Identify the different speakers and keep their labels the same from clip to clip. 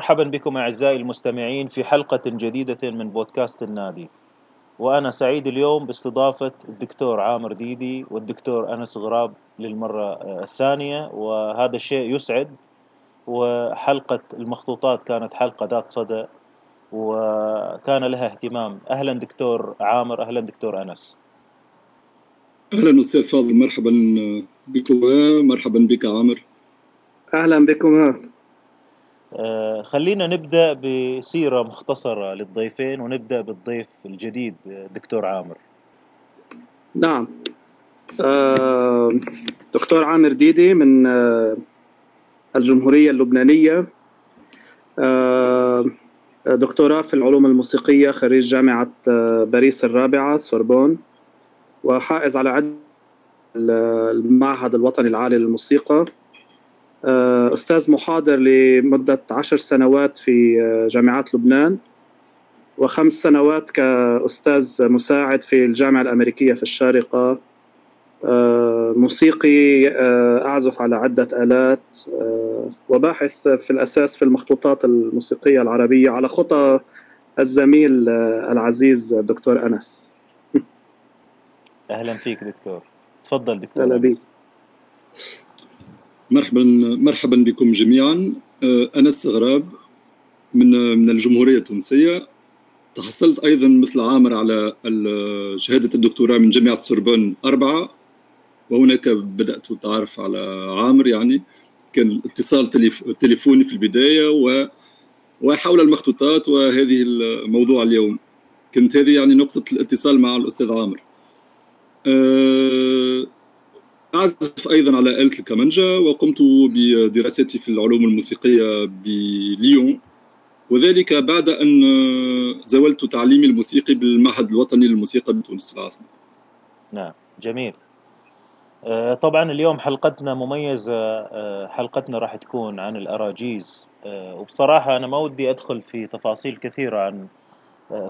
Speaker 1: مرحبا بكم أعزائي المستمعين في حلقة جديدة من بودكاست النادي. وأنا سعيد اليوم باستضافة الدكتور عامر ديدي والدكتور أنس غراب للمرة الثانية. وهذا الشيء يسعد. وحلقة المخطوطات كانت حلقة ذات صدى. وكان لها اهتمام. أهلا دكتور عامر. أهلا دكتور أنس.
Speaker 2: أهلا أستاذ فاضل. مرحبا بكم مرحبا بك عامر.
Speaker 3: أهلا بكم
Speaker 1: آه، خلينا نبدأ بسيرة مختصرة للضيفين ونبدأ بالضيف الجديد دكتور عامر.
Speaker 3: نعم. آه، دكتور عامر ديدي من آه، الجمهورية اللبنانية. دكتوراه في العلوم الموسيقية خريج جامعة باريس الرابعة سوربون وحائز على عدة المعهد الوطني العالي للموسيقى. آه، أستاذ محاضر لمدة عشر سنوات في آه، جامعات لبنان وخمس سنوات كأستاذ مساعد في الجامعة الأمريكية في الشارقة. آه، موسيقي أعزف على عدة آلات وباحث في الأساس في المخطوطات الموسيقية العربية على خطى الزميل العزيز دكتور أنس.
Speaker 1: أهلا فيك دكتور. تفضل دكتور
Speaker 3: أهلا بك
Speaker 2: مرحبا مرحبا بكم جميعا. آه، انس غراب من من الجمهورية التونسية. تحصلت أيضا مثل عامر على شهادة الدكتوراه من جامعة سوربون أربعة. وهناك بدأت اتعرف على عامر يعني كان الاتصال تليفوني في البداية و وحول المخطوطات وهذه الموضوع اليوم. كانت هذه يعني نقطة الاتصال مع الأستاذ عامر. أه أعزف أيضا على آلة الكمانجا وقمت بدراستي في العلوم الموسيقية بليون. وذلك بعد أن زولت تعليمي الموسيقي بالمعهد الوطني للموسيقى بتونس. العاصمة.
Speaker 1: نعم جميل. آه، طبعا اليوم حلقتنا مميزة. آه، حلقتنا راح تكون عن الأراجيز. آه، وبصراحة أنا ما ودي أدخل في تفاصيل كثيرة عن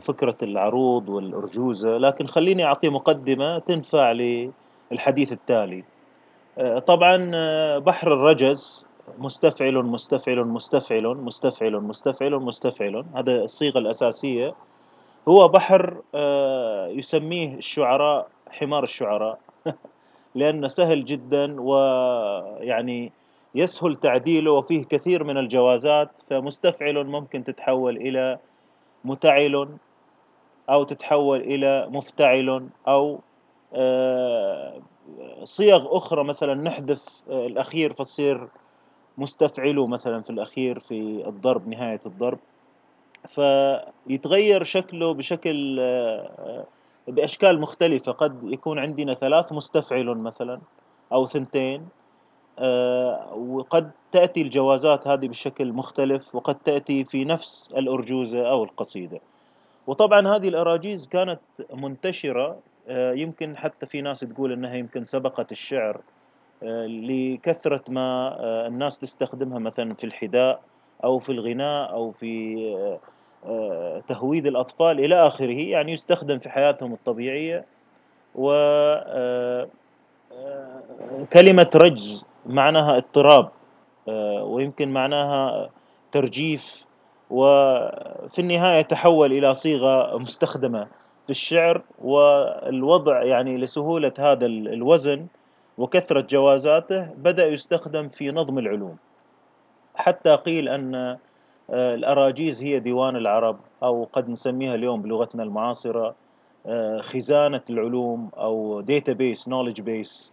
Speaker 1: فكرة العروض والأرجوزة لكن خليني أعطي مقدمة تنفع للحديث التالي. آه، طبعا آه، بحر الرجز مستفعل مستفعل مستفعل مستفعل مستفعل مستفعل. هذا الصيغة الأساسية. هو بحر آه، يسميه الشعراء حمار الشعراء. لأنه سهل جدا ويعني يسهل تعديله وفيه كثير من الجوازات. فمستفعل ممكن تتحول إلى متعل أو تتحول إلى مفتعل أو صيغ أخرى مثلا نحذف آه، الأخير فتصير مستفعله مثلا في الأخير في الضرب نهاية الضرب. فيتغير شكله بشكل آه، بأشكال مختلفة. قد يكون عندنا ثلاث مستفعل مثلا أو ثنتين آه، وقد تأتي الجوازات هذه بشكل مختلف وقد تأتي في نفس الأرجوزة أو القصيدة. وطبعا هذه الأراجيز كانت منتشرة آه، يمكن حتى في ناس تقول إنها يمكن سبقت الشعر آه، لكثرة ما آه، الناس تستخدمها مثلا في الحداء أو في الغناء أو في تهويد الأطفال إلى آخره يعني يستخدم في حياتهم الطبيعية. و كلمة رجز معناها اضطراب ويمكن معناها ترجيف وفي النهاية تحول إلى صيغة مستخدمة. في الشعر والوضع يعني لسهولة هذا الوزن وكثرة جوازاته بدأ يستخدم في نظم العلوم. حتى قيل أن آه، الأراجيز هي ديوان العرب أو قد نسميها اليوم بلغتنا المعاصرة آه، خزانة العلوم أو database knowledge base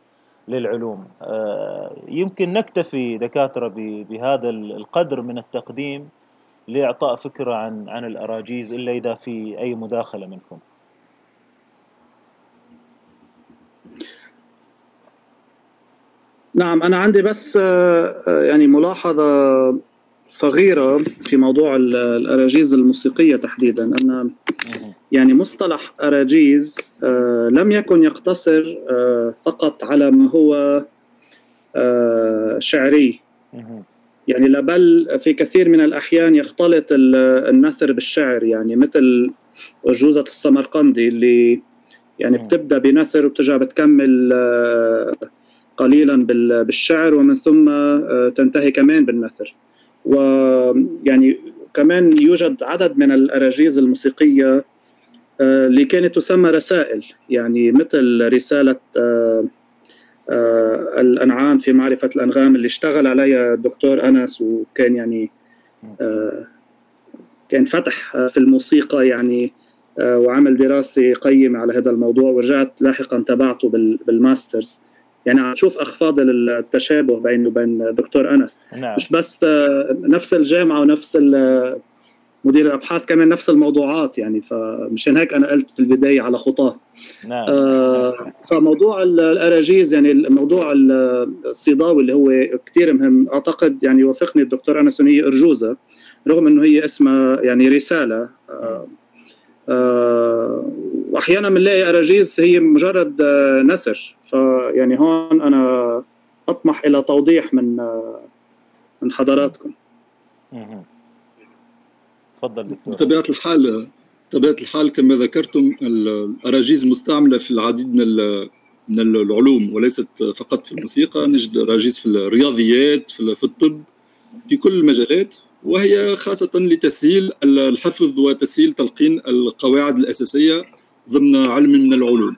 Speaker 1: للعلوم. آه، يمكن نكتفي دكاترة بهذا القدر من التقديم لإعطاء فكرة عن عن الأراجيز إلا إذا في أي مداخلة منكم.
Speaker 3: نعم أنا عندي بس آه، آه، يعني ملاحظة صغيرة في موضوع الأراجيز الموسيقية تحديدا أن يعني مصطلح أراجيز آه، لم يكن يقتصر فقط على ما هو شعري. يعني بل في كثير من الأحيان يختلط النثر بالشعر يعني مثل أرجوزة السمرقندي اللي يعني بتبدأ بنثر وبترجع بتكمل قليلا بالشعر ومن ثم آه، تنتهي كمان بالنثر ويعني كمان يوجد عدد من الأراجيز الموسيقية اللي كانت تسمى رسائل. يعني مثل رسالة الأنعام في معرفة الأنغام اللي اشتغل عليها الدكتور أنس وكان يعني كان فتح في الموسيقى يعني وعمل دراسة قيمة على هذا الموضوع. ورجعت لاحقا تبعته بالماسترز. يعني عم تشوف اخفاض التشابه بينه وبين دكتور أنس نعم. مش بس نفس الجامعة ونفس مدير الأبحاث كمان نفس الموضوعات يعني فمشان هيك أنا قلت في البداية على خطاه نعم. آه فموضوع الأراجيز يعني الموضوع الصيداوي اللي هو كثير مهم أعتقد يعني يوافقني الدكتور أنس هي أرجوزة رغم إنه هي اسمها يعني رسالة آه آه وأحيانا بنلاقي أراجيز هي مجرد آه نثر. فيعني هون أنا أطمح إلى توضيح من آه من حضراتكم.
Speaker 1: تفضل دكتور.
Speaker 2: بطبيعة الحال بطبيعة الحال كما ذكرتم الأراجيز مستعملة في العديد من من العلوم وليست فقط في الموسيقى. نجد أراجيز في الرياضيات في الطب في كل المجالات. وهي خاصة لتسهيل الحفظ وتسهيل تلقين القواعد الأساسية ضمن علم من العلوم.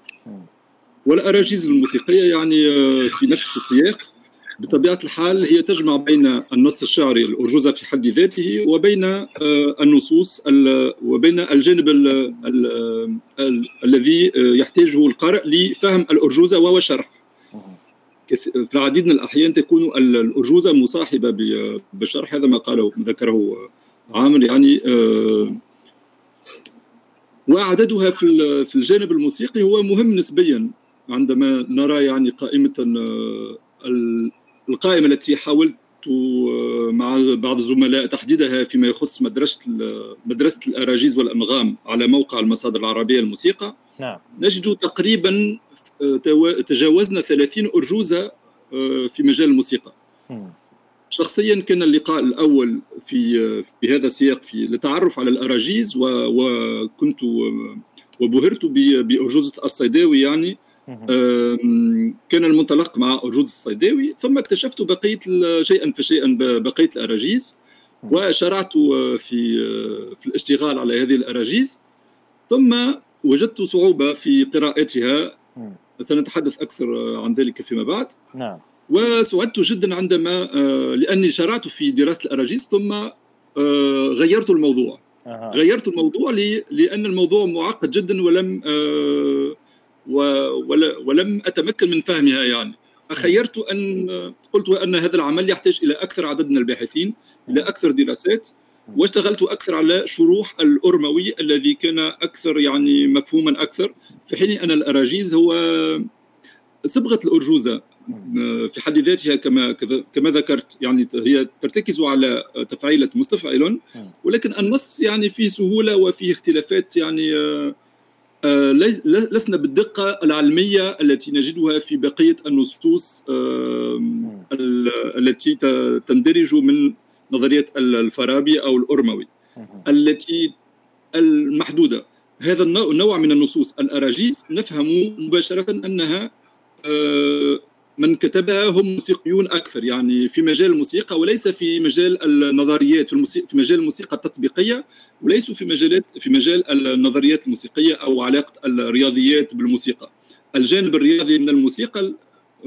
Speaker 2: والأراجيز الموسيقية يعني في نفس السياق. بطبيعة الحال هي تجمع بين النص الشعري الأرجوزة في حد ذاته وبين النصوص وبين الجانب الذي يحتاجه القارئ لفهم الأرجوزة وهو شرح. في العديد من الأحيان تكون الأرجوزة مصاحبة بالشرح هذا ما قاله ذكره عامر يعني وعددها في في الجانب الموسيقي هو مهم نسبيا عندما نرى يعني قائمة القائمة التي حاولت مع بعض الزملاء تحديدها فيما يخص مدرسة مدرسة الأراجيز والأنغام على موقع المصادر العربية للموسيقى نعم. نجد تقريبا تجاوزنا 30 أرجوزة في مجال الموسيقى. شخصيا كان اللقاء الأول في في هذا السياق في للتعرف على الأراجيز وكنت وبهرت بأرجوزة الصيداوي يعني. كان المنطلق مع أرجوزة الصيداوي ثم اكتشفت بقية شيئا فشيئا بقية الأراجيز وشرعت في في الاشتغال على هذه الأراجيز. ثم وجدت صعوبة في قراءتها سنتحدث أكثر عن ذلك فيما بعد. نعم. وسعدت جدا عندما لأني شرعت في دراسة الأراجيز ثم غيرت الموضوع. أه. غيرت الموضوع لأن الموضوع معقد جدا ولم ولم أتمكن من فهمها يعني. فخيرت أن قلت أن هذا العمل يحتاج إلى أكثر عدد من الباحثين إلى أكثر دراسات. واشتغلت أكثر على شروح الارموي الذي كان أكثر يعني مفهوما أكثر في حين أن الأراجيز هو صبغة الأرجوزة في حد ذاتها كما كما ذكرت يعني هي ترتكز على تفعيلة مستفعل ولكن النص يعني فيه سهولة وفيه اختلافات يعني لسنا بالدقة العلمية التي نجدها في بقية النصوص التي تندرج من نظرية الفارابي أو الارموي التي المحدودة. هذا النوع من النصوص. الاراجيز نفهم مباشرة أنها آه، من كتبها هم موسيقيون أكثر يعني في مجال الموسيقى وليس في مجال النظريات في, في مجال الموسيقى التطبيقية وليسوا في مجالات في مجال النظريات الموسيقية أو علاقة الرياضيات بالموسيقى. الجانب الرياضي من الموسيقى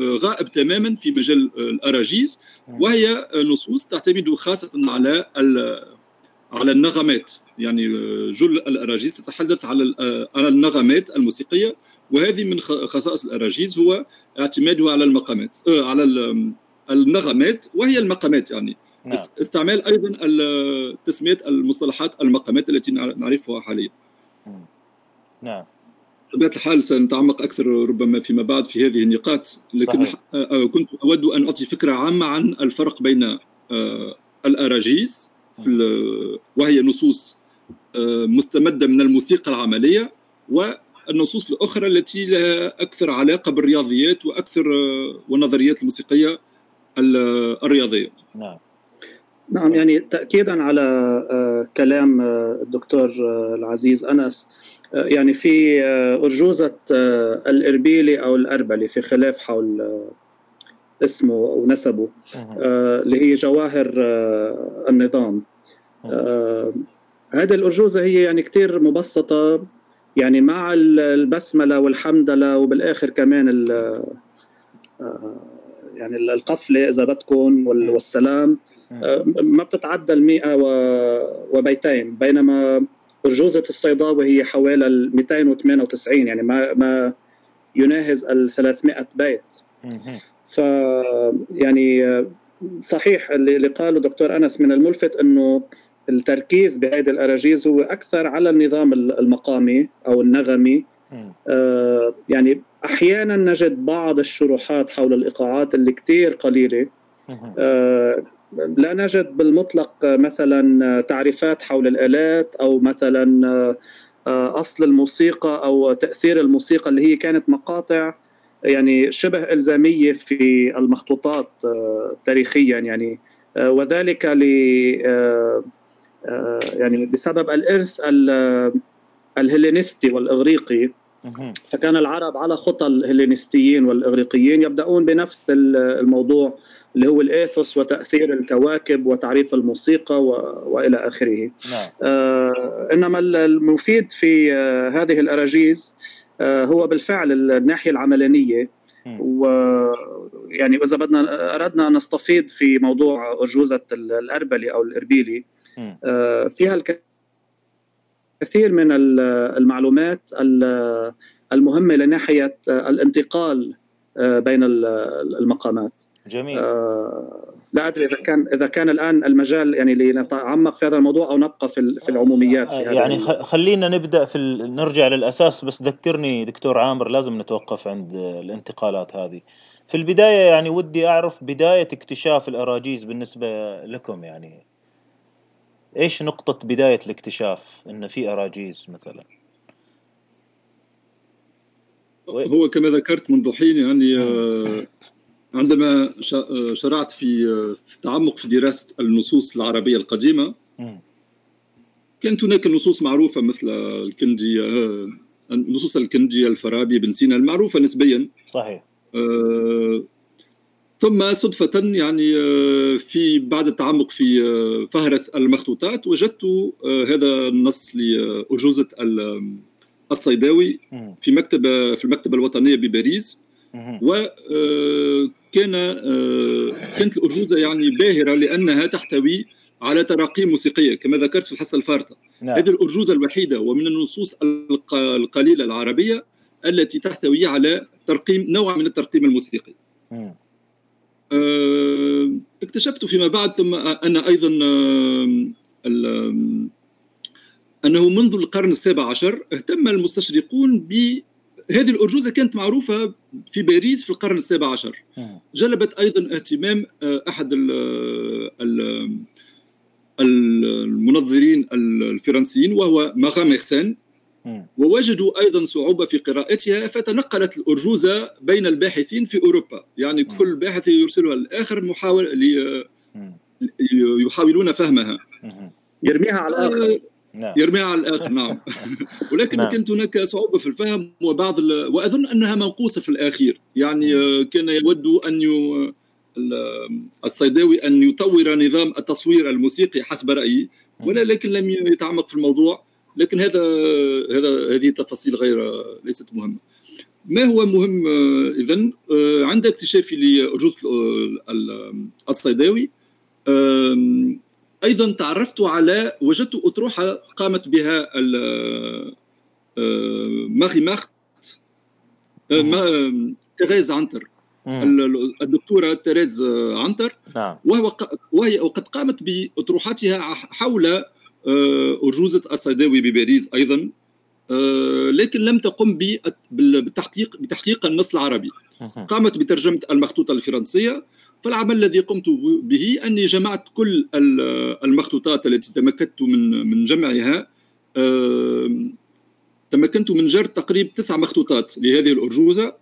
Speaker 2: غائب تماما في مجال الأراجيز وهي نصوص تعتمد خاصة على على النغمات. يعني جل الأراجيز تتحدث على على النغمات الموسيقية وهذه من خصائص الأراجيز هو اعتمادها على المقامات آه، على النغمات وهي المقامات يعني. نعم. استعمال أيضا تسمية المصطلحات المقامات التي نعرفها حاليا. نعم. بطبيعة الحال سنتعمق أكثر ربما فيما بعد في هذه النقاط لكن صحيح. آه، آه، كنت أود أن أعطي فكرة عامة عن الفرق بين آه، الأراجيز في وهي نصوص مستمدة من الموسيقى العملية والنصوص الأخرى التي لها أكثر علاقة بالرياضيات وأكثر والنظريات الموسيقية الرياضية.
Speaker 3: نعم. نعم يعني تاكيدا على كلام الدكتور العزيز أنس يعني في آه، أرجوزة آه، الإربيلي أو الأربلي في خلاف حول آه، اسمه ونسبه اللي هي جواهر النظام. هذه الأرجوزة هي يعني كتير مبسطة يعني مع البسملة والحمدلة وبالآخر كمان يعني القفلة إذا بدكم والسلام. ما بتتعدى المئة وبيتين بينما أرجوزة الصيداوي هي حوالي 298 يعني ما ما يناهز ال 300 بيت. ف يعني صحيح اللي قاله دكتور أنس من الملفت إنه التركيز بهذه الأراجيز هو أكثر على النظام المقامي أو النغمي. آه يعني أحيانا نجد بعض الشروحات حول الإيقاعات اللي كثير قليلة. آه لا نجد بالمطلق مثلا تعريفات حول الآلات أو مثلا آه، أصل الموسيقى أو تأثير الموسيقى اللي هي كانت مقاطع يعني شبه إلزامية في المخطوطات آه، تاريخيا يعني. آه، وذلك ل يعني بسبب الإرث الهلينستي والإغريقي. فكان العرب على خطى الهلينستيين والإغريقيين يبدأون بنفس الموضوع اللي هو الإيثوس وتأثير الكواكب وتعريف الموسيقى و... وإلى آخره. نعم. آه إنما المفيد في آه هذه الأراجيز آه هو بالفعل الناحية العملانية. ويعني إذا بدنا أردنا ان نستفيض في موضوع ارجوزه الأربلي أو الإربيلي. آه فيها الكثير من المعلومات المهمة لناحية الانتقال آه، بين المقامات.
Speaker 1: جميل. آه
Speaker 3: لا أدري إذا كان إذا كان الآن المجال يعني لنتعمق في هذا الموضوع أو نبقى في في العموميات في
Speaker 1: هذا يعني خلينا نبدأ في نرجع للأساس بس ذكرني دكتور عامر لازم نتوقف عند الانتقالات هذه. في البداية يعني ودي أعرف بداية اكتشاف الأراجيز بالنسبة لكم يعني. إيش نقطة بداية الاكتشاف؟ إن في أراجيز مثلا.
Speaker 2: هو كما ذكرت منذ حين يعني آه عندما شرعت في التعمق في دراسة النصوص العربية القديمة كانت هناك نصوص معروفة مثل الكندي النصوص الكندي الفارابي بن سينا المعروفة نسبيا.
Speaker 1: صحيح.
Speaker 2: آه ثم صدفة يعني آه في بعد التعمق في آه فهرس المخطوطات وجدت آه هذا النص لأرجوزة الصيداوي في مكتبة في المكتبة الوطنية بباريس. وكان كانت الأرجوزة يعني باهرة لأنها تحتوي على تراقيم موسيقية كما ذكرت في الحصة الفارطة. نعم. هذه الأرجوزة الوحيدة ومن النصوص القليلة العربية التي تحتوي على ترقيم نوع من الترقيم الموسيقي. اكتشفت فيما بعد ثم أنا أيضا أنه منذ القرن السابع عشر اهتم المستشرقون ب هذه الأرجوزة كانت معروفة في باريس في القرن السابع عشر. جلبت أيضا اهتمام آه، أحد المنظرين الفرنسيين وهو ماغا ميرسان. ووجدوا أيضا صعوبة في قراءتها فتنقلت الأرجوزة بين الباحثين في أوروبا. يعني كل باحث يرسلها الآخر محاول يحاولون فهمها.
Speaker 3: يرميها على الآخر.
Speaker 2: نعم. يرميها على الآخر نعم. ولكن نعم. كانت هناك صعوبة في الفهم وبعض ال... وأظن أنها منقوصة في الآخير. يعني نعم. كان يود أن ي... الصيداوي أن يطور نظام التصوير الموسيقي حسب رأيي. ولا لكن لم يتعمق في الموضوع. لكن هذا هذا هذه تفاصيل غير ليست مهمة. ما هو مهم اذا عند اكتشافي لأرجوزة الصيداوي أيضا تعرفت على وجدت أطروحة قامت بها آه، ماغي ماخت آه، تيريز عنتر. الدكتورة تيريز عنتر. نعم. وهو وهي وقد قامت باطروحاتها حول آه، أرجوزة الصيداوي بباريس أيضا. لكن لم تقم بالتحقيق بتحقيق النص العربي. قامت بترجمة المخطوطة الفرنسية. فالعمل الذي قمت به أني جمعت كل المخطوطات التي تمكنت من من جمعها. تمكنت من جر تقريبا تسع مخطوطات لهذه الأرجوزة.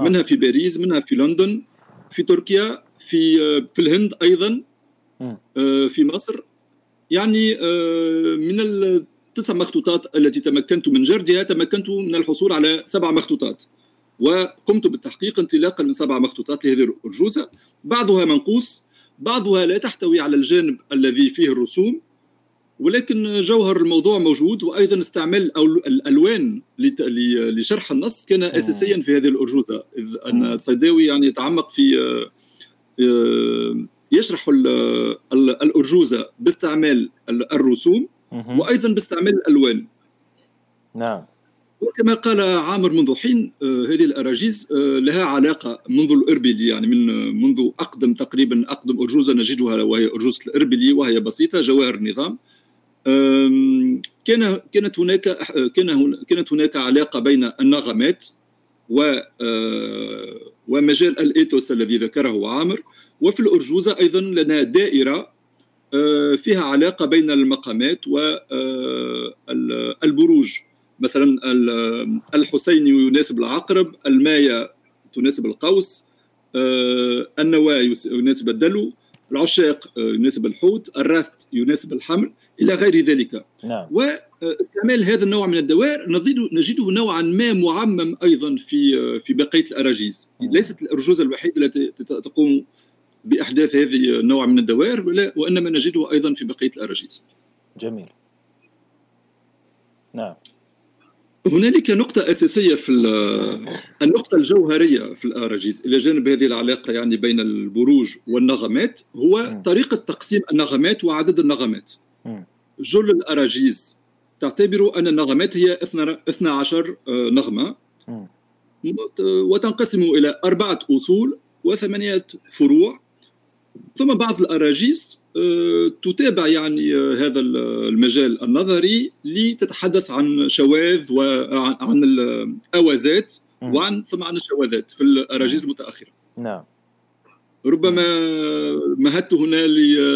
Speaker 2: منها في باريس منها في لندن في تركيا في في الهند أيضا. آه، في مصر. يعني آه، من التسع مخطوطات التي تمكنت من جردها تمكنت من الحصول على سبع مخطوطات. وقمت بالتحقيق انطلاقا من سبع مخطوطات لهذه الأرجوزة بعضها منقوص بعضها لا تحتوي على الجانب الذي فيه الرسوم. ولكن جوهر الموضوع موجود وأيضا استعمال أو الألوان لشرح النص كان اساسيا في هذه الارجوزه إذ أن الصيداوي يعني يتعمق في آه، يشرح الأرجوزة باستعمال الرسوم وأيضا باستعمال الألوان.
Speaker 1: نعم.
Speaker 2: وكما قال عامر منذ حين آه، هذه الأراجيز آه، لها علاقة منذ الاربلي يعني من منذ أقدم تقريبا أقدم أرجوزة نجدها وهي ارجوزه الاربلي وهي بسيطة جواهر النظام. كان كانت هناك كان كانت هناك علاقة بين النغمات و آه، ومجال الايتوس الذي ذكره عامر. وفي الأرجوزة أيضا لنا دائرة آه، فيها علاقة بين المقامات والبروج آه، مثلا الحسيني يناسب العقرب المايه تناسب القوس النواة يناسب الدلو العشاق يناسب الحوت الراست يناسب الحمل إلى غير ذلك
Speaker 1: نعم.
Speaker 2: واستعمال هذا النوع من الدوائر نجده نوعا ما معمم أيضا في في بقية الأراجيز نعم. ليست الأرجوزة الوحيدة التي تقوم بأحداث هذه النوع من الدوائر وإنما نجده أيضا في بقية الأراجيز.
Speaker 1: جميل. نعم.
Speaker 2: هنالك نقطة أساسية في النقطة الجوهرية في الأراجيز إلى جانب هذه العلاقة يعني بين البروج والنغمات هو. طريقة تقسيم النغمات وعدد النغمات. جل الأراجيز تعتبر أن النغمات هي 12 آه، نغمة. وتنقسم إلى أربعة أصول وثمانية فروع. ثم بعض الأراجيز آه، تتابع يعني آه، هذا المجال النظري لتتحدث عن شواذ وعن الأوازات وعن ثم عن الشواذات في الأراجيز المتأخرة.
Speaker 1: نعم.
Speaker 2: ربما مهدت هنا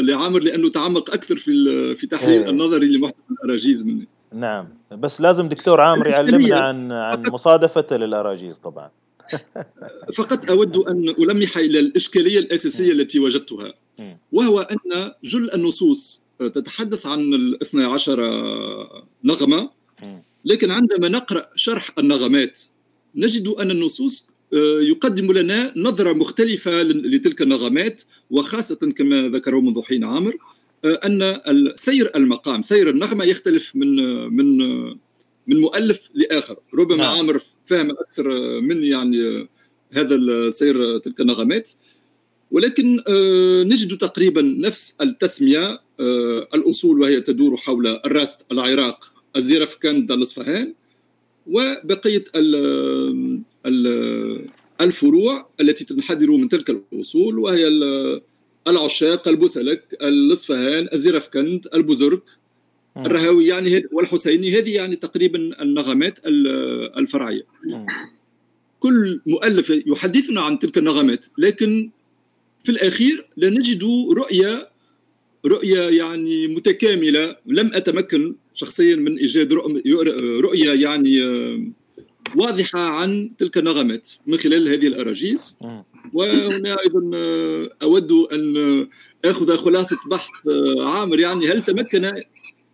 Speaker 2: لعامر لأنه تعمق أكثر في في تحليل إيه. النظري لمحتوى الأراجيز مني.
Speaker 1: نعم. بس لازم دكتور عامر يعلمنا عن عن مصادفته للأراجيز طبعا.
Speaker 2: فقط أود أن ألمح إلى الإشكالية الأساسية التي وجدتها وهو أن جل النصوص تتحدث عن الاثنى عشر نغمة. لكن عندما نقرأ شرح النغمات نجد أن النصوص آه، يقدم لنا نظرة مختلفة لتلك النغمات. وخاصة كما ذكره منذ حين عامر آه، أن سير المقام سير النغمة يختلف من من من مؤلف لآخر ربما نعم. عامر فهم أكثر من يعني هذا سير تلك النغمات ولكن آه، نجد تقريبا نفس التسمية الأصول وهي تدور حول الراست العراق الزيرفكند الأصفهان وبقية الفروع التي تنحدر من تلك الأصول وهي العشاق البوسلك الأصفهان الزرفكند البزرك الرهاوي يعني والحسيني هذه يعني تقريبا النغمات الفرعية. كل مؤلف يحدثنا عن تلك النغمات لكن في الأخير لا نجد رؤية رؤية يعني متكاملة. لم أتمكن شخصيا من إيجاد رؤية يعني واضحة عن تلك النغمات من خلال هذه الأراجيز وهنا أيضا آه، أود أن آه، أخذ خلاصة بحث آه، عامر. يعني هل تمكن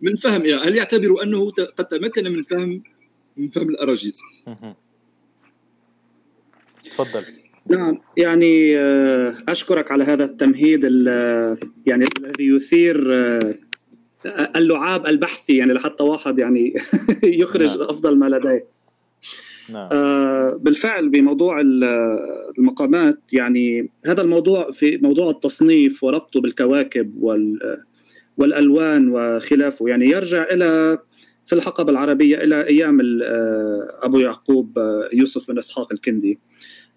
Speaker 2: من فهم يعني هل يعتبر أنه قد تمكن من فهم من فهم الأراجيز
Speaker 1: تفضل
Speaker 3: نعم يعني أشكرك على هذا التمهيد يعني الذي يثير اللعاب البحثي يعني لحتى واحد يعني يخرج نعم. أفضل ما لديه نعم. آه بالفعل بموضوع المقامات يعني هذا الموضوع في موضوع التصنيف وربطه بالكواكب والألوان وخلافه. يعني يرجع إلى في الحقبة العربية إلى أيام آه، أبو يعقوب آه، يوسف بن إسحاق الكندي.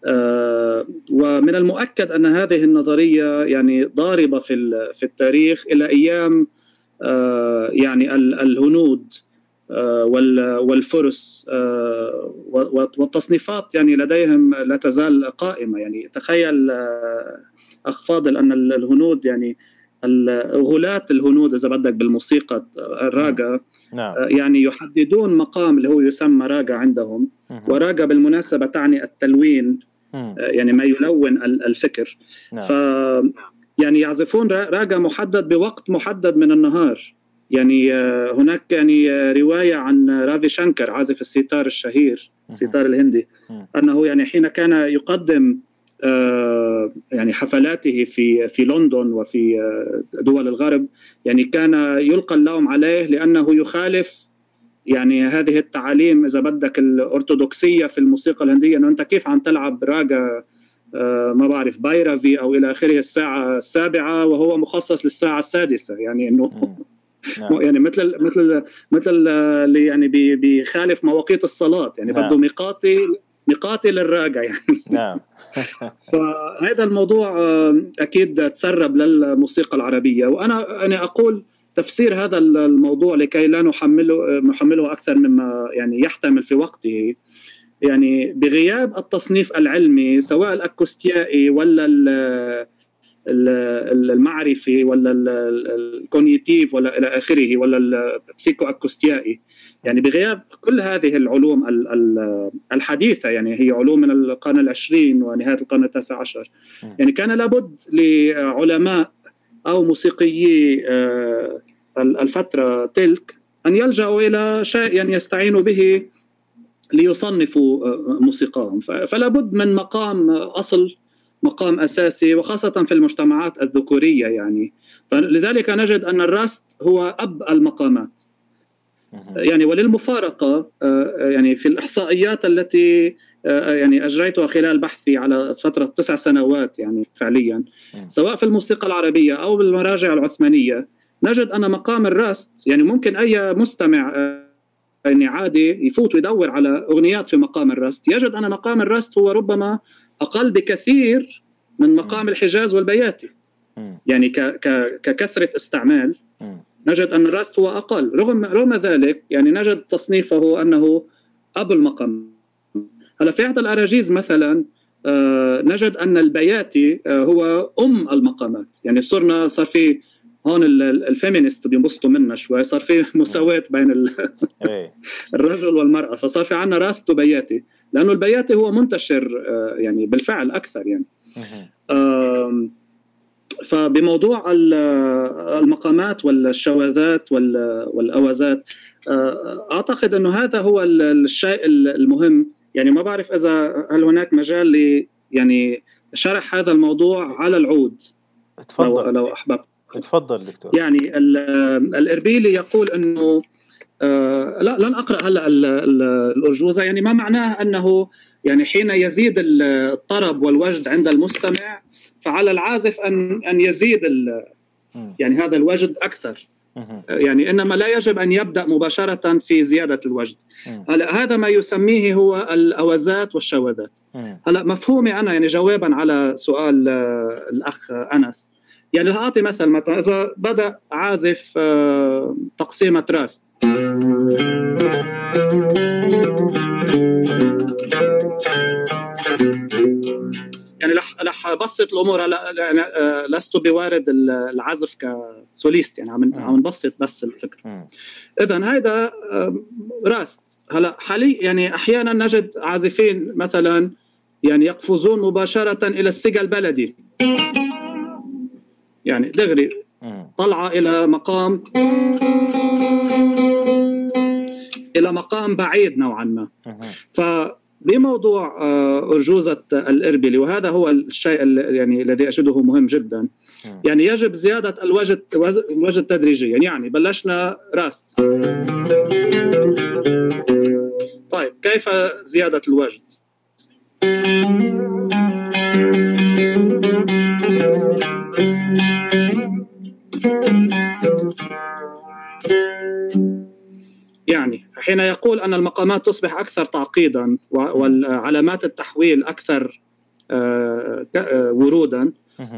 Speaker 3: آه، ومن المؤكد أن هذه النظرية يعني ضاربة في في التاريخ إلى أيام يعني الهنود والفرس والتصنيفات يعني لديهم لا تزال قائمة. يعني تخيل أخ فاضل أن الهنود يعني غلاة الهنود إذا بدك بالموسيقى الراجا نعم. يعني يحددون مقام اللي هو يسمى راجا عندهم. وراجا بالمناسبة تعني التلوين يعني ما يلون الفكر. نعم. ف يعني يعزفون راجا محدد بوقت محدد من النهار. يعني آه، هناك يعني آه، رواية عن رافي شانكر عازف الستار الشهير الستار الهندي أنه يعني حين كان يقدم آه، يعني حفلاته في في لندن وفي دول الغرب يعني كان يلقى اللوم عليه لأنه يخالف يعني هذه التعاليم إذا بدك الأرثوذكسية في الموسيقى الهندية إنه أنت كيف عم تلعب راجا ما بعرف بايرافي أو إلى آخره الساعة السابعة وهو مخصص للساعة السادسة يعني إنه نعم. يعني مثل مثل مثل اللي يعني بيخالف مواقيت الصلاة يعني نعم. بده ميقاتي ميقاتي للراجع يعني نعم فهذا الموضوع أكيد تسرب للموسيقى العربية. وأنا أنا أقول تفسير هذا الموضوع لكي لا نحمله نحمله أكثر مما يعني يحتمل في وقته. يعني بغياب التصنيف العلمي سواء الأكوستيائي ولا المعرفي ولا الكونيتيف ولا إلى آخره ولا البسيكو أكوستيائي. يعني بغياب كل هذه العلوم الحديثة يعني هي علوم من القرن العشرين ونهاية القرن التاسع عشر. يعني كان لابد لعلماء أو موسيقيي آه، الفترة تلك أن يلجأوا إلى شيء يعني يستعينوا به ليصنفوا آه، موسيقاهم. فلا بد من مقام أصل مقام أساسي وخاصة في المجتمعات الذكورية يعني. فلذلك نجد أن الراست هو أب المقامات. يعني وللمفارقة آه، يعني في الإحصائيات التي آه، يعني أجريتها خلال بحثي على فترة تسع سنوات يعني فعليا سواء في الموسيقى العربية أو بالمراجع العثمانية نجد أن مقام الراست يعني ممكن أي مستمع آه، يعني عادي يفوت ويدور على أغنيات في مقام الراست. يجد أن مقام الراست هو ربما أقل بكثير من مقام الحجاز والبياتي. يعني ككثرة استعمال. نجد أن الراست هو أقل. رغم رغم ذلك يعني نجد تصنيفه أنه أبو المقام. هلا في احدى الأراجيز مثلا آه نجد أن البياتي آه هو أم المقامات. يعني صرنا صار في هون الفيمينست بينبسطوا منا شوي. صار في مساواة بين إيه. الرجل والمرأة. فصار في عندنا راست وبياتي. لأنه البياتي هو منتشر آه يعني بالفعل أكثر يعني. فبموضوع المقامات والشواذات والأوازات آه، أعتقد أنه هذا هو الشيء المهم. يعني ما بعرف إذا هل هناك مجال ل يعني شرح هذا الموضوع على العود؟
Speaker 1: تفضل
Speaker 3: لو, لو أحببت.
Speaker 1: تفضل دكتور.
Speaker 3: يعني الإربيلي يقول أنه آه لا لن أقرأ هلا الأرجوزة. يعني ما معناه أنه يعني حين يزيد الطرب والوجد عند المستمع فعلى العازف ان أن يزيد يعني هذا الوجد أكثر. يعني إنما لا يجب أن يبدأ مباشرة في زيادة الوجد. هلا هذا ما يسميه هو الاوازات والشواذات هلا مفهومي أنا يعني جوابا على سؤال آه، الأخ أنس. يعني أعطي مثل مثلا إذا بدأ عازف آه، تقسيمه راست يعني رح رح بسط الأمور. يعني آه، لست بوارد العزف كسوليست يعني عم عم نبسط بس الفكرة اذا هيدا راست. هلا حاليا يعني أحيانا نجد عازفين مثلا يعني يقفزون مباشرة إلى السجا البلدي. يعني دغري طلعة إلى مقام إلى مقام بعيد نوعا ما. فبموضوع آه، أرجوزة الإربلي وهذا هو الشيء يعني الذي أجده مهم جدا. يعني يجب زيادة الوجد الوجد تدريجيا يعني بلشنا راست. طيب كيف زيادة الوجد؟ يعني حين يقول أن المقامات تصبح أكثر تعقيدا والعلامات التحويل أكثر آه، آه، ورودا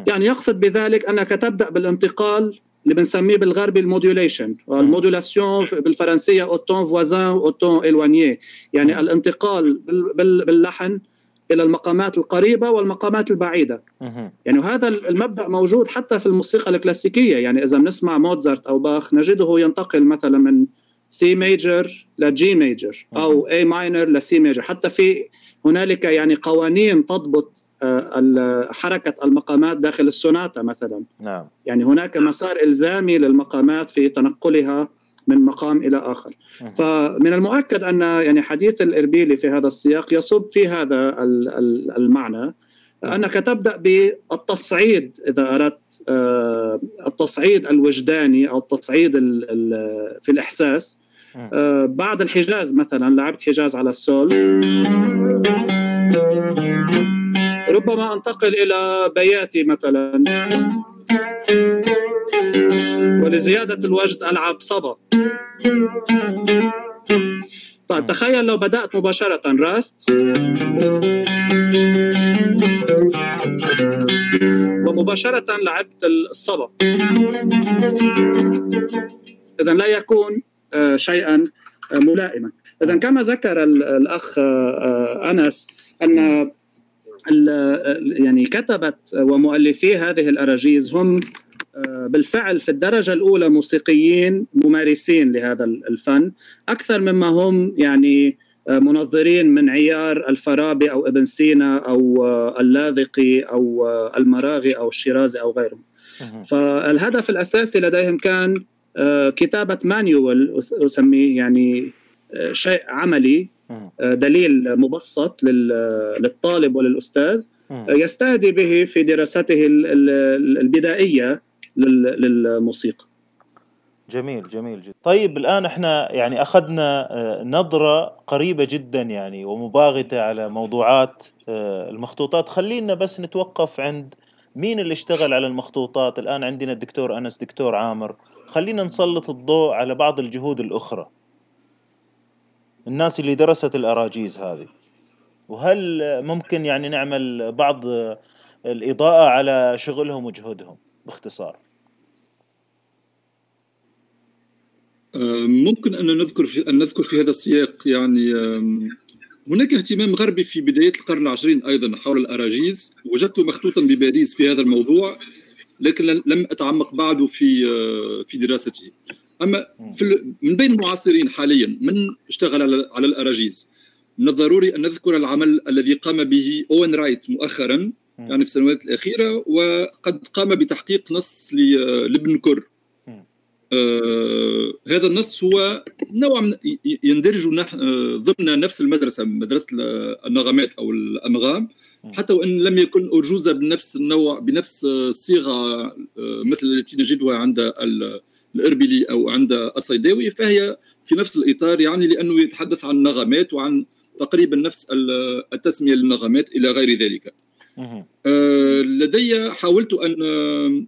Speaker 3: يعني يقصد بذلك أنك تبدأ بالانتقال اللي بنسميه بالغربي ال modulation ال modulation بالفرنسية au ton voisin au ton éloigné يعني الانتقال باللحن إلى المقامات القريبة والمقامات البعيدة. يعني هذا المبدأ موجود حتى في الموسيقى الكلاسيكية. يعني إذا بنسمع موتزارت أو باخ نجده ينتقل مثلا من C major ل G major أو A minor ل C major حتى في هنالك يعني قوانين تضبط حركة المقامات داخل السوناتا مثلا.
Speaker 1: نعم.
Speaker 3: يعني هناك مسار إلزامي للمقامات في تنقلها من مقام إلى آخر. فمن المؤكد أن يعني حديث الإربيلي في هذا السياق يصب في هذا المعنى أنك تبدأ بالتصعيد إذا أردت آه، التصعيد الوجداني أو التصعيد في الإحساس. آه، بعد الحجاز مثلا لعبت حجاز على السول. ربما أنتقل إلى بياتي مثلا. ولزيادة الوجد ألعب صبا. طيب تخيل لو بدأت مباشرة راست. ومباشرة لعبت الصبا. اذا لا يكون شيئا آه، ملائما. اذا كما ذكر الأخ آه، أنس أن يعني كتبت ومؤلفي هذه الأراجيز هم بالفعل في الدرجة الأولى موسيقيين ممارسين لهذا الفن. أكثر مما هم يعني منظرين من عيار الفارابي أو ابن سينا أو اللاذقي أو المراغي أو الشيرازي أو غيرهم. فالهدف الأساسي لديهم كان آه، كتابة مانيوال أسميه يعني آه، شيء عملي آه، دليل مبسط للطالب وللأستاذ يستهدي به في دراسته البدائية للموسيقى.
Speaker 1: جميل جميل جدا. طيب الآن إحنا يعني أخذنا نظرة قريبة جدا يعني ومباغتة على موضوعات المخطوطات. خلينا بس نتوقف عند مين اللي اشتغل على المخطوطات. الآن عندنا الدكتور أنس دكتور عامر. خلينا نسلط الضوء على بعض الجهود الأخرى. الناس اللي درست الأراجيز هذه. وهل ممكن يعني نعمل بعض الإضاءة على شغلهم وجهودهم باختصار؟
Speaker 2: ممكن أن نذكر في أن نذكر في هذا السياق يعني هناك اهتمام غربي في بداية القرن العشرين أيضا حول الأراجيز. وجدت مخطوطا بباريس في هذا الموضوع. لكن لم أتعمق بعد في آه، في دراسته أما في من بين المعاصرين حاليا من اشتغل على على الأراجيز؟ من الضروري أن نذكر العمل الذي قام به أوين رايت مؤخرا يعني في السنوات الأخيرة وقد قام بتحقيق نص لابن كر. آه هذا النص هو نوع من يندرج آه، ضمن نفس المدرسة مدرسة النغمات أو الأنغام. حتى وإن لم يكن ارجوزه بنفس النوع بنفس الصيغه آه، مثل التي نجدها عند الاربلي أو عند الصيداوي فهي في نفس الإطار يعني لأنه يتحدث عن نغمات وعن تقريبا نفس التسمية للنغمات إلى غير ذلك. آه، لدي حاولت أن آه،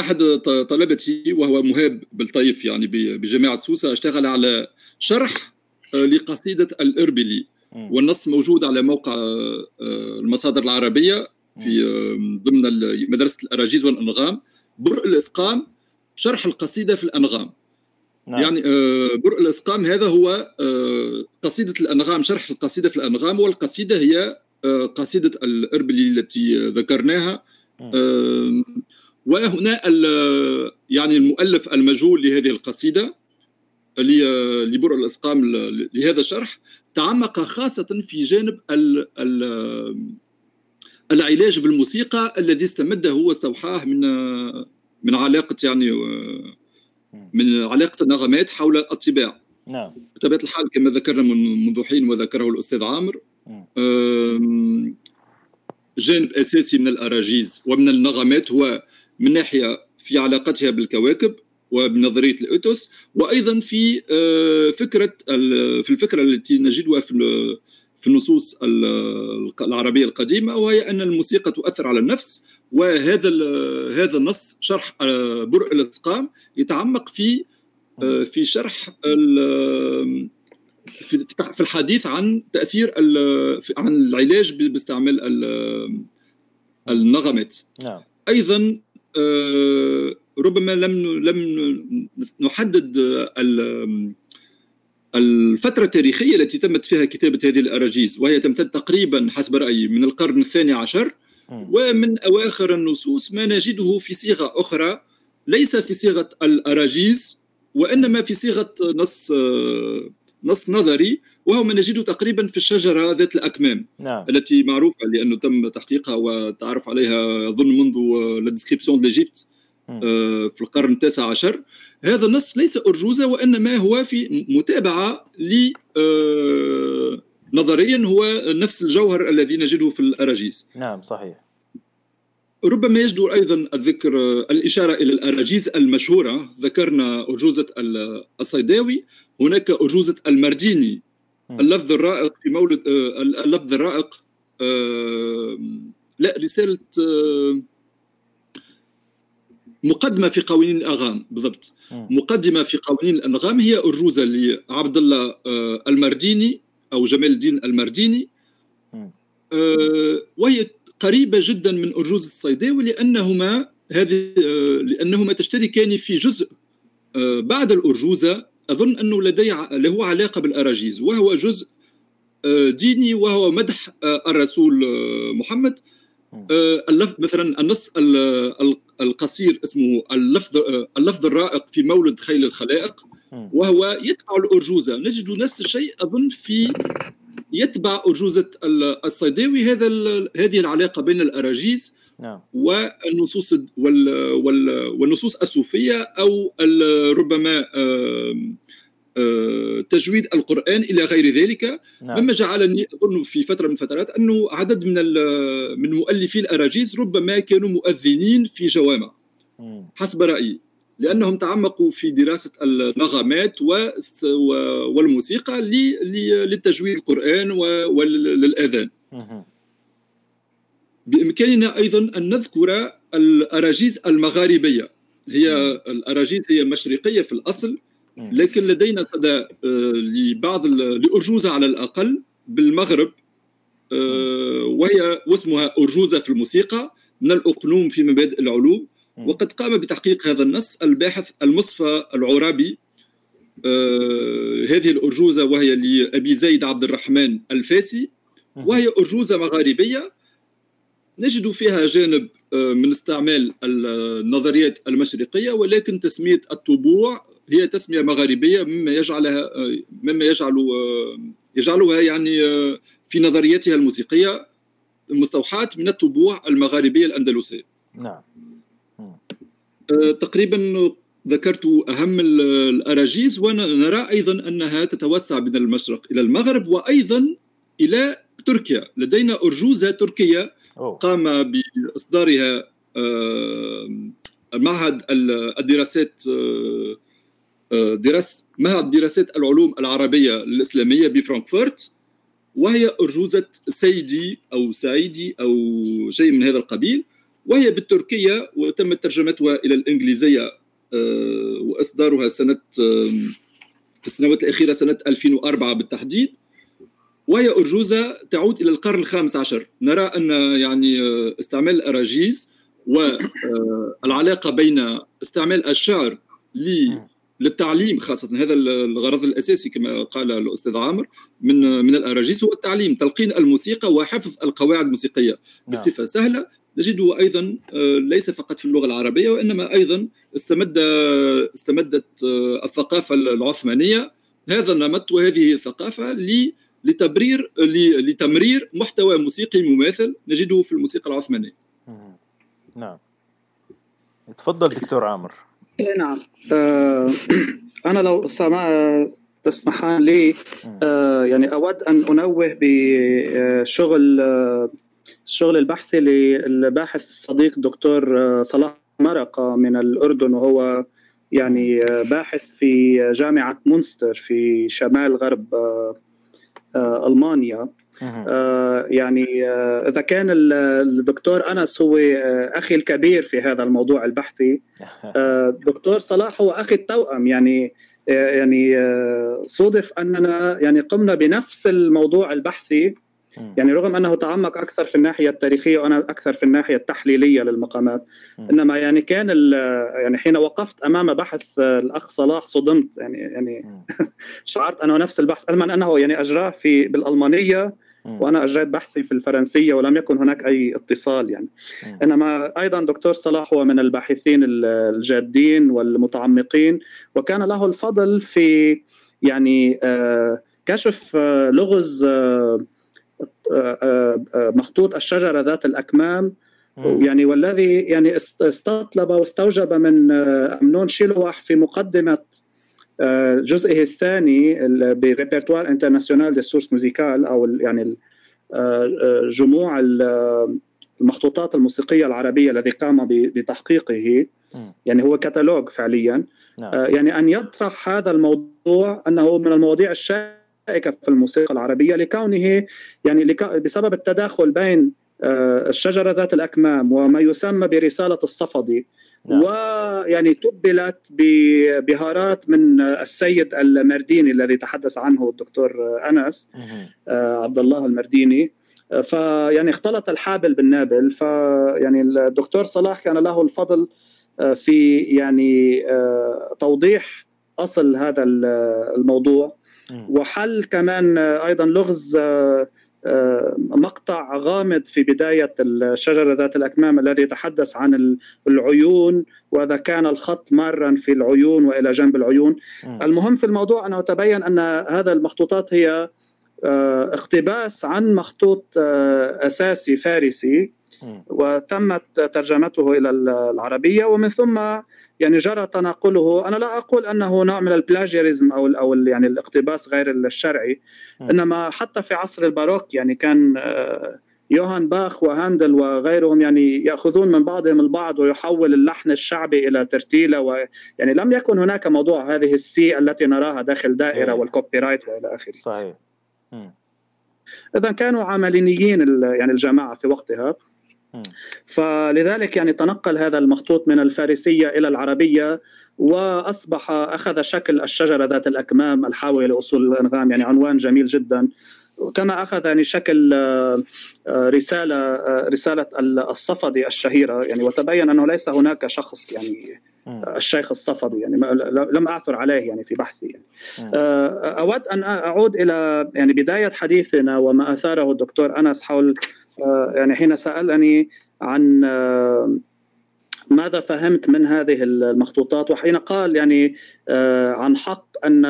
Speaker 2: أحد طلبتي وهو مهاب بالطيف يعني بجامعة سوسة اشتغل على شرح لقصيدة الاربلي والنص موجود على موقع آه، المصادر العربية في آه، ضمن مدرسة الأراجيز والأنغام. برء الإسقام شرح القصيدة في الأنغام. نعم. يعني آه، برء الإسقام هذا هو قصيدة الأنغام شرح القصيدة في الأنغام. والقصيدة هي قصيدة الاربلي التي ذكرناها. وهنا يعني المؤلف المجهول لهذه القصيدة لبرء الإسقام لهذا الشرح. تعمق خاصة في جانب ال ال العلاج بالموسيقى الذي استمده واستوحاه من من علاقة يعني من علاقة النغمات حول الطباع.
Speaker 1: نعم.
Speaker 2: بطبيعة الحال كما ذكرنا منذ حين وذكره الأستاذ عامر جانب أساسي من الأراجيز ومن النغمات هو من ناحية في علاقتها بالكواكب وبنظرية الأوتوس. وأيضا في آه، فكرة في الفكرة التي نجدها في في النصوص العربية القديمة وهي أن الموسيقى تؤثر على النفس وهذا هذا النص شرح آه، برء الإسقام يتعمق في آه، في شرح في الحديث عن تأثير عن العلاج باستعمال النغمات.
Speaker 1: نعم.
Speaker 2: أيضا ربما لم لم نحدد الفترة التاريخية التي تمت فيها كتابة هذه الأراجيز وهي تمتد تقريبا حسب رأيي من القرن الثاني عشر ومن أواخر النصوص ما نجده في صيغة أخرى ليس في صيغة الأراجيز وإنما في صيغة نص نص نظري وهو ما نجده تقريبا في الشجرة ذات الأكمام
Speaker 1: نعم.
Speaker 2: التي معروفة لأنه تم تحقيقها والتعرف عليها اظن منذ La Description de l'Égypte في القرن التاسع عشر. هذا النص ليس أرجوزة وإنما هو في متابعة ل آه، نظريا هو نفس الجوهر الذي نجده في الاراجيز
Speaker 1: نعم صحيح.
Speaker 2: ربما يجدر أيضا الذكر الإشارة إلى الاراجيز المشهورة. ذكرنا أرجوزة الصيداوي هناك أرجوزة المرديني اللفظ الرائق في مولد آه، اللفظ الرائق آه، لا رسالة آه، مقدمة في قوانين الأغام بالضبط. مقدمة في قوانين الانغام هي ارجوزه لعبد الله المرديني أو جمال الدين المرديني. وهي قريبة جدا من ارجوز الصيداوي لأنهما هذه لأنهما تشتركان في جزء بعد الأرجوزة. أظن أنه لدي له علاقة بالأراجيز. وهو جزء آه، ديني وهو مدح آه، الرسول آه، محمد. اللفظ مثلا النص القصير اسمه اللفظ اللفظ الرائق في مولد خيل الخلائق وهو يتبع الأرجوزة. نجد نفس الشيء أظن في يتبع أرجوزة الصيداوي. هذا هذه العلاقة بين الأراجيز نعم. والنصوص وال وال والنصوص الصوفية أو ربما تجويد القرآن إلى غير ذلك. نعم. مما جعلني أظن في فترة من الفترات أنه عدد من من مؤلفي الأراجيز ربما كانوا مؤذنين في جوامع حسب رأيي لأنهم تعمقوا في دراسة النغمات والموسيقى لتجويد القرآن وللآذان. بإمكاننا أيضا أن نذكر الأراجيز المغاربية. هي الأراجيز هي مشرقية في الأصل. لكن لدينا صدى آه، لبعض لارجوزه على الأقل بالمغرب آه، وهي واسمها ارجوزه في الموسيقى من الأقنوم في مبادئ العلوم وقد قام بتحقيق هذا النص الباحث المصطفى العرابي آه، هذه الأرجوزة وهي لأبي زيد عبد الرحمن الفاسي وهي أرجوزة مغاربية. نجد فيها جانب من استعمال النظريات المشرقية ولكن تسمية الطبوع هي تسمية مغاربية مما يجعلها آه، مما يجعل آه، يجعلها يعني في نظريتها الموسيقية مستوحاه من الطبوع المغاربية الأندلسية. نعم. تقريبا ذكرت أهم الأراجيز ونرى أيضا أنها تتوسع من المشرق إلى المغرب وأيضا إلى تركيا، لدينا ارجوزه تركية قام بإصدارها معهد الدراسات آه، آه، دراسة معهد دراسات العلوم العربية الإسلامية بفرانكفورت؟ وهي أرجوزة سيدي أو سعيدي أو شيء من هذا القبيل وهي بالتركية وتم ترجمتها إلى الإنجليزية آه، وإصدارها سنة في السنوات الأخيرة سنة 2004 بالتحديد. وهي أرجوزة تعود إلى القرن الخامس عشر. نرى أن يعني آه، استعمال الأراجيز والعلاقة بين استعمال الشعر للتعليم خاصة هذا الغرض الأساسي كما قال الأستاذ عامر من من الأراجيز هو التعليم تلقين الموسيقى وحفظ القواعد الموسيقية. نعم. بصفة سهلة نجده أيضا آه، ليس فقط في اللغة العربية وإنما أيضا استمد استمدت آه، الثقافة العثمانية هذا النمط وهذه الثقافة لتبرير لتمرير محتوى موسيقي مماثل نجده في الموسيقى العثمانية.
Speaker 1: نعم. تفضل دكتور عامر.
Speaker 3: نعم. آه أنا لو سمع تسمحان لي آه يعني أود أن أنوه بشغل آه الشغل البحثي للباحث الصديق دكتور آه، صلاح مرقة من الأردن وهو يعني آه، باحث في جامعة مونستر في شمال غرب آه، آه، ألمانيا. آه، يعني آه، إذا كان الدكتور أنس هو أخي الكبير في هذا الموضوع البحثي الدكتور صلاح هو أخي التوأم. يعني يعني صودف أننا يعني قمنا بنفس الموضوع البحثي. يعني رغم أنه تعمق أكثر في الناحية التاريخية وأنا أكثر في الناحية التحليلية للمقامات إنما يعني كان يعني حين وقفت أمام بحث الأخ صلاح صدمت. يعني يعني شعرت أنه نفس البحث. علما أنه يعني أجراه في بالألمانية. وأنا أجريت بحثي في الفرنسية ولم يكن هناك أي اتصال يعني. إنما أيضا دكتور صلاح هو من الباحثين الجادين والمتعمقين وكان له الفضل في يعني كشف لغز مخطوط الشجرة ذات الأكمام. يعني والذي يعني استطلب واستوجب من أمنون شيلوح في مقدمة جزئه الثاني ب Répertoire international des sources musicales أو يعني جموع المخطوطات الموسيقية العربية الذي قام بتحقيقه. يعني هو كتالوج فعليا. نعم. آه، يعني أن يطرح هذا الموضوع أنه من المواضيع الشائكة في الموسيقى العربية لكونه يعني بسبب التداخل بين آه، الشجرة ذات الأكمام وما يسمى برسالة الصفدي. نعم. ويعني تبلت ببهارات من السيد المرديني الذي تحدث عنه الدكتور أنس آه، عبد الله المرديني. فيعني اختلط الحابل بالنابل فيعني الدكتور صلاح كان له الفضل آه، في يعني آه، توضيح أصل هذا الموضوع. وحل كمان آه، أيضا لغز مقطع غامض في بداية الشجرة ذات الأكمام الذي يتحدث عن العيون وإذا كان الخط مارا في العيون وإلى جنب العيون. المهم في الموضوع أنه تبين أن هذا المخطوطات هي اقتباس عن مخطوط أساسي فارسي. وتمت ترجمته إلى العربية ومن ثم يعني جرى تناقله. أنا لا أقول أنه نوع من ال plagiarism أو أو يعني الاقتباس غير الشرعي إنما حتى في عصر الباروك يعني كان آه، يوهان باخ وهاندل وغيرهم يعني يأخذون من بعضهم البعض ويحول اللحن الشعبي إلى ترتيلة ويعني لم يكن هناك موضوع هذه ال C التي نراها داخل دائرة وال copyright وإلى آخره.
Speaker 1: صحيح.
Speaker 3: اذا كانوا عمليين يعني الجماعة في وقتها. فلذلك يعني تنقل هذا المخطوط من الفارسية إلى العربية وأصبح أخذ شكل الشجرة ذات الأكمام الحاوية لأصول الأنغام يعني عنوان جميل جدا. كما أخذ يعني شكل آه، آه، رسالة آه، رسالة الصفدي الشهيرة يعني وتبين أنه ليس هناك شخص يعني الشيخ الصفدي يعني لم أعثر عليه يعني في بحثي. يعني. أود أن أعود إلى يعني بداية حديثنا وما أثاره الدكتور أنس حول آه، يعني حين سألني عن آه، ماذا فهمت من هذه المخطوطات وحين قال يعني آه، عن حق أن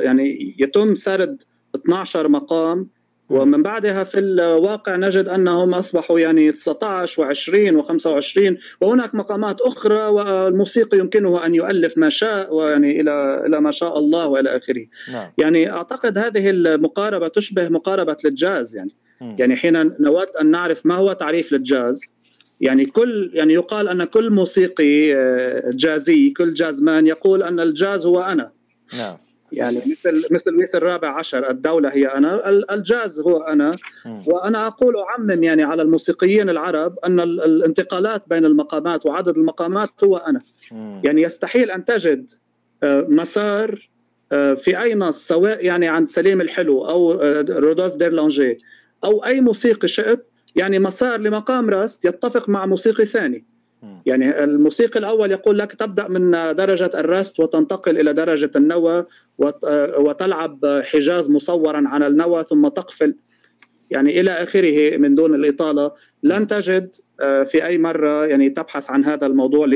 Speaker 3: يعني يتم سرد 12 مقام ومن بعدها في الواقع نجد أنهم أصبحوا يعني 19 و20 و25 وهناك مقامات أخرى والموسيقي يمكنه أن يؤلف ما شاء ويعني إلى إلى ما شاء الله وإلى آخره. نعم. يعني أعتقد هذه المقاربة تشبه مقاربة الجاز يعني يعني حين نود أن نعرف ما هو تعريف للجاز يعني كل يعني يقال أن كل موسيقي آه، جازي كل jazzman يقول أن الجاز هو أنا. نعم. يعني مثل مثل لويس الرابع عشر الدولة هي أنا الجاز هو أنا. وأنا أقول أعمم يعني على الموسيقيين العرب أن الانتقالات بين المقامات وعدد المقامات هو أنا. يعني يستحيل أن تجد آه، مسار آه، في أي نص سواء يعني عند سليم الحلو أو رودولف ديرلانجي أو أي موسيقي شئت يعني مسار لمقام راست يتفق مع موسيقي ثاني. يعني الموسيقي الأول يقول لك تبدأ من درجة الراست وتنتقل إلى درجة النوى وتلعب حجاز مصورا على النوى ثم تقفل يعني إلى آخره من دون الإطالة. لن تجد آه، في أي مرة يعني تبحث عن هذا الموضوع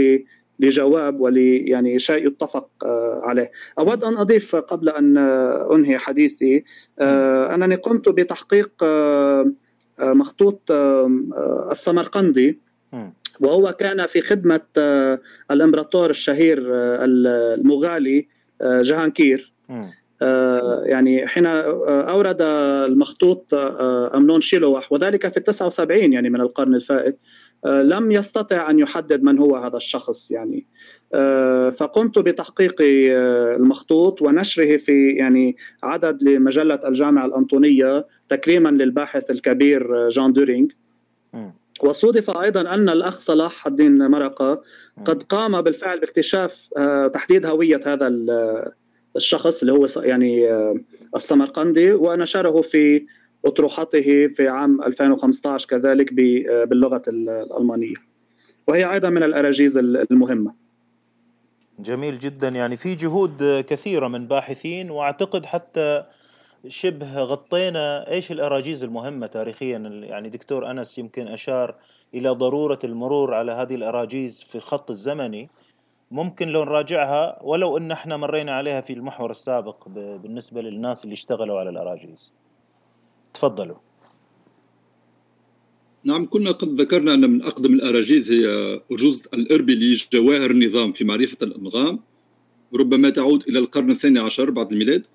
Speaker 3: لجواب ول يعني شيء يتفق آه، عليه. أود أن أضيف قبل أن آه، أنهي حديثي آه، أنني قمت بتحقيق مخطوط السمرقندي وهو كان في خدمة الإمبراطور الشهير المغالي جهانكير. يعني حين أورد المخطوط أمنون شيلوح وذلك في 79 يعني من القرن الفائت. لم يستطع أن يحدد من هو هذا الشخص يعني. آه، فقمت بتحقيق آه، المخطوط ونشره في يعني عدد لمجلة الجامعة الأنطونية تكريما للباحث الكبير جان دورينغ. وصودف أيضا أن الأخ صلاح الدين مرقة قد قام بالفعل باكتشاف تحديد هوية هذا الشخص اللي هو يعني السمرقندي ونشره في أطروحته في عام 2015 كذلك باللغة الألمانية. وهي أيضا من الأراجيز المهمة.
Speaker 1: جميل جدا. يعني في جهود كثيرة من باحثين وأعتقد حتى شبه غطينا إيش الأراجيز المهمة تاريخيا. يعني دكتور أنس يمكن أشار إلى ضرورة المرور على هذه الأراجيز في الخط الزمني. ممكن لو نراجعها ولو إن إحنا مرينا عليها في المحور السابق بالنسبة للناس اللي اشتغلوا على الأراجيز. تفضلوا.
Speaker 2: نعم كنا قد ذكرنا أن من أقدم الأراجيز هي أرجوزة الإربلي جواهر النظام في معرفة الأنغام. ربما تعود إلى القرن الثاني عشر بعد الميلاد.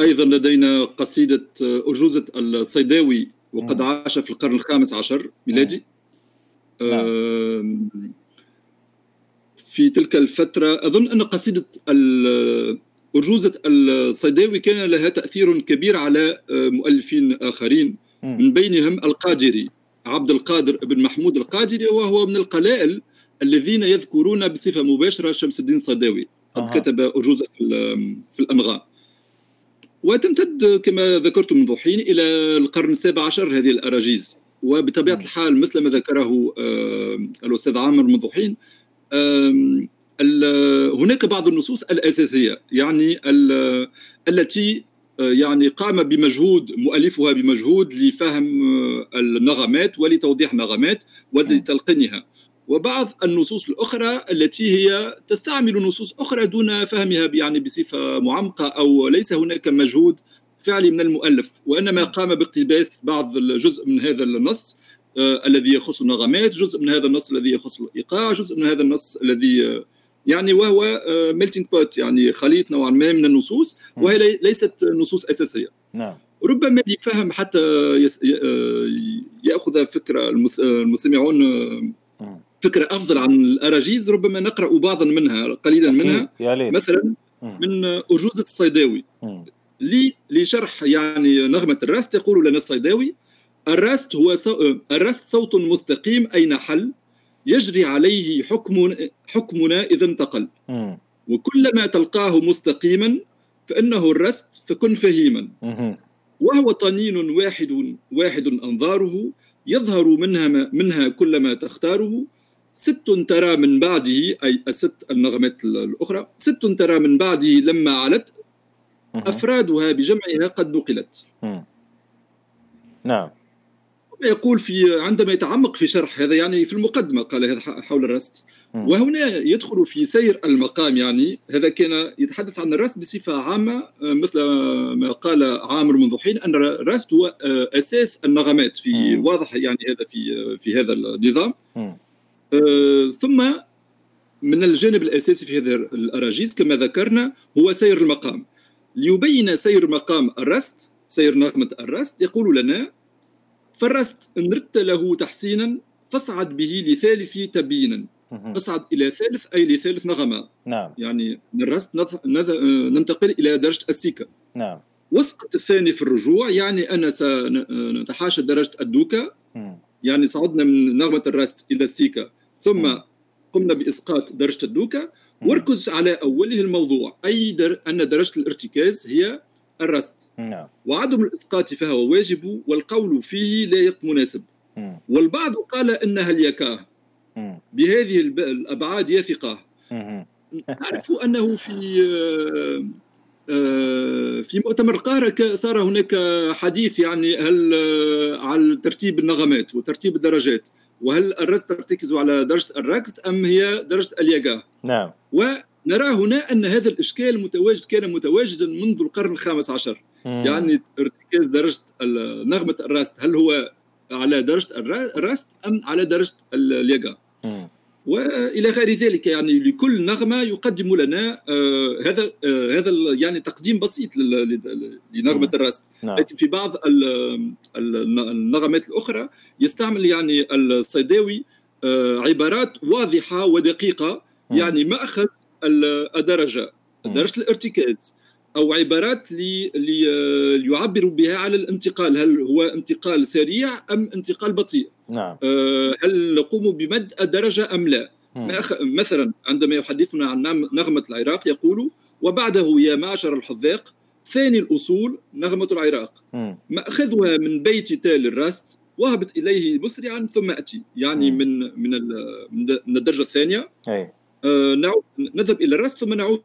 Speaker 2: أيضا لدينا قصيدة أرجوزة الصيداوي وقد عاش في القرن الخامس عشر ميلادي. نعم. في تلك الفترة أظن أن قصيدة أرجوزة الصيداوي كان لها تأثير كبير على آه، مؤلفين آخرين. من بينهم القادري عبد القادر بن محمود القادري وهو من القلائل الذين يذكرون بصفة مباشرة شمس الدين الصيداوي. قد أه. كتب أرجوزة في الأنغام. وتمتد كما ذكرت منذ حين إلى القرن السابع عشر هذه الأراجيز. وبطبيعة الحال مثل ما ذكره الأستاذ عامر منذ حين هناك بعض النصوص الأساسية يعني التي يعني قام بمجهود مؤلفها بمجهود لفهم النغمات ولتوضيح النغمات ولتلقينها. وبعض النصوص الأخرى التي هي تستعمل نصوص أخرى دون فهمها يعني بصفة معمقة أو ليس هناك مجهود فعلي من المؤلف. وإنما قام باقتباس بعض الجزء من هذا النص آه الذي يخص النغمات جزء من هذا النص الذي يخص الإيقاع جزء من هذا النص الذي يعني وهو melting آه، pot يعني خليط نوعا ما من النصوص وهي ليست نصوص أساسية.
Speaker 1: نعم.
Speaker 2: ربما يفهم حتى آه، يأخذ فكرة المستمعون آه، فكرة أفضل عن الأراجيز ربما نقرأ بعضا منها قليلا منها. مثلا من ارجوزه الصيداوي. لشرح يعني نغمة الراست يقول لنا الصيداوي الراست هو الراست صوت مستقيم أين حل؟ يجري عليه حكم حكمنا إذا انتقل. وكلما تلقاه مستقيما فإنه الرست فكن فهيما. وهو طنين واحد واحد أنظاره يظهر منها منها كلما تختاره. ست ترى من بعده أي الست النغمات الأخرى ست ترى من بعده لما علت. أفرادها بجمعها قد نقلت.
Speaker 1: نعم.
Speaker 2: يقول في عندما يتعمق في شرح هذا يعني في المقدمة قال هذا حول الرست. وهنا يدخل في سير المقام يعني هذا كان يتحدث عن الرست بصفة عامة مثل ما قال عامر منذ حين أن الرست هو أساس النغمات في واضح يعني هذا في في هذا النظام. آه، ثم من الجانب الأساسي في هذه الاراجيز كما ذكرنا هو سير المقام. ليبين سير مقام الرست سير نغمة الرست يقول لنا فرست إن ردت له تحسينا فاصعد به لثالث تبيينا. اصعد إلى ثالث أي لثالث نغمة.
Speaker 1: نعم.
Speaker 2: يعني من الرست نض... نض... ننتقل إلى درجة السيكا.
Speaker 1: نعم.
Speaker 2: واسقط الثاني في الرجوع يعني أنا سنتحاشى درجة الدوكا. يعني صعدنا من نغمة الرست إلى السيكا. ثم مم. قمنا بإسقاط درجة الدوكا. واركز على أوله الموضوع. أي در... أن درجة الارتكاز هي الرست
Speaker 1: نعم.
Speaker 2: وعدم الإسقاط فهو واجب والقول فيه لا مناسب. والبعض قال إنها اليكاه بهذه الأبعاد يثقة. نعرف أنه في آه، في مؤتمر القاهرة صار هناك حديث يعني هل آه، على ترتيب النغمات وترتيب الدرجات وهل الرقص ترتكز على درجة الرقص أم هي درجة اليقاه
Speaker 1: نعم.
Speaker 2: نرى هنا أن هذا الإشكال متواجد كان متواجدا منذ القرن الخامس عشر. مم. يعني ارتكاز درجة نغمة الراست. هل هو على درجة الراست أم على درجة اليقا وإلى غير ذلك يعني لكل نغمة يقدم لنا آه هذا آه هذا يعني تقديم بسيط لنغمة الراست.
Speaker 1: نعم.
Speaker 2: لكن في بعض النغمات الأخرى يستعمل يعني الصيداوي آه عبارات واضحة ودقيقة يعني ما أخذ الدرجة. درجة الارتكاز أو عبارات لي ليعبر بها على الانتقال. هل هو انتقال سريع أم انتقال بطيء؟
Speaker 1: نعم.
Speaker 2: آه، هل نقوم بمد الدرجة أم لا؟ مثلا عندما يحدثنا عن نغمة العراق يقول وبعده يا معشر الحذاق ثاني الأصول نغمة العراق. مأخذها من بيت تال الراست وهبط إليه مسرعا ثم أتي. يعني من من من الدرجة الثانية.
Speaker 1: أي.
Speaker 2: آه، نعود نذهب إلى الرست ثم نعود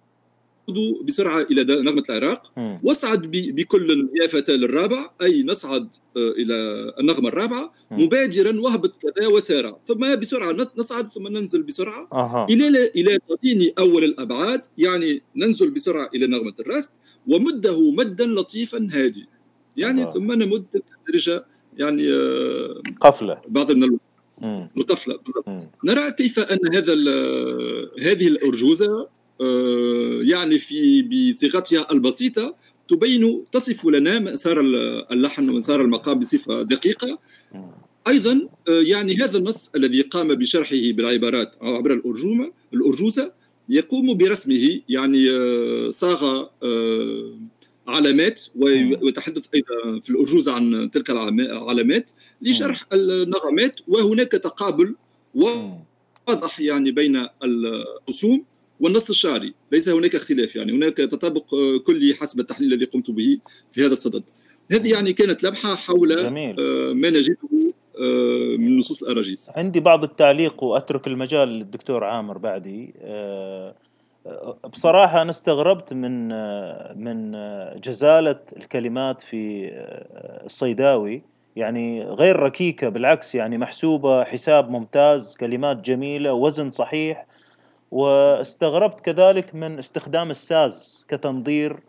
Speaker 2: بسرعة إلى نغمة العراق. واصعد بكل يا فتاه للرابع أي نصعد آه، إلى النغمة الرابعة. مبادرا واهبط كذا وسارع ثم بسرعة نصعد ثم ننزل بسرعة. أه. إلى إلى تضيني أول الأبعاد يعني ننزل بسرعة إلى نغمة الرست ومده مدا لطيفا هادي يعني أه. ثم نمد الدرجة يعني
Speaker 1: آه، قفلة.
Speaker 2: بعض من الوقت. مقفله نرى كيف أن هذا هذه الأرجوزة آه، يعني في بصيغتها البسيطة تبين تصف لنا مسار اللحن ومسار المقام بصفة دقيقة. أيضا آه، يعني هذا النص الذي قام بشرحه بالعبارات عبر الارجومه الأرجوزة يقوم برسمه يعني آه، صاغ علامات ويتحدث أيضا في الارجوزه عن تلك العلامات لشرح النغمات وهناك تقابل واضح يعني بين الرسوم والنص الشعري. ليس هناك اختلاف يعني. هناك تطابق آه، كلي حسب التحليل الذي قمت به في هذا الصدد. هذه يعني كانت لمحة حول جميل. آه، ما نجده آه، من نصوص الأراجيز
Speaker 1: عندي بعض التعليق وأترك المجال للدكتور عامر بعدي. بصراحة أنا استغربت من من جزالة الكلمات في الصيداوي. يعني غير ركيكة بالعكس يعني محسوبة حساب ممتاز كلمات جميلة وزن صحيح. واستغربت كذلك من استخدام الساز كتنظير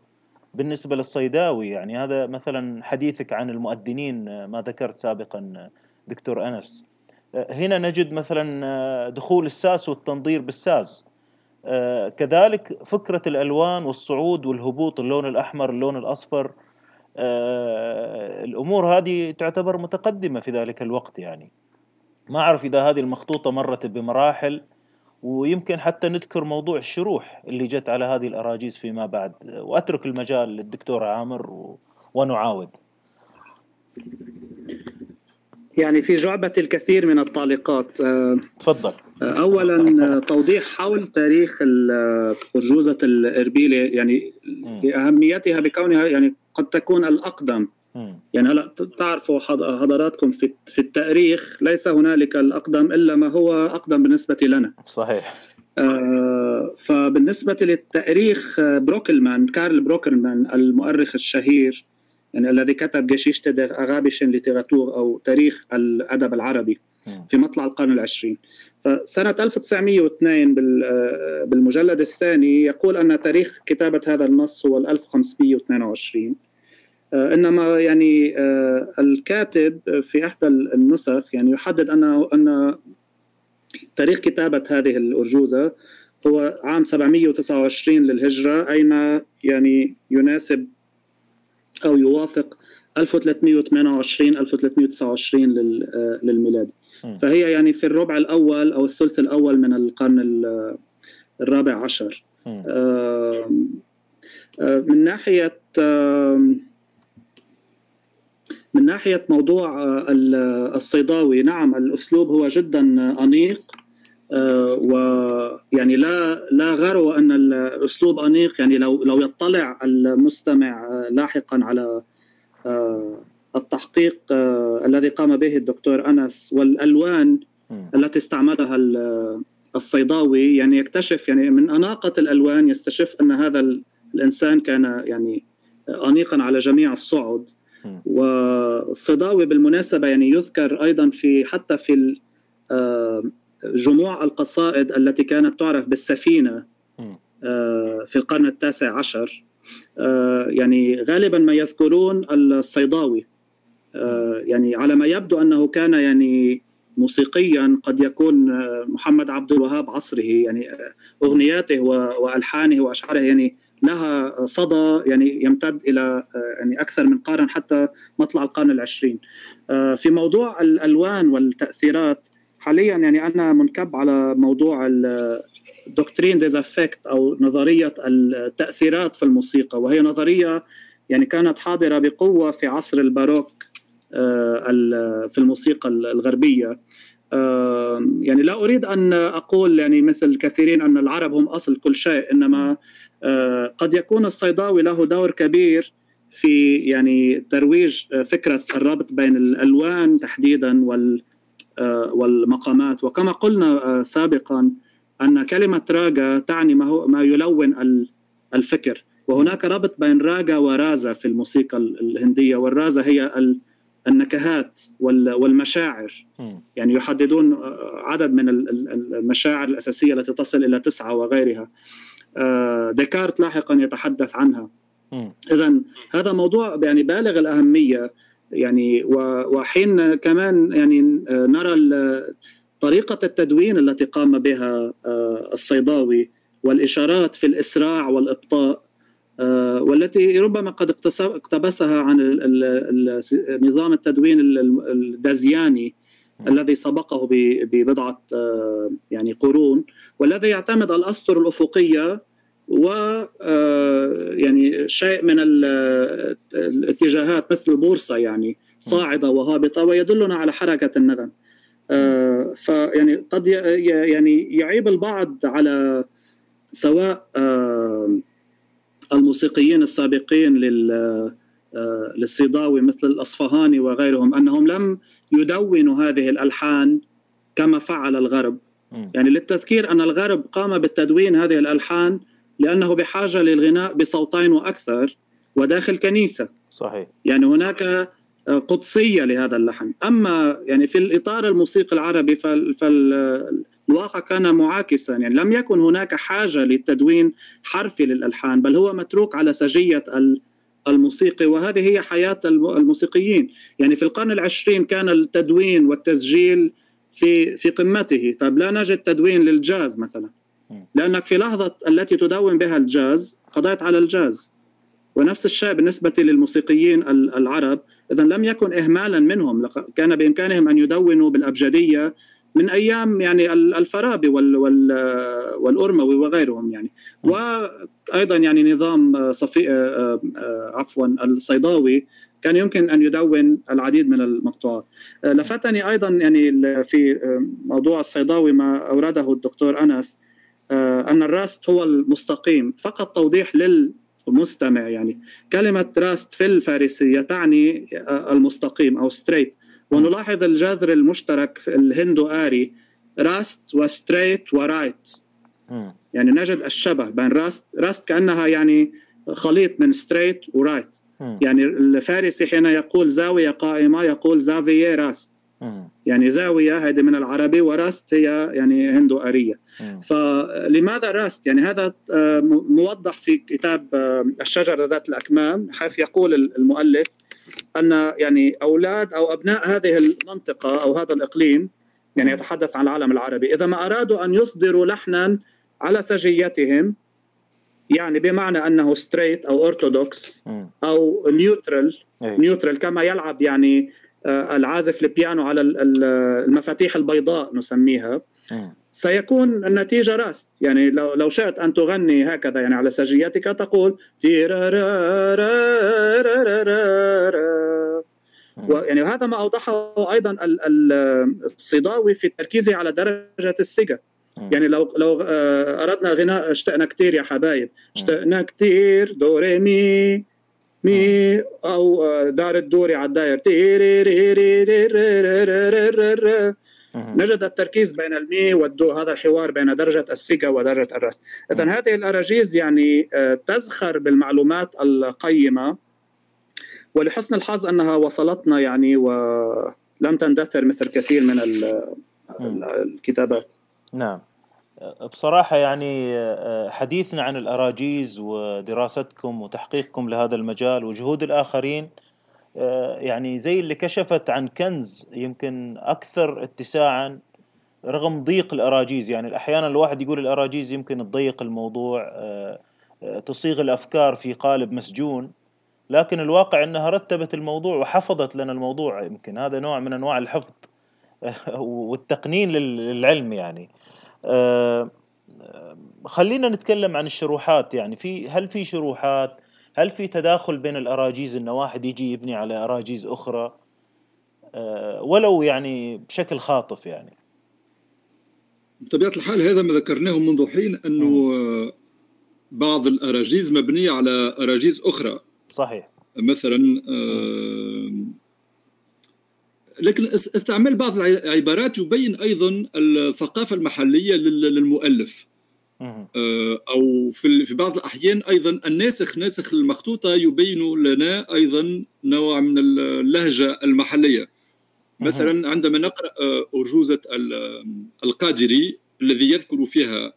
Speaker 1: بالنسبة للصيداوي. يعني هذا مثلا حديثك عن المؤذنين ما ذكرت سابقا دكتور أنس. هنا نجد مثلا دخول الساس والتنظير بالساز. كذلك فكرة الألوان والصعود والهبوط اللون الأحمر اللون الأصفر الأمور هذه تعتبر متقدمة في ذلك الوقت يعني. ما أعرف إذا هذه المخطوطة مرت بمراحل ويمكن حتى نذكر موضوع الشروح اللي جت على هذه الأراجيز فيما بعد. وأترك المجال للدكتور عامر و... ونعاود.
Speaker 3: يعني في جعبة الكثير من التعليقات
Speaker 1: آه، تفضل.
Speaker 3: آه، اولا توضيح حول تاريخ ارجوزه الاربيله يعني لأهميتها بكونها يعني قد تكون الأقدم. يعني هلا تعرفوا حضراتكم في في التاريخ ليس هنالك الأقدم إلا ما هو أقدم بالنسبة لنا.
Speaker 1: صحيح.
Speaker 3: آه فبالنسبة للتاريخ بروكلمان كارل بروكلمان المؤرخ الشهير يعني الذي كتب der arabischen Literatur أو تاريخ الأدب العربي. في مطلع القرن العشرين. فسنة 1902 آه، بالمجلد الثاني يقول أن تاريخ كتابة هذا النص هو 1522 آه، إنما يعني آه، الكاتب في إحدى النسخ يعني يحدد انه أن تاريخ كتابة هذه الأرجوزة هو عام 729 للهجرة اي ما يعني يناسب أو يوافق 1328 1329 للميلاد. فهي يعني في الربع الأول أو الثلث الأول من القرن الرابع عشر. من ناحية من ناحية موضوع آه، الصيداوي نعم الأسلوب هو جدا أنيق آه، ويعني لا لا غرو أن الأسلوب أنيق يعني لو لو يطلع المستمع آه، لاحقا على التحقيق الذي قام به الدكتور أنس والألوان التي استعملها الصيداوي يعني يكتشف يعني من أناقة الألوان يستشف أن هذا الإنسان كان يعني انيقا على جميع الصعد. والصداوي بالمناسبة يعني يذكر أيضا في حتى في آه، جموع القصائد التي كانت تعرف بالسفينة آه، في القرن التاسع عشر آه، يعني غالبا ما يذكرون الصيداوي. يعني على ما يبدو أنه كان يعني موسيقيا قد يكون محمد عبد الوهاب عصره يعني أغنياته وألحانه وأشعاره يعني لها صدى يعني يمتد إلى آه، يعني أكثر من قرن حتى مطلع القرن العشرين. آه، في موضوع الألوان والتأثيرات حاليا يعني أنا منكب على موضوع ال doctrine des affects أو نظرية التأثيرات في الموسيقى وهي نظرية يعني كانت حاضرة بقوة في عصر الباروك. آه، في الموسيقى الغربية. يعني لا أريد أن أقول يعني مثل الكثيرين أن العرب هم أصل كل شيء إنما آه، قد يكون الصيداوي له دور كبير في يعني ترويج آه، فكرة الربط بين الألوان تحديدا وال آه، والمقامات. وكما قلنا سابقا أن كلمة راجا تعني ما هو ما يلون الفكر. وهناك ربط بين راجا ورازا في الموسيقى الهندية والرازا هي النكهات والمشاعر. يعني يحددون عدد من المشاعر الأساسية التي تصل إلى تسعة وغيرها. آه، ديكارت لاحقا يتحدث عنها. اذا هذا موضوع يعني بالغ الأهمية يعني وحين كمان يعني نرى طريقة التدوين التي قام بها آه، الصيداوي والإشارات في الإسراع والإبطاء. آه، والتي ربما قد اقتبسها عن نظام التدوين الدازياني الذي سبقه ببضعة آه، يعني قرون والذي يعتمد على الأسطر الأفقية و آه، يعني شيء من الاتجاهات مثل البورصة يعني صاعدة وهابطة ويدلنا على حركة النغم فيعني قد يعني يعيب البعض على سواء الموسيقيين السابقين لل آه، للصيداوي مثل الأصفهاني وغيرهم أنهم لم يدونوا هذه الألحان كما فعل الغرب. يعني للتذكير أن الغرب قام بالتدوين هذه الألحان لأنه بحاجة للغناء بصوتين وأكثر وداخل كنيسة.
Speaker 1: صحيح.
Speaker 3: يعني هناك آه، قدسية لهذا اللحن. أما يعني في الإطار الموسيقي العربي فال, فال الواقع كان معاكسا. يعني لم يكن هناك حاجة للتدوين حرفي للألحان بل هو متروك على سجية الموسيقي وهذه هي حياة الموسيقيين. يعني في القرن العشرين كان التدوين والتسجيل في في قمته. طيب لا نجد تدوين للجاز مثلا. لأنك في لحظة التي تدون بها الجاز قضيت على الجاز. ونفس الشيء بالنسبة للموسيقيين العرب. اذا لم يكن اهمالا منهم. كان بإمكانهم أن يدونوا بالأبجدية من أيام يعني الفارابي وال وال والارموي وغيرهم يعني. وأيضا يعني نظام صفي آه، آه، عفوا الصيداوي كان يمكن أن يدون العديد من المقطوعات. آه، لفتني أيضا يعني في موضوع الصيداوي ما اورده الدكتور أنس أن الراست هو المستقيم فقط توضيح للمستمع يعني. كلمة راست في الفارسية تعني المستقيم أو straight ونلاحظ الجذر المشترك في الهندو آري راست و straight و right يعني نجد الشبه بين راست راست كأنها يعني خليط من straight و right يعني الفارسي حين يقول زاوية قائمة يقول زاوية راست. يعني زاوية هذه من العربي وراست هي يعني هندو آرية. فلماذا راست؟ يعني هذا آه، موضح في كتاب آه، الشجرة ذات الأكمام حيث يقول المؤلف أن يعني أولاد أو أبناء هذه المنطقة أو هذا الإقليم يعني يتحدث عن العالم العربي إذا ما أرادوا أن يصدروا لحنا على سجيتهم يعني بمعنى أنه straight أو اورثودوكس أو neutral neutral كما يلعب يعني آه، العازف البيانو على المفاتيح البيضاء نسميها. سيكون النتيجة راست. يعني لو لو شئت أن تغني هكذا يعني على سجيتك تقول يعني هذا ما أوضحه أيضا الصيداوي في تركيزه على درجة السجا يعني لو لو أردنا غناء اشتقنا كثير يا حبايب اشتقنا كثير دوري مي مي آه، دار الدوري على الداير نجد التركيز بين المي والدو هذا الحوار بين درجة السيجا ودرجة الرست. إذا هذه الأراجيز يعني آه، تزخر بالمعلومات القيمة ولحسن الحظ أنها وصلتنا يعني ولم تندثر مثل كثير من الكتابات.
Speaker 1: نعم. بصراحة يعني آه، حديثنا عن الأراجيز ودراستكم وتحقيقكم لهذا المجال وجهود الآخرين يعني زي اللي كشفت عن كنز يمكن أكثر اتساعا رغم ضيق الأراجيز. يعني أحيانا الواحد يقول الأراجيز يمكن تضيق الموضوع آه، آه، تصيغ الأفكار في قالب مسجون لكن الواقع إنها رتبت الموضوع وحفظت لنا الموضوع. يمكن هذا نوع من أنواع الحفظ والتقنين للعلم يعني. خلينا نتكلم عن الشروحات. يعني في هل في شروحات هل في تداخل بين الأراجيز إن واحد يجي يبني على أراجيز أخرى؟ آه، ولو يعني بشكل خاطف يعني.
Speaker 2: بطبيعة الحال هذا ما ذكرناه منذ حين أنه بعض الأراجيز مبنية على أراجيز أخرى.
Speaker 1: صحيح.
Speaker 2: مثلا لكن استعمال بعض العبارات يبين أيضا الثقافة المحلية للمؤلف. أو في في بعض الأحيان أيضا الناسخ ناسخ المخطوطة يبين لنا أيضا نوع من اللهجة المحلية. مثلا عندما نقرأ أرجوزة القادري الذي يذكر فيها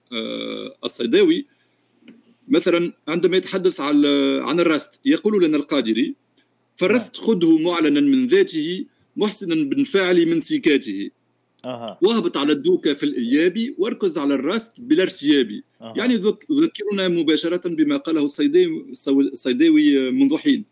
Speaker 2: الصيداوي مثلا عندما يتحدث عن عن الرست يقول لنا القادري فالرست خذه معلنا من ذاته محسنا بالفعل من سيكاته. أه. واهبط على الدوكة في الإياب واركز على الرست بلا ارتياب أه. يعني يذكرنا مباشرة بما قاله الصيداوي الصيداوي منذ حين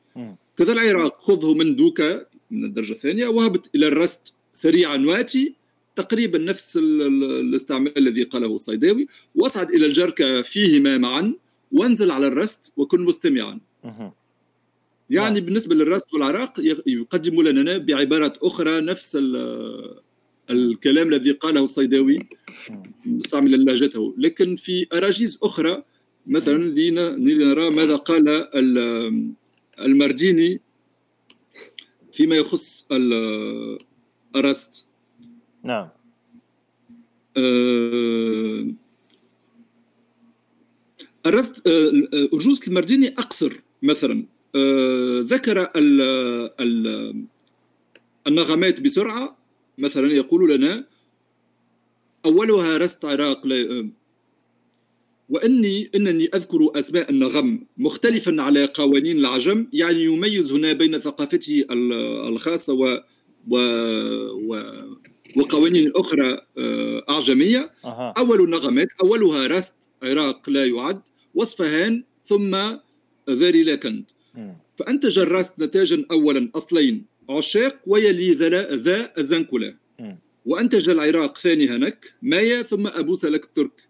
Speaker 2: كذا العراق خذه من دوكة من الدرجة الثانية وهبط إلى الرست سريعا واتي تقريبا نفس الاستعمال الذي قاله الصيداوي واصعد إلى الجركة فيهما معا وانزل على الرست وكن مستمعا أه. يعني نعم. بالنسبة للرست والعراق يقدم لنا بعبارات أخرى نفس الكلام الذي قاله الصيداوي مستعملا لهجته. لكن في أراجيز أخرى مثلا لنرى ماذا قال المرديني فيما يخص الرست
Speaker 1: نعم.
Speaker 2: آه، الرست آه، أرجوز المرديني أقصر مثلا. آه، ذكر النغمات بسرعة مثلا يقول لنا أولها رست عراق وإني إنني أذكر أسماء النغم مختلفا على قوانين العجم يعني يميز هنا بين ثقافته الخاصة و, و, و وقوانين أخرى آه، أعجمية. أه. أول النغمات أولها رست عراق لا يعد واصفهان ثم ذاري لاكند فانتج الرست نتاجا اولا أصلين. عشاق ويلي ذا الزنكلة وأنتج العراق ثاني هنك مايا ثم أبو سلك الترك.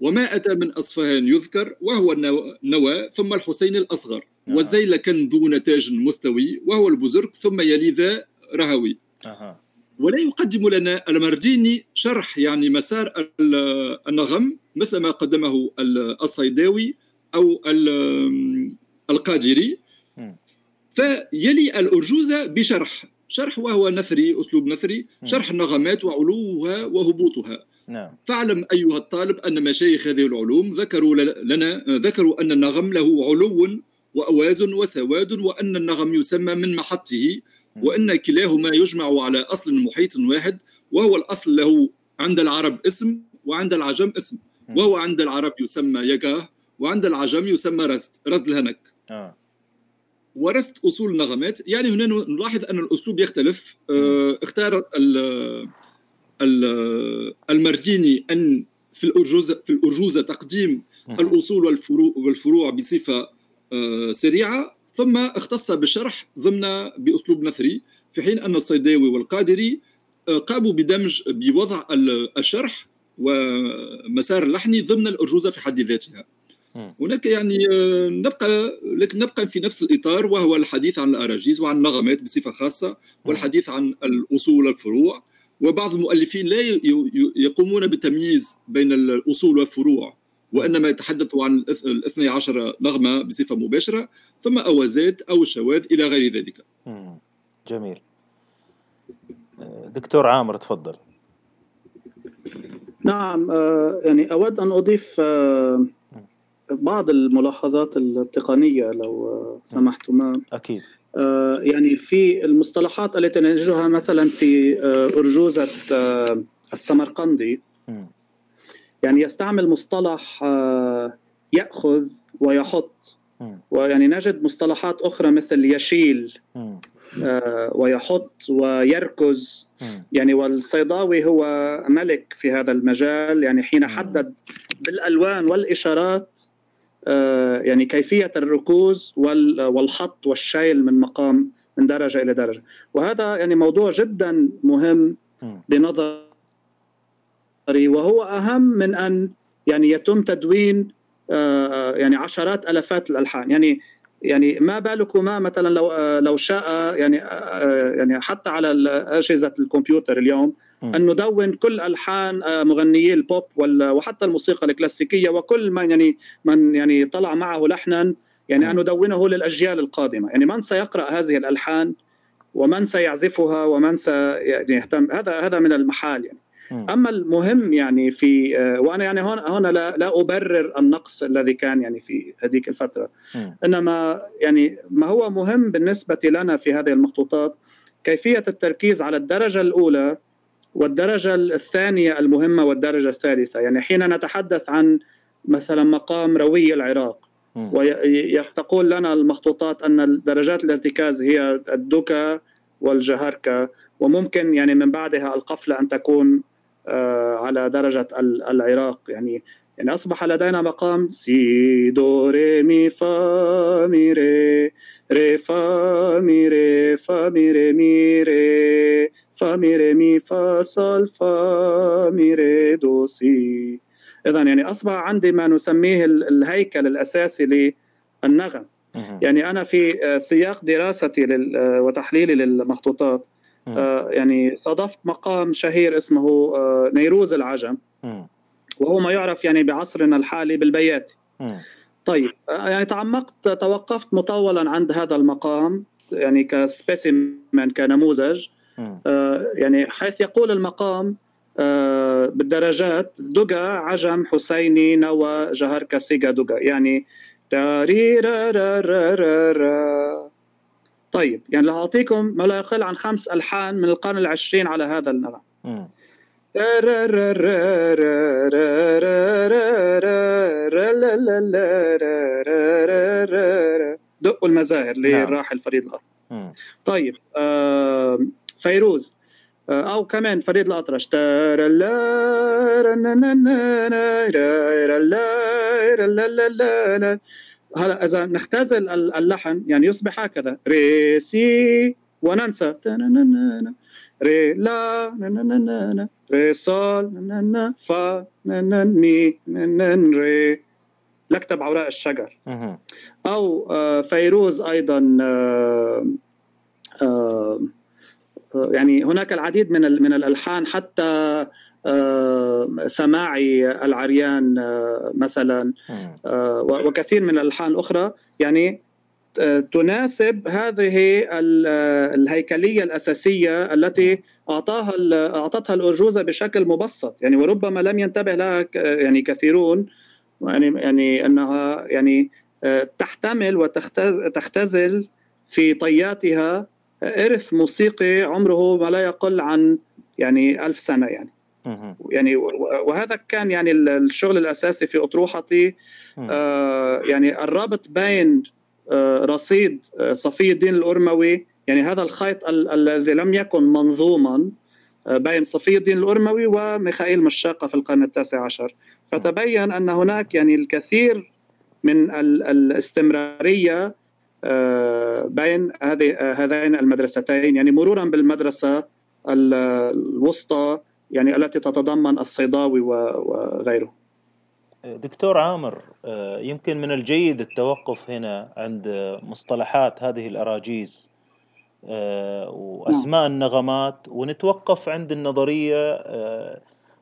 Speaker 2: وما أتى من أصفهان يذكر وهو النوى ثم الحسين الأصغر. نعم. والزيلكن ذو نتاج مستوي وهو البزرك ثم يلي ذا رهوي. ولا يقدم لنا المرديني شرح يعني مسار النغم مثل ما قدمه الصيداوي أو القادري. فيلي الأرجوزة بشرح. شرح وهو نثري أسلوب نثري. شرح النغمات وعلوها وهبوطها. نعم. فاعلم أيها الطالب أن مشايخ هذه العلوم ذكروا لنا ذكروا أن النغم له علو وأواز وسواد وأن النغم يسمى من محطه وأن كلاهما يجمع على أصل محيط واحد وهو الأصل له عند العرب اسم وعند العجم اسم وهو عند العرب يسمى يقاه وعند العجم يسمى رست رست الهنك آه. ورثت أصول النغمات يعني هنا نلاحظ أن الأسلوب يختلف. آه، اختار المرديني أن في الارجوزه في الارجوزه تقديم الأصول والفروع والفروع بصفة آه، سريعة. ثم اختص بالشرح ضمن بأسلوب نثري في حين أن الصيداوي والقادري آه، قاموا بدمج بوضع الشرح ومسار اللحني ضمن الارجوزه في حد ذاتها. هناك يعني آه، نبقى لكن نبقى في نفس الإطار وهو الحديث عن الأراجيز وعن النغمات بصفة خاصة والحديث عن الأصول والفروع وبعض المؤلفين لا يقومون بتمييز بين الأصول والفروع وإنما يتحدثوا عن الاثني عشر نغمة بصفة مباشرة ثم اوازات أو الشواذ إلى غير ذلك.
Speaker 1: جميل. دكتور عامر تفضل.
Speaker 3: نعم آه، يعني أود أن أضيف آه، بعض الملاحظات التقنية لو سمحتما.
Speaker 1: أكيد.
Speaker 3: آه، يعني في المصطلحات التي نجدها مثلا في آه، أرجوزة آه، السمرقندي. يعني يستعمل مصطلح يأخذ ويحط. ويعني نجد مصطلحات أخرى مثل يشيل ويحط ويركز. يعني والصيداوي هو ملك في هذا المجال. يعني حين حدد بالألوان والإشارات آه، يعني كيفية الركوز والحط والشيل من مقام من درجة إلى درجة. وهذا يعني موضوع جدا مهم بنظري وهو أهم من أن يعني يتم تدوين آه، يعني عشرات الافات الألحان. يعني يعني ما بالكما مثلا لو لو شاء يعني يعني حتى على أجهزة الكمبيوتر اليوم أن ندون كل ألحان مغنيي البوب وحتى الموسيقى الكلاسيكية وكل من يعني من يعني طلع معه لحنا يعني أن ندونه للأجيال القادمة. يعني من سيقرأ هذه الألحان ومن سيعزفها ومن سيهتم هذا هذا من المحال يعني. أما المهم يعني في وأنا يعني هون هنا لا, لا أبرر النقص الذي كان يعني في هذيك الفترة. إنما يعني ما هو مهم بالنسبة لنا في هذه المخطوطات كيفية التركيز على الدرجة الأولى والدرجة الثانية المهمة والدرجة الثالثة. يعني حين نتحدث عن مثلا مقام روي العراق وتقول لنا المخطوطات أن درجات الارتكاز هي الدكا والجهركة وممكن يعني من بعدها القفلة أن تكون آه، على درجة العراق. يعني يعني أصبح لدينا مقام سي دو ري مي فا مي ري ري فا مي ري فا مي ري مي ري فا مي ري مي فا صول فا مي ري دو سي. إذا يعني أصبح عندي ما نسميه الهيكل الأساسي للنغم. يعني أنا في آه، سياق دراستي آه، وتحليلي للمخطوطات. آه، يعني صادفت مقام شهير اسمه نيروز العجم. وهو ما يعرف يعني بعصرنا الحالي بالبياتي طيب يعني تعمقت توقفت مطولا عند هذا المقام يعني ك specimen كنموذج. يعني حيث يقول المقام بالدرجات دوكاه عجم حسيني نوى جهاركاه سيكاه دوكاه يعني طيب يعني رح اعطيكم ما لا يقل عن خمس الحان من القرن العشرين على هذا النغم دقوا المزاهر للراحل فريد الأطرش طيب فيروز أو كمان فريد الاطرش هلا إذا نختزل اللحن يعني يصبح هكذا. ري سي وننسى. ري لا ري صول فا مي ري. لكتب ع وراق الشجر. أو فيروز أيضا يعني هناك العديد من من الألحان حتى آه، سماعي العريان آه، مثلا آه، وكثير من الألحان الأخرى. يعني تناسب هذه الهيكلية الأساسية التي أعطاها أعطتها الأرجوزة بشكل مبسط. يعني وربما لم ينتبه لها يعني كثيرون. يعني يعني أنها يعني تحتمل وتختزل في طياتها إرث موسيقي عمره ما لا يقل عن يعني ألف سنة يعني. يعني وهذا كان يعني الشغل الأساسي في أطروحتي. آه يعني الرابط بين آه رصيد آه صفي الدين الأرموي يعني هذا الخيط الذي لم يكن منظوما بين صفي الدين الأرموي وميخائيل مشاقة في القرن التاسع عشر. فتبين أن هناك يعني الكثير من الاستمرارية آه، بين هذه هذين المدرستين يعني مرورا بالمدرسة الوسطى يعني التي تتضمن الصيداوي وغيره.
Speaker 1: دكتور عامر آه، يمكن من الجيد التوقف هنا عند مصطلحات هذه الأراجيز وأسماء النغمات ونتوقف عند النظرية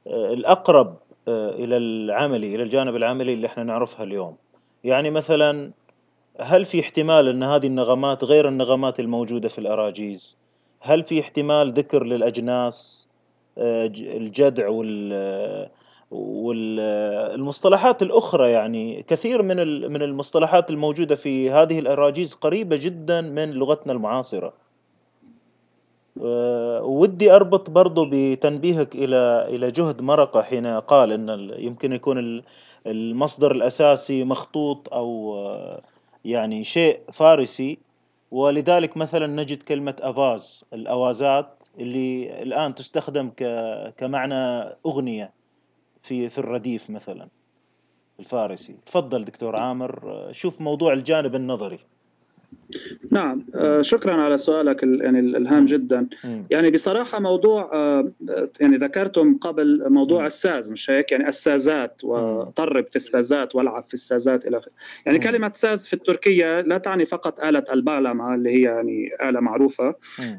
Speaker 1: الأقرب إلى العملي إلى الجانب العملي اللي إحنا نعرفها اليوم. يعني مثلا هل في احتمال أن هذه النغمات غير النغمات الموجودة في الأراجيز؟ هل في احتمال ذكر للأجناس؟ آه، الجدع وال والمصطلحات الأخرى يعني كثير من من المصطلحات الموجودة في هذه الأراجيز قريبة جدا من لغتنا المعاصرة. آه، ودي أربط برضو بتنبيهك إلى إلى جهد مرقة حين قال إن يمكن يكون المصدر الأساسي مخطوط أو يعني شيء فارسي ولذلك مثلا نجد كلمة أفاز الأوازات اللي الآن تستخدم كمعنى أغنية في في الرديف مثلا الفارسي. تفضل دكتور عامر شوف موضوع الجانب النظري.
Speaker 3: نعم آه، شكرا على سؤالك يعني الهام جدا. يعني بصراحة موضوع آه، يعني ذكرتم قبل موضوع الساز مش هيك؟ يعني السازات وطرب في السازات والعب في السازات إلى آخره. يعني كلمة ساز في التركية لا تعني فقط آلة البعلمة اللي هي يعني آلة معروفة.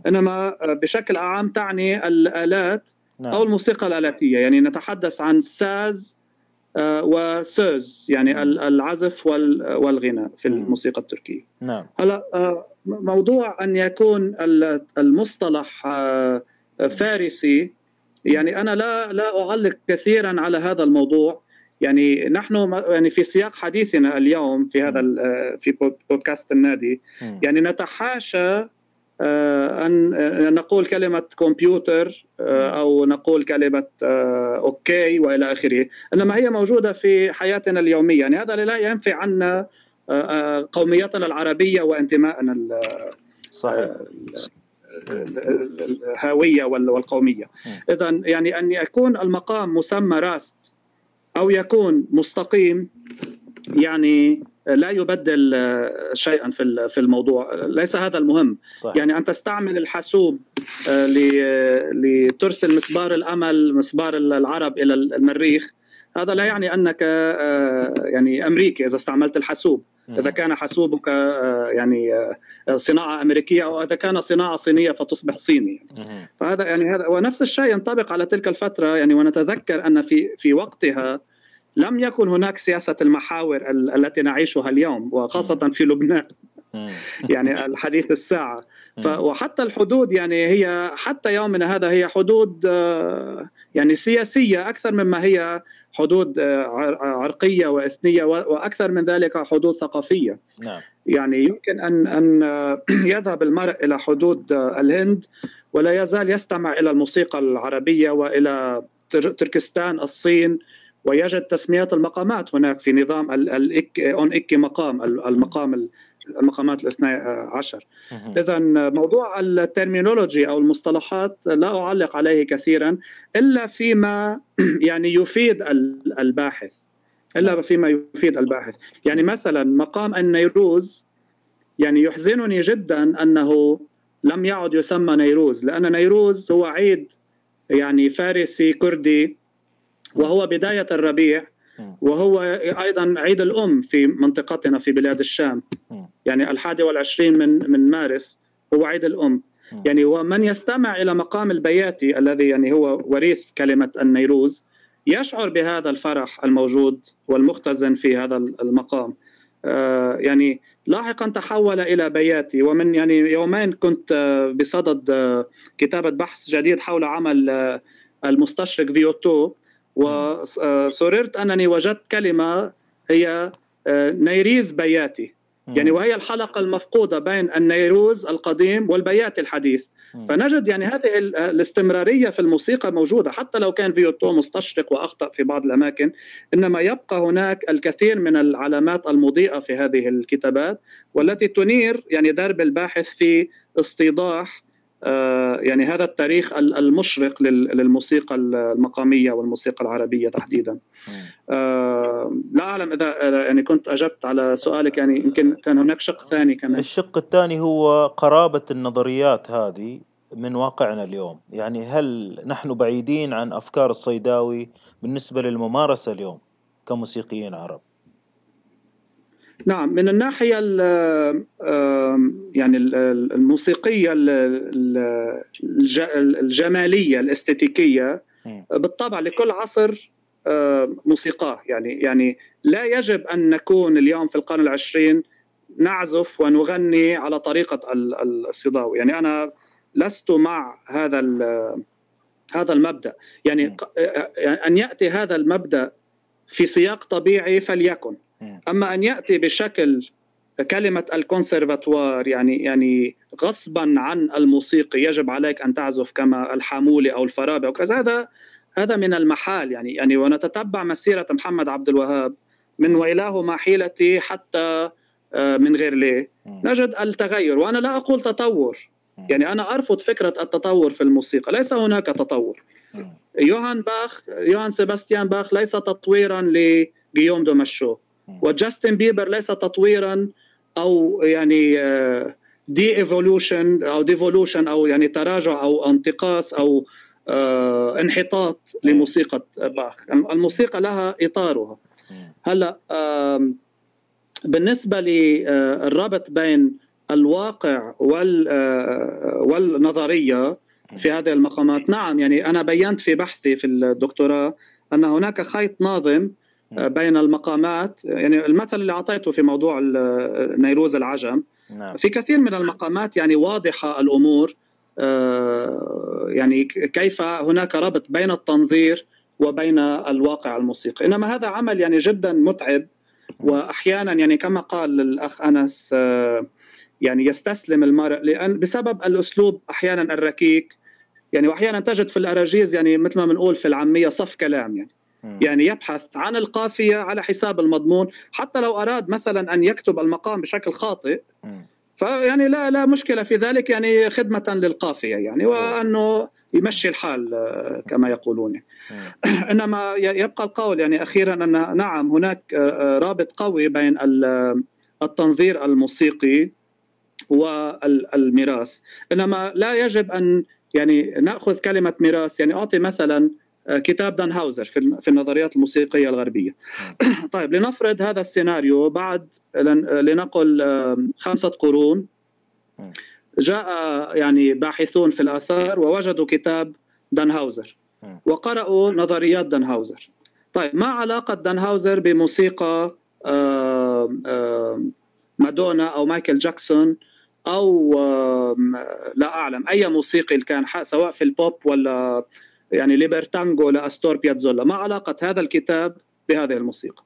Speaker 3: إنما آه، بشكل عام تعني الالات نعم. أو الموسيقى الآلاتية. يعني نتحدث عن ساز آه، وسوز يعني العزف والغناء في الموسيقى التركية.
Speaker 1: نعم.
Speaker 3: هلا آه، موضوع أن يكون المصطلح آه، فارسي يعني أنا لا لا أعلق كثيرا على هذا الموضوع. يعني نحن يعني في سياق حديثنا اليوم في هذا في بودكاست النادي يعني نتحاشى آه، أن آه، نقول كلمة كمبيوتر آه، أو نقول كلمة أوكي وإلى آخره. إنما هي موجودة في حياتنا اليومية. يعني هذا لا ينفي عنا قوميتنا العربية وانتمائنا صحيح. الهويه والقومية. إذا يعني أن يكون المقام مسمى راست أو يكون مستقيم يعني لا يبدل شيئا في في الموضوع. ليس هذا المهم. صح. يعني أن تستعمل الحاسوب آه، لترسل مسبار الأمل مسبار العرب إلى المريخ. هذا لا يعني أنك آه، يعني أمريكي إذا استعملت الحاسوب. إذا كان حاسوبك آه، يعني صناعة أمريكية أو إذا كان صناعة صينية فتصبح صيني. فهذا يعني هذا ونفس الشيء ينطبق على تلك الفترة. يعني ونتذكر أن في في وقتها لم يكن هناك سياسة المحاور التي نعيشها اليوم وخاصة في لبنان. يعني الحديث الساعة. وحتى الحدود يعني هي حتى يومنا هذا هي حدود آه، يعني سياسية أكثر مما هي حدود آه، عرقية وإثنية وأكثر من ذلك حدود ثقافية. نعم. يعني يمكن ان أن يذهب المرء إلى حدود الهند ولا يزال يستمع إلى الموسيقى العربية وإلى تركستان الصين ويجد تسميات المقامات هناك في نظام الإك أون إكي مقام المقام المقامات الاثنى عشر. اذا موضوع الترمينولوجي أو المصطلحات لا أعلق عليه كثيرا إلا فيما يعني يفيد الباحث. إلا نعم. فيما يفيد الباحث. يعني مثلا مقام النيروز يعني يحزنني جدا أنه لم يعد يسمى نيروز لأن نيروز هو عيد يعني فارسي كردي وهو بداية الربيع وهو أيضا عيد الأم في منطقتنا في بلاد الشام. يعني الحادي والعشرين من من مارس هو عيد الأم. يعني ومن يستمع إلى مقام البياتي الذي يعني هو وريث كلمة النيروز يشعر بهذا الفرح الموجود والمختزن في هذا المقام. آه يعني لاحقا تحول إلى بياتي. ومن يعني يومين كنت آه بصدد آه كتابة بحث جديد حول عمل المستشرق فيلوتو. وسررت أنني وجدت كلمة هي آه، نيريز بياتي. يعني وهي الحلقة المفقودة بين النيروز القديم والبياتي الحديث. فنجد يعني هذه الاستمرارية في الموسيقى موجودة. حتى لو كان فيوتو مستشرق وأخطأ في بعض الأماكن إنما يبقى هناك الكثير من العلامات المضيئة في هذه الكتابات والتي تنير يعني درب الباحث في استيضاح آه، يعني هذا التاريخ المشرق للموسيقى المقامية والموسيقى العربية تحديدا. آه، لا أعلم إذا يعني كنت أجبت على سؤالك يعني يمكن كان هناك شق ثاني كمان
Speaker 1: الشق الثاني هو قرابة النظريات هذه من واقعنا اليوم. يعني هل نحن بعيدين عن أفكار الصيداوي بالنسبة للممارسة اليوم كموسيقيين عرب؟
Speaker 3: نعم من الناحية يعني الموسيقية الجمالية الاستاتيكيه بالطبع لكل عصر موسيقاه. يعني يعني لا يجب أن نكون اليوم في القرن العشرين نعزف ونغني على طريقة الصداوي يعني أنا لست مع هذا هذا المبدأ. يعني أن يأتي هذا المبدأ في سياق طبيعي فليكن. أما أن يأتي بشكل كلمة الكونسرفاتوار يعني يعني غصبا عن الموسيقي يجب عليك أن تعزف كما الحامولي أو الفارابي أو كذا هذا هذا من المحال يعني يعني ونتتبع مسيرة محمد عبد الوهاب من ويلاه ما حيلتي حتى آه، من غير ليه. نجد التغير وأنا لا أقول تطور. يعني أنا أرفض فكرة التطور في الموسيقى ليس هناك تطور. يوهان باخ يوهان سيباستيان باخ ليس تطويرا لجيوم دو ماشو. وجاستن بيبر ليس تطويرا أو يعني de-evolution أو devolution أو يعني تراجع أو انتقاص أو آه، انحطاط لموسيقى باخ. الموسيقى لها إطارها. هلأ بالنسبة للربط بين الواقع وال آه، والنظرية في هذه المقامات نعم يعني أنا بينت في بحثي في الدكتوراه أن هناك خيط ناظم بين المقامات. يعني المثل اللي أعطيته في موضوع نيروز العجم نعم. في كثير من المقامات يعني واضحة الأمور يعني كيف هناك ربط بين التنظير وبين الواقع الموسيقي. إنما هذا عمل يعني جدا متعب واحيانا يعني كما قال الأخ أنس يعني يستسلم المرء لأن بسبب الأسلوب أحيانا الركيك. يعني واحيانا تجد في الأراجيز يعني مثل ما بنقول في العامية صف كلام يعني. يعني يبحث عن القافية على حساب المضمون حتى لو أراد مثلا أن يكتب المقام بشكل خاطئ فيعني لا لا مشكلة في ذلك يعني خدمة للقافية يعني وأنه يمشي الحال آه، كما يقولون. إنما يبقى القول يعني أخيرا أن نعم هناك آه، رابط قوي بين التنظير الموسيقي والميراث. إنما لا يجب أن يعني نأخذ كلمة ميراث يعني أعطي مثلا آه، كتاب دان هاوزر في في النظريات الموسيقية الغربية. طيب لنفرض هذا السيناريو بعد لنقل خمسة قرون. جاء يعني باحثون في الآثار ووجدوا كتاب دانهاوزر. وقرأوا نظريات دانهاوزر. طيب ما علاقة دانهاوزر بموسيقى مادونا أو مايكل جاكسون أو لا أعلم أي موسيقي كان سواء في البوب ولا يعني ليبرتانجو لأستور بياتزولا. ما علاقة هذا الكتاب بهذه الموسيقى؟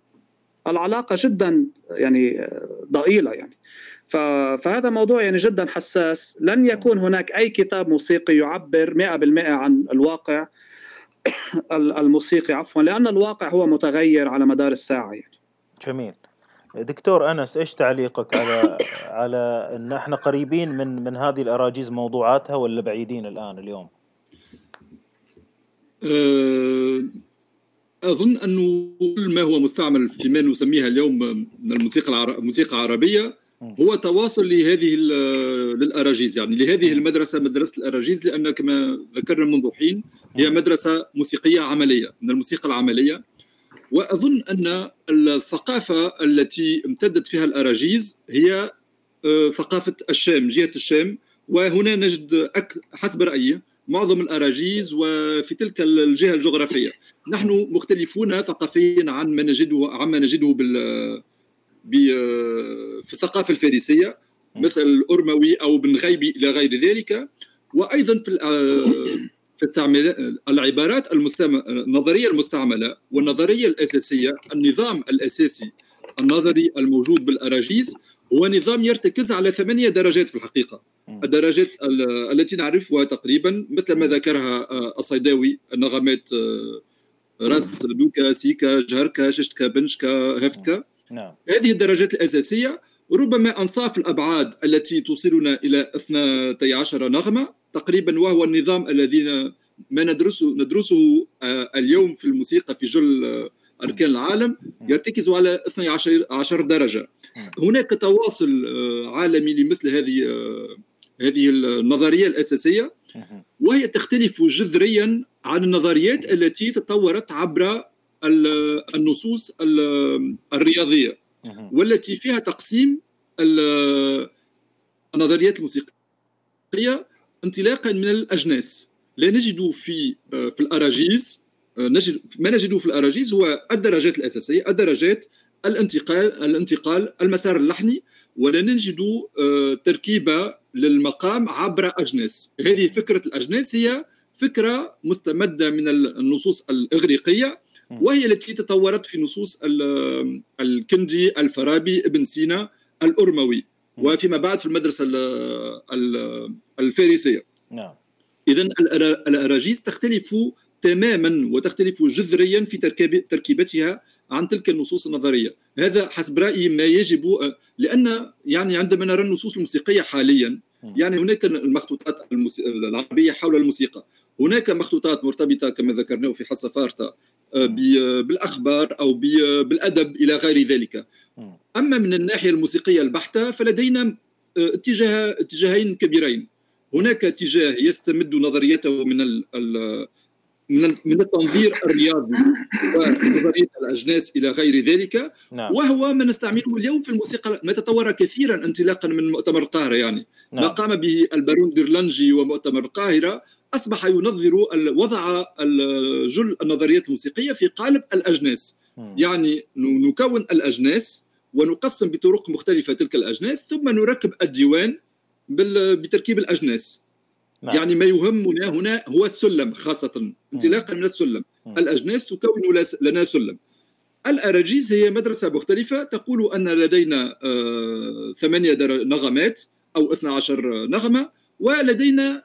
Speaker 3: العلاقة جدا يعني ضئيلة يعني. فهذا موضوع يعني جدا حساس. لن يكون هناك أي كتاب موسيقي يعبر 100% عن الواقع الموسيقي عفوا لأن الواقع هو متغير على مدار الساعة يعني.
Speaker 1: جميل. دكتور أنس إيش تعليقك على على إن إحنا قريبين من من هذه الأراجيز موضوعاتها ولا بعيدين الآن اليوم؟
Speaker 2: أه، أظن أنه كل ما هو مستعمل فيما نسميها اليوم من الموسيقى الموسيقى العربية هو تواصل لهذه للأراجيز يعني لهذه المدرسة مدرسة الأراجيز لأن كما ذكرنا منذ حين هي مدرسة موسيقية عملية من الموسيقى العملية. وأظن أن الثقافة التي امتدت فيها الأراجيز هي آه، ثقافة الشام جهة الشام. وهنا نجد حسب رأيي معظم الأراجيز وفي تلك الجهة الجغرافية. نحن مختلفون ثقافيا عن ما نجده عما نجده بال في الثقافة الفارسية مثل الأرموي أو بن غيبي إلى غير ذلك. وأيضا في في العبارات المستعملة النظرية المستعملة والنظرية الأساسية النظام الأساسي النظري الموجود بالأراجيز هو نظام يرتكز على ثمانية درجات في الحقيقة. الدرجات التي نعرفها تقريبا مثل ما ذكرها الصيداوي النغمات راست دوكا سيكا جهركا ششتكا بنشكا هفتكا. نعم. هذه الدرجات الأساسية ربما أنصاف الأبعاد التي توصلنا إلى 12 نغمة تقريبا وهو النظام الذي ما ندرسه ندرسه آه، اليوم في الموسيقى في جل آه، أركان العالم يرتكز على 12 درجة. هناك تواصل آه، عالمي لمثل هذه هذه النظرية الأساسية وهي تختلف جذريا عن النظريات التي تطورت عبر النصوص الرياضية والتي فيها تقسيم النظريات الموسيقية انطلاقا من الأجناس. لا نجد في في الاراجيز نجد ما نجده في الأراجيز هو الدرجات الأساسية الدرجات الانتقال الانتقال المسار اللحني ولا نجد آه، تركيبة للمقام عبر أجناس. هذه فكرة الأجناس هي فكرة مستمدة من النصوص الإغريقية وهي التي تطورت في نصوص الكندي الفارابي ابن سينا الأرموي وفيما بعد في المدرسة الفارسية. نعم. إذا الأراجيز تختلف تماما وتختلف جذريا في تركيبتها عن تلك النصوص النظرية. هذا حسب رأيي ما يجب لأن يعني عندما نرى النصوص الموسيقية حاليا يعني هناك المخطوطات العربية حول الموسيقى. هناك مخطوطات مرتبطة كما ذكرناه في حصة فارتا بالأخبار أو بالأدب إلى غير ذلك. أما من الناحية الموسيقية البحتة فلدينا آه، اتجاه اتجاهين كبيرين. هناك اتجاه يستمد نظريته من من من التنظير الرياضي ونظريه الأجناس إلى غير ذلك. نعم. وهو ما نستعمله اليوم في الموسيقى. ما تطور كثيرا انطلاقا من مؤتمر القاهرة يعني. نعم. ما قام به البارون ديرلانجي ومؤتمر القاهرة أصبح ينظر وضع جل النظريات الموسيقية في قالب الأجناس. يعني نكون الأجناس ونقسم بطرق مختلفة تلك الأجناس ثم نركب الديوان بتركيب الأجناس. نعم. يعني ما يهمنا هنا هو السلم خاصة انطلاقا من السلم. الأجناس تكون لنا سلم. الأراجيز هي مدرسة مختلفة تقول أن لدينا آه ثمانية نغمات أو 12 نغمة ولدينا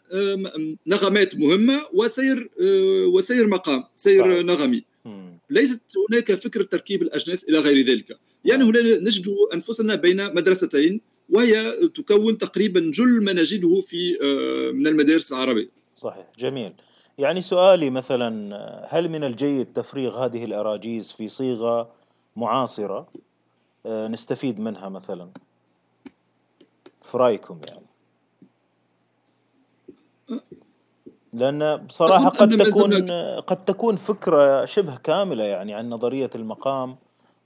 Speaker 2: نغمات مهمة وسير آه وسير مقام سير. نغمي. ليست هناك فكرة تركيب الأجناس إلى غير ذلك. يعني هنا نجد أنفسنا بين مدرستين وهي تكون تقريبا جل ما نجده في آه، من المدارس العربية.
Speaker 1: صحيح جميل. يعني سؤالي مثلا هل من الجيد تفريغ هذه الأراجيز في صيغة معاصرة؟ آه، نستفيد منها مثلا. في رأيكم يعني. لأن بصراحة قد تكون قد تكون فكرة شبه كاملة يعني عن نظرية المقام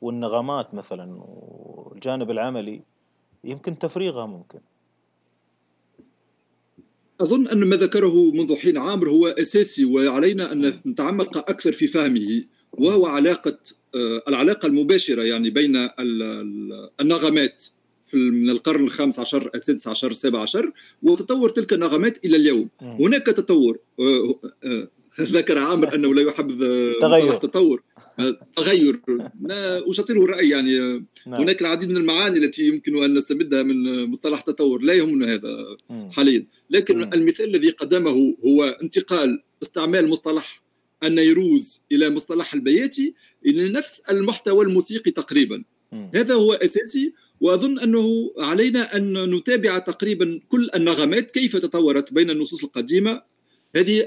Speaker 1: والنغمات مثلا والجانب العملي. يمكن تفريغها ممكن.
Speaker 2: أظن أن ما ذكره منذ حين عامر هو أساسي وعلينا أن نتعمق أكثر في فهمه وهو علاقة آه، العلاقة المباشرة يعني بين النغمات من القرن الخامس عشر السادس عشر السابع عشر وتطور تلك النغمات إلى اليوم. هناك تطور آه، آه، ذكر عامر أنه لا يحبذ
Speaker 1: تغير.
Speaker 2: التطور. تغير. لا اشاطره الرأي يعني. نعم. هناك العديد من المعاني التي يمكن أن نستمدها من مصطلح تطور لا يهمنا هذا حاليا. لكن مم. المثال الذي قدمه هو انتقال استعمال مصطلح النيروز إلى مصطلح البياتي إلى نفس المحتوى الموسيقي تقريبا. مم. هذا هو أساسي وأظن أنه علينا أن نتابع تقريبا كل النغمات كيف تطورت بين النصوص القديمة هذه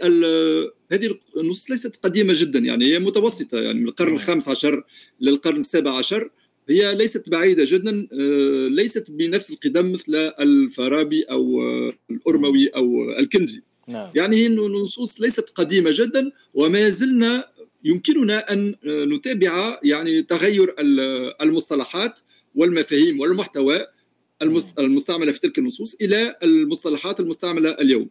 Speaker 2: هذه النصوص ليست قديمة جدا يعني هي متوسطة يعني من القرن الخامس عشر للقرن السابع عشر هي ليست بعيدة جدا آه، ليست بنفس القدم مثل الفارابي أو الارموي أو الكندي نعم. يعني هي النصوص ليست قديمة جدا وما زلنا يمكننا أن نتابع يعني تغير المصطلحات والمفاهيم والمحتوى المستعملة في تلك النصوص إلى المصطلحات المستعملة اليوم.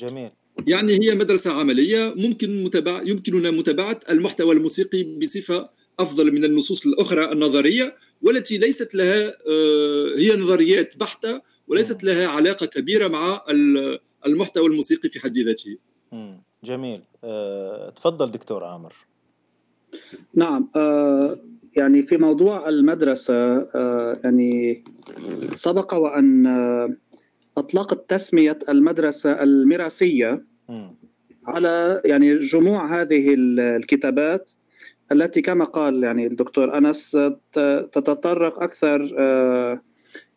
Speaker 1: جميل.
Speaker 2: يعني هي مدرسة عملية ممكن متابعة يمكننا متابعة المحتوى الموسيقي بصفة أفضل من النصوص الأخرى النظرية والتي ليست لها آه، هي نظريات بحتة وليست لها علاقة كبيرة مع المحتوى الموسيقي في حد ذاته.
Speaker 1: جميل. أه، تفضل دكتور عامر.
Speaker 3: نعم أه يعني في موضوع المدرسة يعني سبق وأن أطلقت تسمية المدرسة الميراثية على يعني جموع هذه الكتابات التي كما قال يعني الدكتور أنس تتطرق أكثر آه،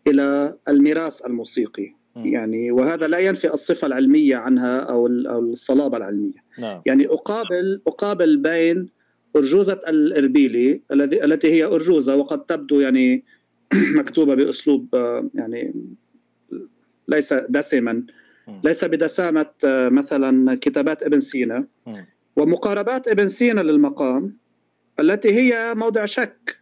Speaker 3: إلى الميراث الموسيقي. يعني وهذا لا ينفي الصفة العلمية عنها أو الصلابة العلمية. نعم. يعني أقابل أقابل بين أرجوزة الإربيلي التي هي أرجوزة وقد تبدو يعني مكتوبة بأسلوب آه، يعني ليس دسما. ليس بدسامة آه، مثلا كتابات ابن سينا. ومقاربات ابن سينا للمقام التي هي موضع شك.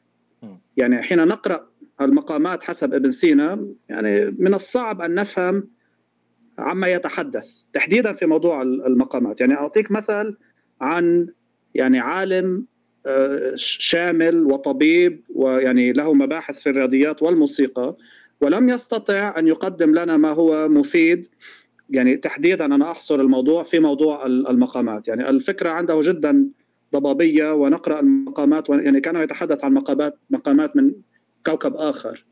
Speaker 3: يعني حين نقرأ المقامات حسب ابن سينا يعني من الصعب أن نفهم عما يتحدث تحديدا في موضوع المقامات. يعني أعطيك مثل عن يعني عالم آه، شامل وطبيب ويعني له مباحث في الرياضيات والموسيقى. ولم يستطع أن يقدم لنا ما هو مفيد يعني تحديدا أنا أحصر الموضوع في موضوع المقامات. يعني الفكرة عنده جدا ضبابية ونقرأ المقامات يعني كان يتحدث عن مقامات مقامات من كوكب آخر.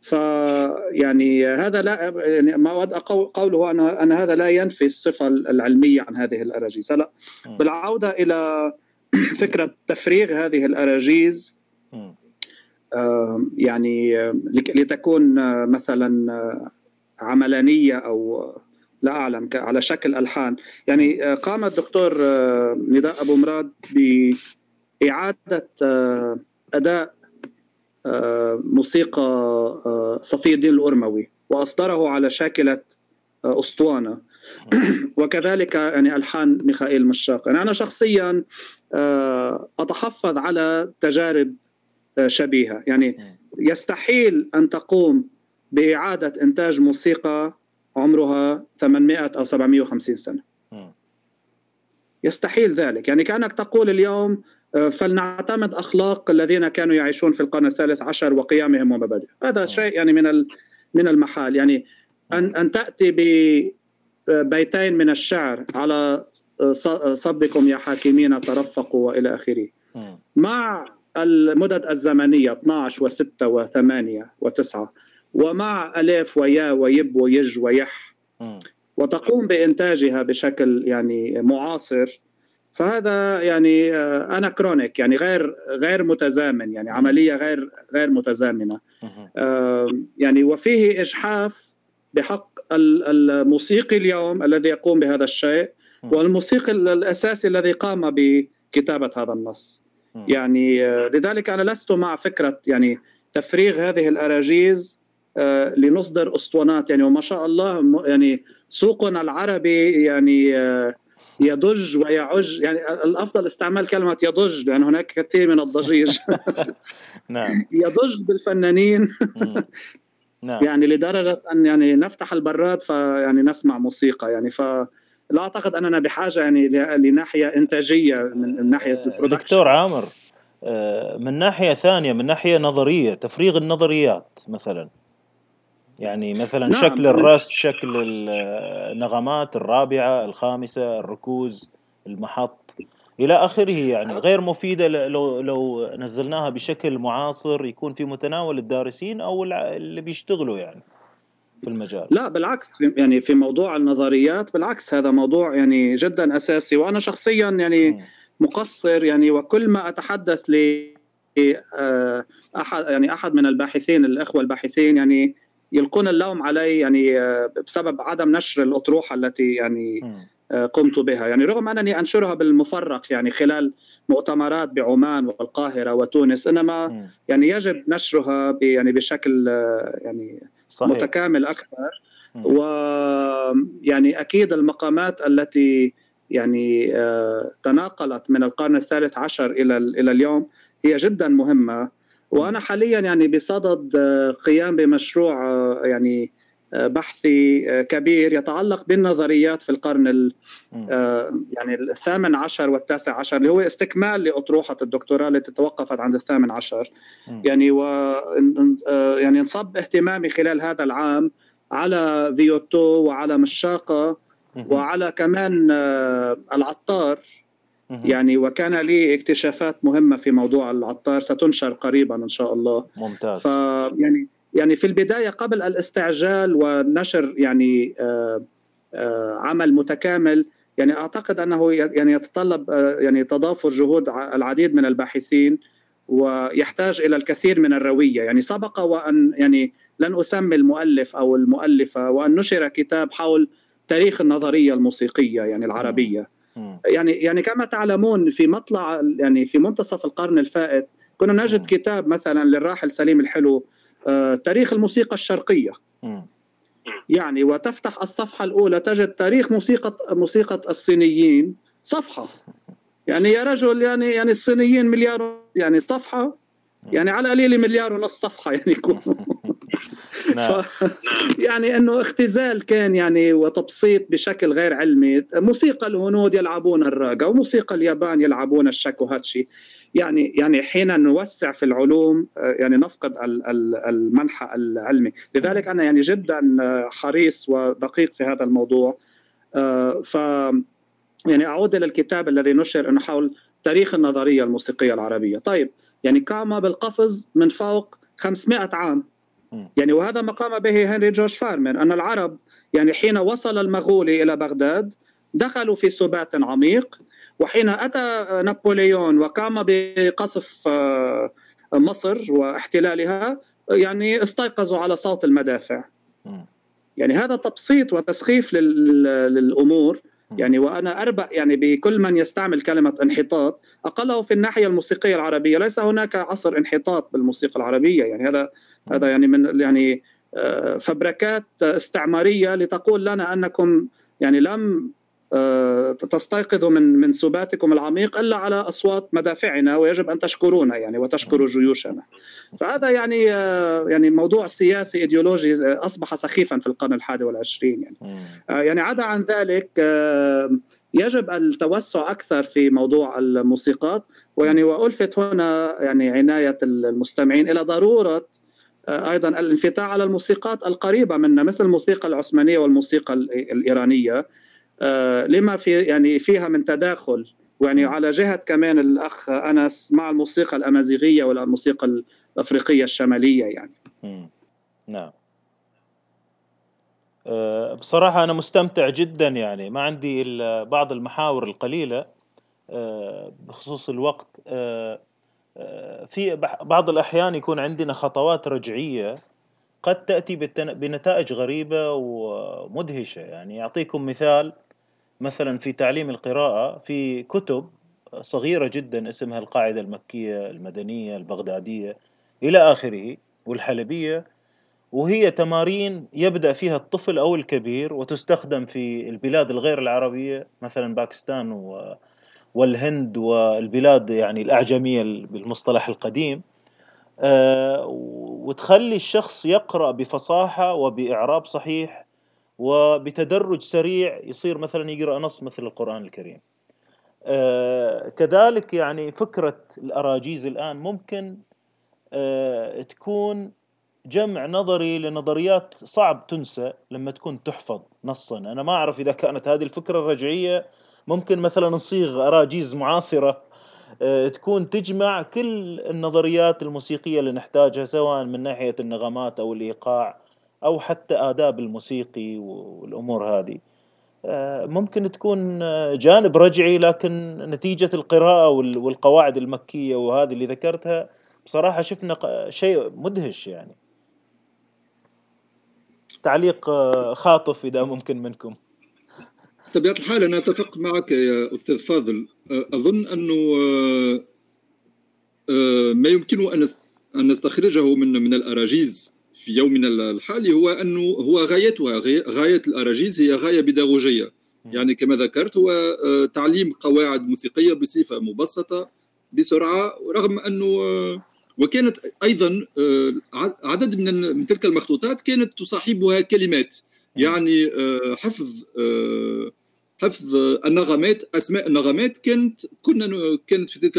Speaker 3: فيعني هذا لا يعني ما أود قوله ان أن هذا لا ينفي الصفة العلمية عن هذه الأراجيز. لا بالعودة إلى فكرة تفريغ هذه الأراجيز يعني لتكون مثلا عملانية أو لا أعلم على شكل ألحان. يعني قام الدكتور نداء أبو مراد بإعادة أداء موسيقى صفي الدين الأرموي وأصدره على شاكلة أسطوانة. وكذلك يعني ألحان ميخائيل مشاق. يعني أنا شخصيا أتحفظ على تجارب شبيهة. يعني يستحيل أن تقوم بإعادة إنتاج موسيقى عمرها 800 أو 750 سنة. يستحيل ذلك. يعني كأنك تقول اليوم آه، فلنعتمد أخلاق الذين كانوا يعيشون في القرن الثالث عشر وقيامهم ومبادئ هذا شيء يعني من من المحال. يعني أن أن تأتي بيتين من الشعر على صبكم يا حاكمين ترفقوا وإلى آخره. مع المدد الزمنية 12 و6 و8 و9 ومع الف ويا ويب ويج ويح. وتقوم بإنتاجها بشكل يعني معاصر. فهذا يعني آه، أنا كرونيك يعني غير غير متزامن يعني عملية غير غير متزامنة. يعني وفيه إجحاف بحق الموسيقي اليوم الذي يقوم بهذا الشيء والموسيقي الأساسي الذي قام بكتابة هذا النص. يعني آه، لذلك أنا لست مع فكرة يعني تفريغ هذه الأراجيز آه، لنصدر أسطوانات. يعني وما شاء الله يعني سوقنا العربي يعني يضج ويعج. يعني الأفضل استعمال كلمة يضج لأن هناك كثير من الضجيج. نعم. يضج بالفنانين. نعم. يعني لدرجة أن يعني نفتح البراد فيعني نسمع موسيقى يعني. ف لا أعتقد أننا بحاجة يعني لناحية إنتاجية من ناحية
Speaker 1: آه، البرودكشن دكتور عامر آه، من ناحية ثانية من ناحية نظرية تفريغ النظريات مثلا. يعني مثلا نعم. شكل الرست شكل النغمات الرابعة الخامسة الركوز المحط إلى آخره يعني. غير مفيدة لو لو نزلناها بشكل معاصر يكون في متناول الدارسين أو اللي بيشتغلوا يعني. في المجال.
Speaker 3: لا بالعكس يعني في موضوع النظريات بالعكس هذا موضوع يعني جدا أساسي. وأنا شخصيا يعني مقصر يعني وكل ما أتحدث ل آه، أحد يعني أحد من الباحثين الإخوة الباحثين يعني يلقون اللوم علي يعني آه، بسبب عدم نشر الأطروحة التي يعني آه، قمت بها. يعني رغم أنني أنشرها بالمفرق يعني خلال مؤتمرات بعمان والقاهرة وتونس إنما يعني يجب نشرها يعني بشكل يعني صحيح. متكامل أكثر. ويعني أكيد المقامات التي يعني تناقلت من القرن الثالث عشر إلى إلى اليوم هي جدا مهمة. وأنا حاليا يعني بصدد آه، قيام بمشروع آه، يعني آه، بحثي كبير يتعلق بالنظريات في القرن يعني الثامن عشر والتاسع عشر اللي هو استكمال لأطروحة الدكتوراه التي توقفت عند الثامن عشر. يعني و يعني انصب اهتمامي خلال هذا العام على فيوتو وعلى مشاقة وعلى كمان العطار. يعني وكان لي اكتشافات مهمة في موضوع العطار ستنشر قريبا إن شاء الله.
Speaker 1: ممتاز.
Speaker 3: ف يعني يعني في البداية قبل الاستعجال ونشر يعني آه، آه، عمل متكامل يعني أعتقد أنه يعني يتطلب آه، يعني تضافر جهود العديد من الباحثين ويحتاج إلى الكثير من الروية. يعني سبق وأن يعني لن أسمي المؤلف أو المؤلفة وأن نشر كتاب حول تاريخ النظرية الموسيقية يعني العربية. يعني يعني كما تعلمون في مطلع يعني في منتصف القرن الفائت كنا نجد كتاب مثلا للراحل سليم الحلو تاريخ الموسيقى الشرقية. يعني وتفتح الصفحة الأولى تجد تاريخ موسيقى موسيقى الصينيين صفحة. يعني يا رجل يعني يعني الصينيين مليار يعني صفحة؟ يعني على القليل مليار ونص صفحة يعني يكونوا نعم. ف... يعني إنه اختزال كان يعني وتبسيط بشكل غير علمي. موسيقى الهنود يلعبون الراجا وموسيقى اليابان يلعبون الشاكوهاتشي. يعني يعني حين نوسع في العلوم يعني نفقد المنحى العلمي. لذلك أنا يعني جدا حريص ودقيق في هذا الموضوع. ف يعني أعود إلى الكتاب الذي نشر إنه حول تاريخ النظرية الموسيقية العربية. طيب يعني قام بالقفز من فوق 500 عام. يعني وهذا ما قام به هنري جورج فارمن أن العرب يعني حين وصل المغولي إلى بغداد دخلوا في سبات عميق وحين أتى نابليون وقام بقصف آه، مصر واحتلالها يعني استيقظوا على صوت المدافع. يعني هذا تبسيط وتسخيف للأمور. يعني وأنا أربأ يعني بكل من يستعمل كلمة انحطاط. أقله في الناحية الموسيقية العربية. ليس هناك عصر انحطاط بالموسيقى العربية. يعني هذا هذا يعني من يعني آه، فبركات استعمارية لتقول لنا أنكم يعني لم آه، تستيقظوا من من سباتكم العميق إلا على أصوات مدافعنا ويجب أن تشكرونا يعني وتشكروا جيوشنا. فهذا يعني آه، يعني موضوع سياسي إيديولوجي أصبح سخيفا في القرن الحادي والعشرين يعني. يعني عدا عن ذلك يجب التوسع أكثر في موضوع الموسيقات ويعني وألفت هنا يعني عناية المستمعين إلى ضرورة أيضا الانفتاح على الموسيقات القريبة منا مثل الموسيقى العثمانية والموسيقى الإيرانية لما في يعني فيها من تداخل. يعني على جهة كمان الأخ أنس مع الموسيقى الأمازيغية والموسيقى الأفريقية الشمالية يعني.
Speaker 1: نعم. أه، بصراحة أنا مستمتع جدا يعني. ما عندي إلا بعض المحاور القليلة أه، بخصوص الوقت. أه، في بعض الأحيان يكون عندنا خطوات رجعية قد تأتي بنتائج غريبة ومدهشة. يعني أعطيكم مثال. مثلا في تعليم القراءة في كتب صغيرة جدا اسمها القاعدة المكية المدنية البغدادية إلى آخره والحلبية وهي تمارين يبدأ فيها الطفل أو الكبير وتستخدم في البلاد الغير العربية مثلا باكستان والهند والبلاد يعني الأعجمية بالمصطلح القديم. آه، وتخلي الشخص يقرأ بفصاحة وبإعراب صحيح وبتدرج سريع يصير مثلا يقرأ نص مثل القرآن الكريم. آه، كذلك يعني فكرة الأراجيز الآن ممكن آه، تكون جمع نظري لنظريات صعب تنسى لما تكون تحفظ نصا. أنا ما أعرف إذا كانت هذه الفكرة الرجعية. ممكن مثلا نصيغ أراجيز معاصرة آه، تكون تجمع كل النظريات الموسيقية اللي نحتاجها سواء من ناحية النغمات أو الإيقاع. أو حتى آداب الموسيقي والأمور هذه. آه، ممكن تكون آه، جانب رجعي لكن نتيجة القراءة والقواعد المكية وهذه اللي ذكرتها بصراحة شفنا شيء مدهش يعني. تعليق خاطف إذا ممكن منكم.
Speaker 2: بطبيعه الحال أنا أتفق معك يا أستاذ فاضل. آه، آه، ما يمكن أن نستخرجه من من الأراجيز. في يومنا الحالي هو أنه هو غايتها غاية الأراجيز هي غاية بيداغوجية. يعني كما ذكرت هو آه، تعليم قواعد موسيقية بصفة مبسطة بسرعة رغم أنه وكانت أيضا عدد من من تلك المخطوطات كانت تصاحبها كلمات. يعني حفظ حفظ النغمات أسماء النغمات كانت كنا كانت في تلك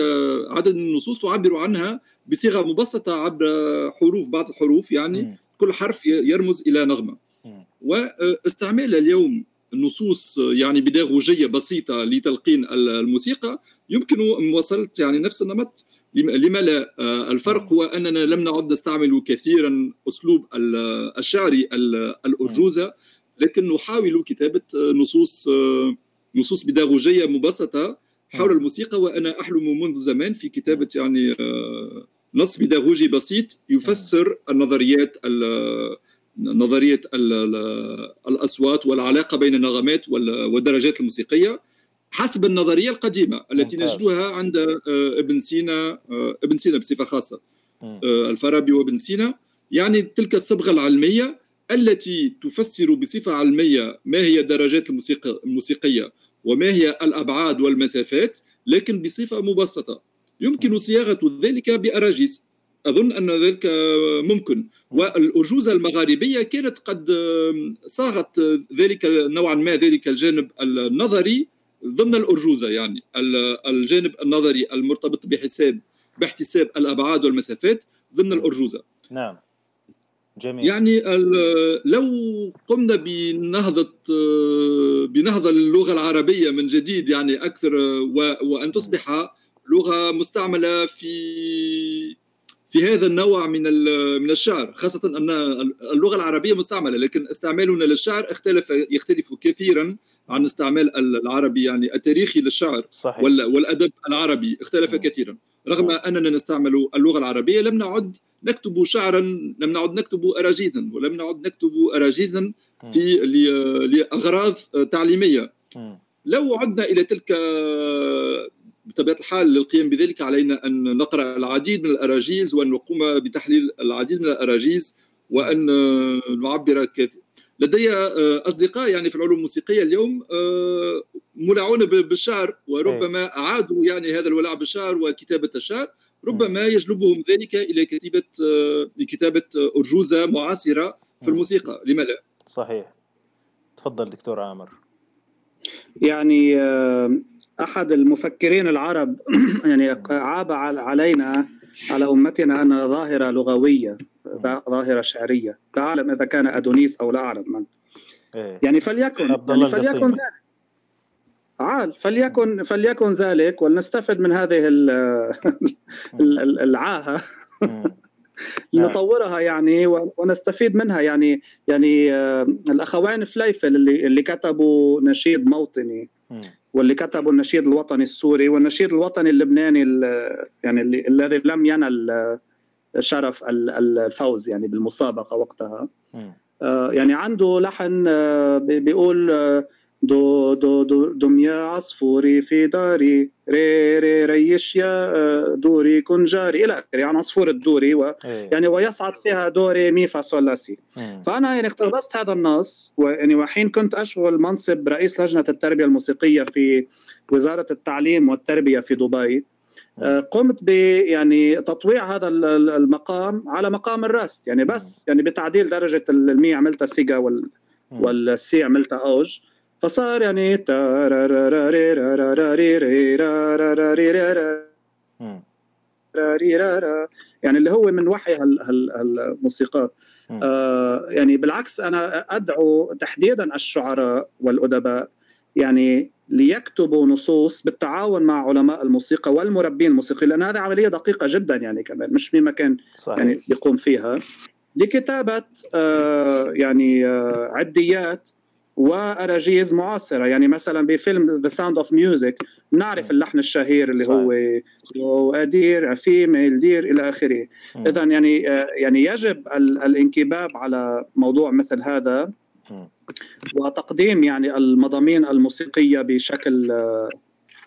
Speaker 2: عدد من النصوص تعبر عنها بصيغة مبسطة عبر حروف بعض الحروف يعني م. كل حرف يرمز إلى نغمة. م. واستعمال اليوم نصوص يعني بداغوجيه بسيطة لتلقين الموسيقى يمكن مواصله يعني نفس النمط لما لا. الفرق هو أننا لم نعد نستعمل كثيرا أسلوب الشعري الأرجوزة لكن نحاول كتابة نصوص نصوص بيداغوجيه مبسطة حول الموسيقى وأنا أحلم منذ زمان في كتابة يعني نص بيداغوجي بسيط يفسر النظريات نظرية الأصوات والعلاقة بين النغمات والدرجات الموسيقية حسب النظرية القديمة التي نجدها عند ابن سينا ابن سينا بصفة خاصة. الفارابي وابن سينا. يعني تلك الصبغة العلمية التي تفسر بصفة علمية ما هي الدرجات الموسيقية وما هي الأبعاد والمسافات لكن بصفة مبسطة. يمكن صياغة ذلك بأراجيز أظن أن ذلك ممكن. والأرجوزة المغاربية كانت قد صاغت ذلك نوعا ما ذلك الجانب النظري ضمن الأرجوزة يعني الجانب النظري المرتبط بحساب باحتساب الأبعاد والمسافات ضمن الأرجوزة
Speaker 1: نعم. جميل.
Speaker 2: يعني لو قمنا بنهضة بنهضة اللغة العربية من جديد يعني أكثر وأن تصبح لغة مستعملة في في هذا النوع من من الشعر خاصة أن اللغة العربية مستعملة لكن استعمالنا للشعر اختلف يختلف كثيرا عن استعمال العربي يعني التاريخي للشعر صحيح. والأدب العربي اختلف م. كثيرا. رغم أننا نستعمل اللغة العربية لم نعد نكتب شعرا لم نعد نكتب أراجيزا ولم نعد نكتب أراجيزا في لأغراض تعليمية. لو عدنا إلى تلك بطبيعة الحال للقيام بذلك علينا أن نقرأ العديد من الأراجيز وأن نقوم بتحليل العديد من الأراجيز وأن نعبر كثير. لدي أصدقاء يعني في العلوم الموسيقية اليوم مولعون بالشعر وربما إيه. أعادوا يعني هذا الولاع بالشعر وكتابة الشعر. ربما يجلبهم ذلك إلى كتابة لكتابة أرجوزة معاصرة في الموسيقى. لما لا؟
Speaker 1: صحيح. تفضل دكتور عامر.
Speaker 3: يعني أحد المفكرين العرب يعني عاب علينا على أمتنا أنها ظاهرة لغوية ظاهرة شعرية. لا أعلم إذا كان أدونيس أو لا أعلم من.
Speaker 1: إيه.
Speaker 3: يعني فليكن يعني فليكن ذلك. عال فليكن فليكن ذلك ولنستفد من هذه العاهة. نطورها يعني ونستفيد منها. يعني يعني آه، الاخوين فليفل اللي اللي كتبوا نشيد موطني. واللي كتبوا النشيد الوطني السوري والنشيد الوطني اللبناني يعني الذي لم ينل آه، شرف الفوز يعني بالمسابقة وقتها. آه، يعني عنده لحن بيقول دو دو دو دمي عصفوري في داري. ري ري ريش يا دوري كن جاري. إلى آخره يعني عصفور الدوري و إيه. يعني ويصعد فيها دوري مي فا سول لا سي فأنا يعني اقتبست هذا النص ويعني وحين كنت أشغل منصب رئيس لجنة التربية الموسيقية في وزارة التعليم والتربية في دبي آه، قمت ب يعني تطويع هذا المقام على مقام الراست يعني بس يعني بتعديل درجة المي عملتها سيجا وال والسي عملتها أوج. فصار يعني يعني اللي هو من وحي هالموسيقى آه يعني بالعكس أنا ادعو تحديدا الشعراء والادباء يعني ليكتبوا نصوص بالتعاون مع علماء الموسيقى والمربين الموسيقيين لأن هذه عمليه دقيقه جدا يعني كمان مش في مكان. يعني يقوم فيها لكتابه آه يعني آه عديات واراجيز معاصرة. يعني مثلا بفيلم The Sound of Music نعرف اللحن الشهير اللي هو a deer a female deer إلى آخره. اذا يعني يعني يجب الانكباب على موضوع مثل هذا. وتقديم يعني المضامين الموسيقية بشكل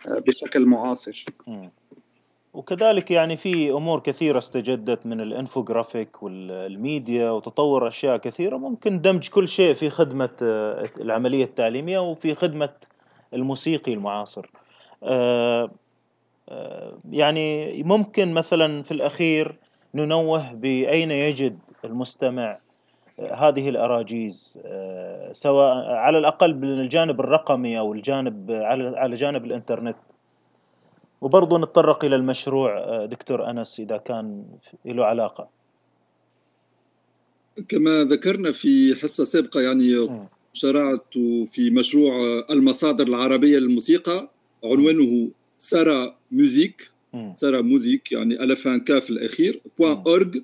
Speaker 3: بشكل معاصر.
Speaker 1: وكذلك يعني في أمور كثيرة استجدت من الانفوجرافيك والميديا وتطور أشياء كثيرة ممكن دمج كل شيء في خدمة آه، العملية التعليمية وفي خدمة الموسيقي المعاصر. آه، آه، يعني ممكن مثلا في الأخير ننوه بأين يجد المستمع هذه الأراجيز سواء على الأقل بالجانب الرقمي أو الجانب على جانب الإنترنت وبرضه نتطرق إلى المشروع آه، دكتور أنس إذا كان له علاقة.
Speaker 2: كما ذكرنا في حصة سابقة يعني شرعت في مشروع المصادر العربية للموسيقى. عنوانه سارا موزيك. سارا موزيك يعني ألفان كاف الأخير بوان أورج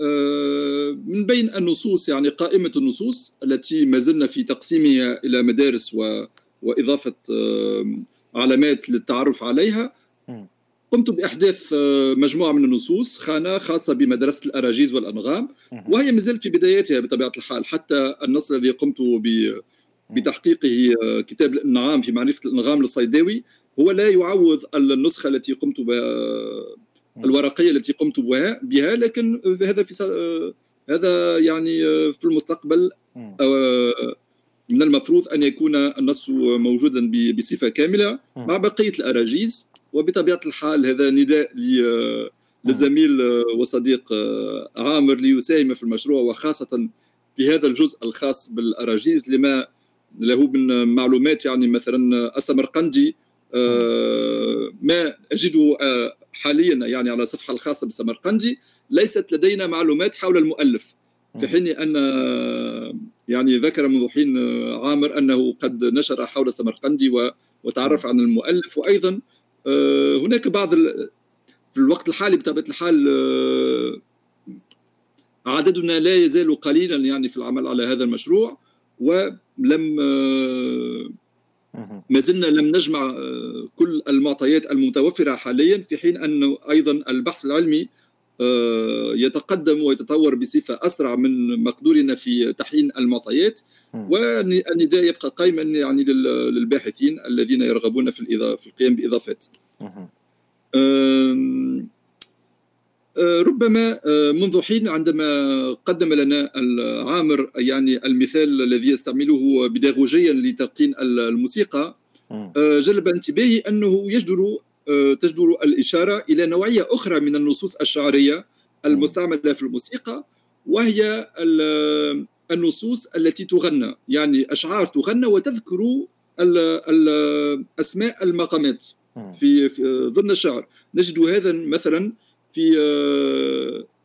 Speaker 2: آه، من بين النصوص يعني قائمة النصوص التي ما زلنا في تقسيمها إلى مدارس و وإضافة علامات للتعرف عليها. قمت بإحداث آه، مجموعة من النصوص خانة خاصة بمدرسة الأراجيز والأنغام. وهي مازالت في بداياتها بطبيعة الحال. حتى النص الذي قمت بتحقيقه آه، كتاب الانعام في معرفة الأنغام للصيداوي هو لا يعوض النسخة التي قمت بها الورقية التي قمت بها بها لكن هذا في آه، هذا يعني في المستقبل من المفروض أن يكون النص موجودا بصفة كاملة مع بقية الأراجيز وبطبيعة الحال هذا نداء للزميل وصديق عامر ليساهم في المشروع وخاصة في هذا الجزء الخاص بالأراجيز لما له من معلومات يعني مثلا السمرقندي ما أجده حاليا يعني على الصفحه الخاصة بالسمرقندي ليست لدينا معلومات حول المؤلف. في حين أن يعني ذكر منذ حين عامر أنه قد نشر حول سمرقندي وتعرف عن المؤلف. وأيضا آه، هناك بعض في الوقت الحالي بطبيعة الحال آه، عددنا لا يزال قليلا يعني في العمل على هذا المشروع. ولم آه، ما زلنا لم نجمع كل المعطيات المتوفرة حاليا في حين انه أيضا البحث العلمي يتقدم ويتطور بصفة أسرع من مقدورنا في تحيين المعطيات. والنداء يبقى قائما يعني للباحثين الذين يرغبون في في القيام بإضافات. آه، ربما آه، منذ حين عندما قدم لنا العامر يعني المثال الذي يستعمله بداغوجيا لتلقين الموسيقى جلب انتباهي أنه يجدر آه، تجدر الإشارة إلى نوعية أخرى من النصوص الشعرية المستعملة في الموسيقى وهي النصوص التي تغنى. يعني أشعار تغنى وتذكر أسماء المقامات في ضمن الشعر. نجد هذا مثلا في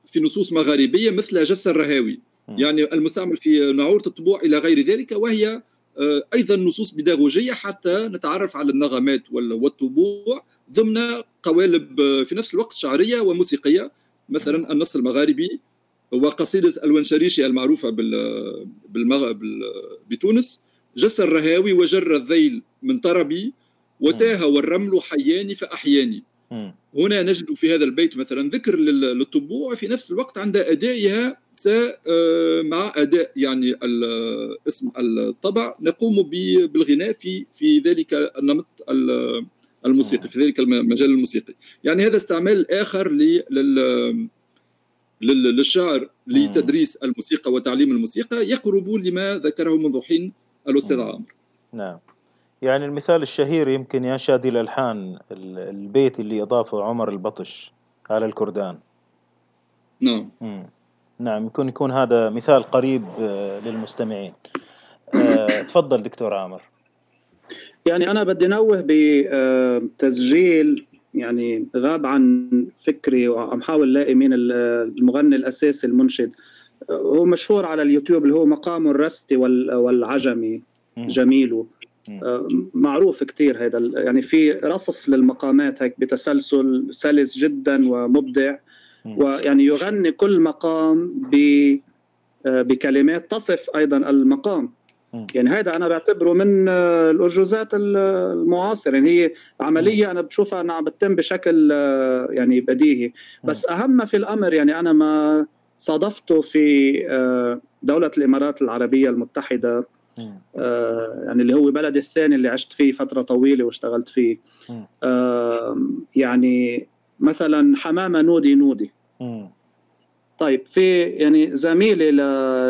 Speaker 2: في في نصوص مغاربية مثل جس الرهاوي. يعني المستعمل في نعورة الطبوع إلى غير ذلك وهي آه، أيضا نصوص بيداغوجية حتى نتعرف على النغمات والطبوع ضمن قوالب آه، في نفس الوقت شعرية وموسيقية. مثلا النص المغاربي وقصيدة الونشريشي المعروفة بالمغ... بتونس جس الرهاوي وجر الذيل من طربي وتاه والرمل حياني فأحياني. هنا نجد في هذا البيت مثلا ذكر للطبوع في نفس الوقت عند أدائها آه، مع أداء يعني اسم الطبع. نقوم بالغناء في في ذلك النمط الموسيقي في ذلك المجال الموسيقي. يعني هذا استعمال آخر لل للشعر لتدريس الموسيقى وتعليم الموسيقى يقرب لما ذكره منذ حين الأستاذ عمرو
Speaker 1: نعم. يعني المثال الشهير يمكن يا شادي الالحان البيت اللي اضافه عمر البطش على الكردان.
Speaker 2: نعم.
Speaker 1: مم. نعم يكون يكون هذا مثال قريب آه، للمستمعين. آه، تفضل دكتور عامر.
Speaker 3: يعني أنا بدي نوه بتسجيل يعني غاب عن فكري وعم حاول لاقي مين المغني الأساسي المنشد. هو مشهور على اليوتيوب اللي هو مقام الرستي والعجمي جميل آه، معروف كثير هذا يعني في رصف للمقامات هيك بتسلسل سلس جدا ومبدع. ويعني يغني كل مقام ب آه، بكلمات تصف أيضا المقام. يعني هذا أنا بعتبره من آه، الأرجوزات المعاصرة. يعني هي عملية أنا بشوفها انها عم بتتم بشكل يعني بديهي. بس أهم ما في الأمر يعني أنا ما صادفته في دولة الإمارات العربية المتحدة آه يعني اللي هو بلدي الثاني اللي عشت فيه فترة طويلة واشتغلت فيه. آه يعني مثلا حمامة نودي نودي. طيب في يعني زميلة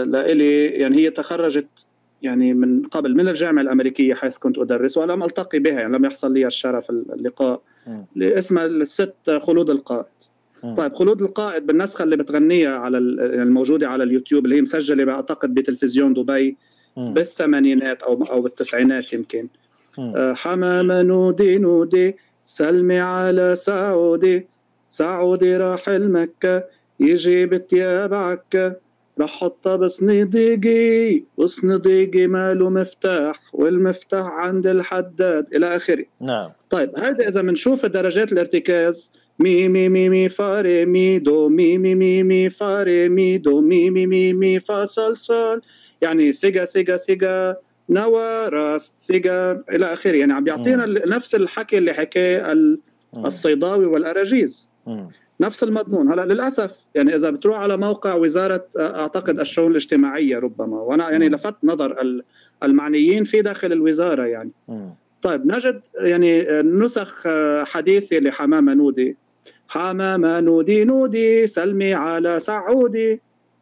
Speaker 3: لإلي يعني هي تخرجت يعني من قبل من الجامعة الأمريكية حيث كنت أدرس ولم ألتقي بها يعني لم يحصل لي الشرف اللقاء اسمها الست خلود القائد. طيب خلود القائد بالنسخة اللي بتغنيها على يعني الموجودة على اليوتيوب اللي هي مسجلة بعتقد بتلفزيون دبي بالثمانينات أو أو بالتسعينات يمكن. آه، حمامة نودي نودي سلمي على سعودي سعودي راح المكة يجيب تياب عكا رح حطها بصنيديقي وصنيديقي ماله مفتاح والمفتاح عند الحداد إلى آخره.
Speaker 1: نعم.
Speaker 3: طيب هذا إذا بنشوف درجات الارتكاز مي مي مي مي فا ري مي دو مي مي مي مي فا ري مي دو مي مي مي مي فا صول صول يعني سيجا سيجا سيجا نوا راست سيجا إلى آخره. يعني عم بيعطينا نفس الحكي اللي حكاه الصيداوي والأراجيز. نفس المضمون. هلا للأسف يعني إذا بتروح على موقع وزارة أعتقد الشؤون الاجتماعية ربما وأنا يعني لفت نظر المعنيين في داخل الوزارة يعني. طيب نجد يعني نسخ حديثه لحمامة نودي. حمامة نودي نودي سلمي على سعودي.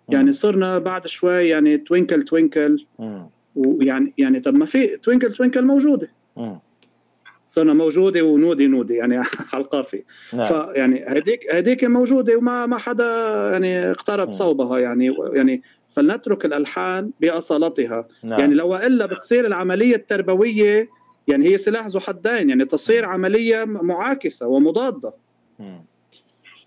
Speaker 3: يعني صرنا بعد شوي يعني twinkle twinkle. ويعني يعني طب ما في twinkle twinkle موجودة. صرنا موجودة ونودي نودي يعني على القافية نعم. فيعني هذيك هذيك موجودة وما ما حدا يعني اقترب صوبها يعني يعني فلنترك الألحان بأصالتها نعم. يعني لو إلا بتصير العملية التربوية يعني هي سلاح ذو حدين يعني تصير عملية معاكسة ومضادة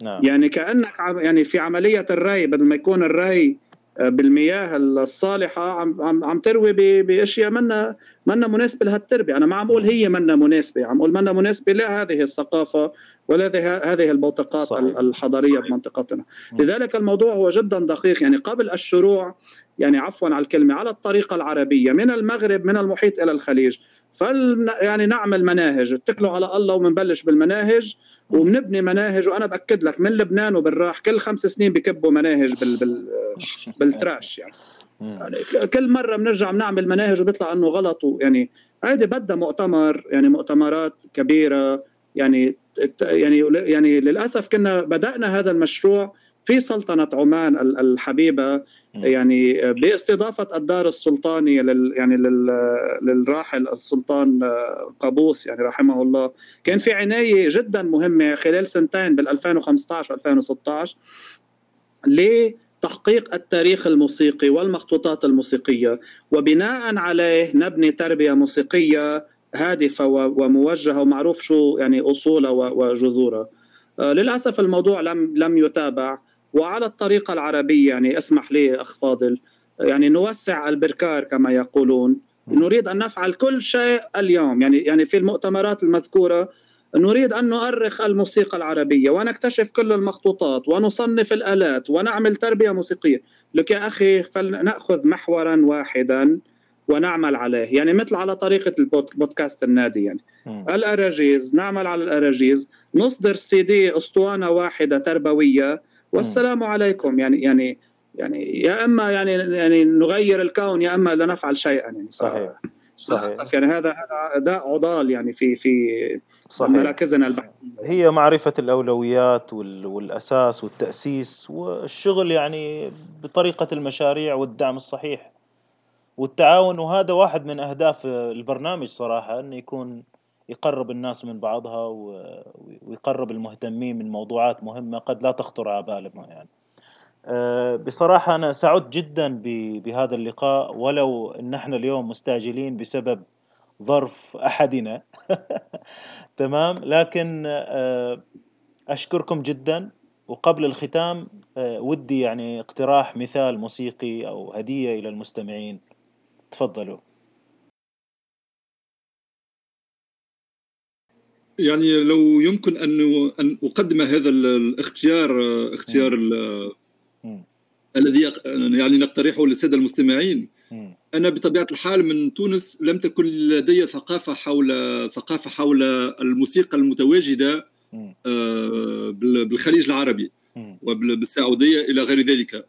Speaker 3: نعم. يعني كأنك يعني في عملية الري بدل ما يكون الري بالمياه الصالحة عم عم عم تروي بأشياء منا منا مناسبة لهالتربية، أنا ما عم أقول هي منا مناسبة، عم أقول منا مناسبة لهذه الثقافة ولا هذه البوتقات صحيح. الحضارية بمنطقتنا، لذلك الموضوع هو جدا دقيق. يعني قبل الشروع يعني عفوا على الكلمة على الطريقة العربية من المغرب من المحيط إلى الخليج، فل يعني نعمل مناهج، اتكلوا على الله وبنبلش بالمناهج وبنبني مناهج وأنا بأكد لك من لبنان وبالراح كل خمس سنين بكبوا مناهج بال بال بالتراش يعني. يعني كل مرة بنرجع بنعمل مناهج وبيطلع إنه غلط يعني هيدي بدها مؤتمر يعني مؤتمرات كبيرة يعني يعني يعني للأسف كنا بدأنا هذا المشروع في سلطنة عمان الحبيبة يعني باستضافة الدار السلطاني لل يعني لل للراحل السلطان قابوس يعني رحمه الله. كان في عناية جدا مهمة خلال سنتين بال 2015 2016 لتحقيق التاريخ الموسيقي والمخطوطات الموسيقية. وبناء عليه نبني تربية موسيقية هادفة وموجهة ومعروف شو يعني أصولها وجذورها. آه، للأسف الموضوع لم لم يتابع. وعلى الطريقة العربية يعني اسمح لي أخ فاضل يعني نوسع البركار كما يقولون. نريد أن نفعل كل شيء اليوم. يعني يعني في المؤتمرات المذكورة نريد أن نؤرخ الموسيقى العربية ونكتشف كل المخطوطات ونصنف الآلات ونعمل تربية موسيقية. لك يا أخي فلنأخذ محورا واحدا ونعمل عليه. يعني مثل على طريقة البودكاست النادي يعني. الأراجيز نعمل على الأراجيز. نصدر سي دي أسطوانة واحدة تربوية والسلام عليكم. يعني يعني يعني يا إما يعني يعني نغير الكون يا إما لا نفعل شيئا يعني
Speaker 1: صحيح.
Speaker 3: صحيح. يعني هذا هذا داء عضال يعني في في صحيح. مراكزنا البحثيه
Speaker 1: هي معرفة الأولويات والأساس والتأسيس والشغل يعني بطريقة المشاريع والدعم الصحيح والتعاون. وهذا واحد من أهداف البرنامج صراحة إنه يكون يقرب الناس من بعضها ويقرب المهتمين من موضوعات مهمة قد لا تخطر على بالهم يعني. أه، بصراحة أنا سعدت جدا بهذا اللقاء ولو أن إحنا اليوم مستعجلين بسبب ظرف أحدنا. تمام؟ لكن أه، أشكركم جدا. وقبل الختام أه، ودي يعني اقتراح مثال موسيقي أو هدية إلى المستمعين. تفضلوا.
Speaker 2: يعني لو يمكن أن أن أقدم هذا الاختيار اختيار الذي يعني نقترحه للسادة المستمعين. أنا بطبيعة الحال من تونس لم تكن لدي ثقافة حول ثقافة حول الموسيقى المتواجدة آه، بالخليج العربي وبالسعوديه إلى غير ذلك.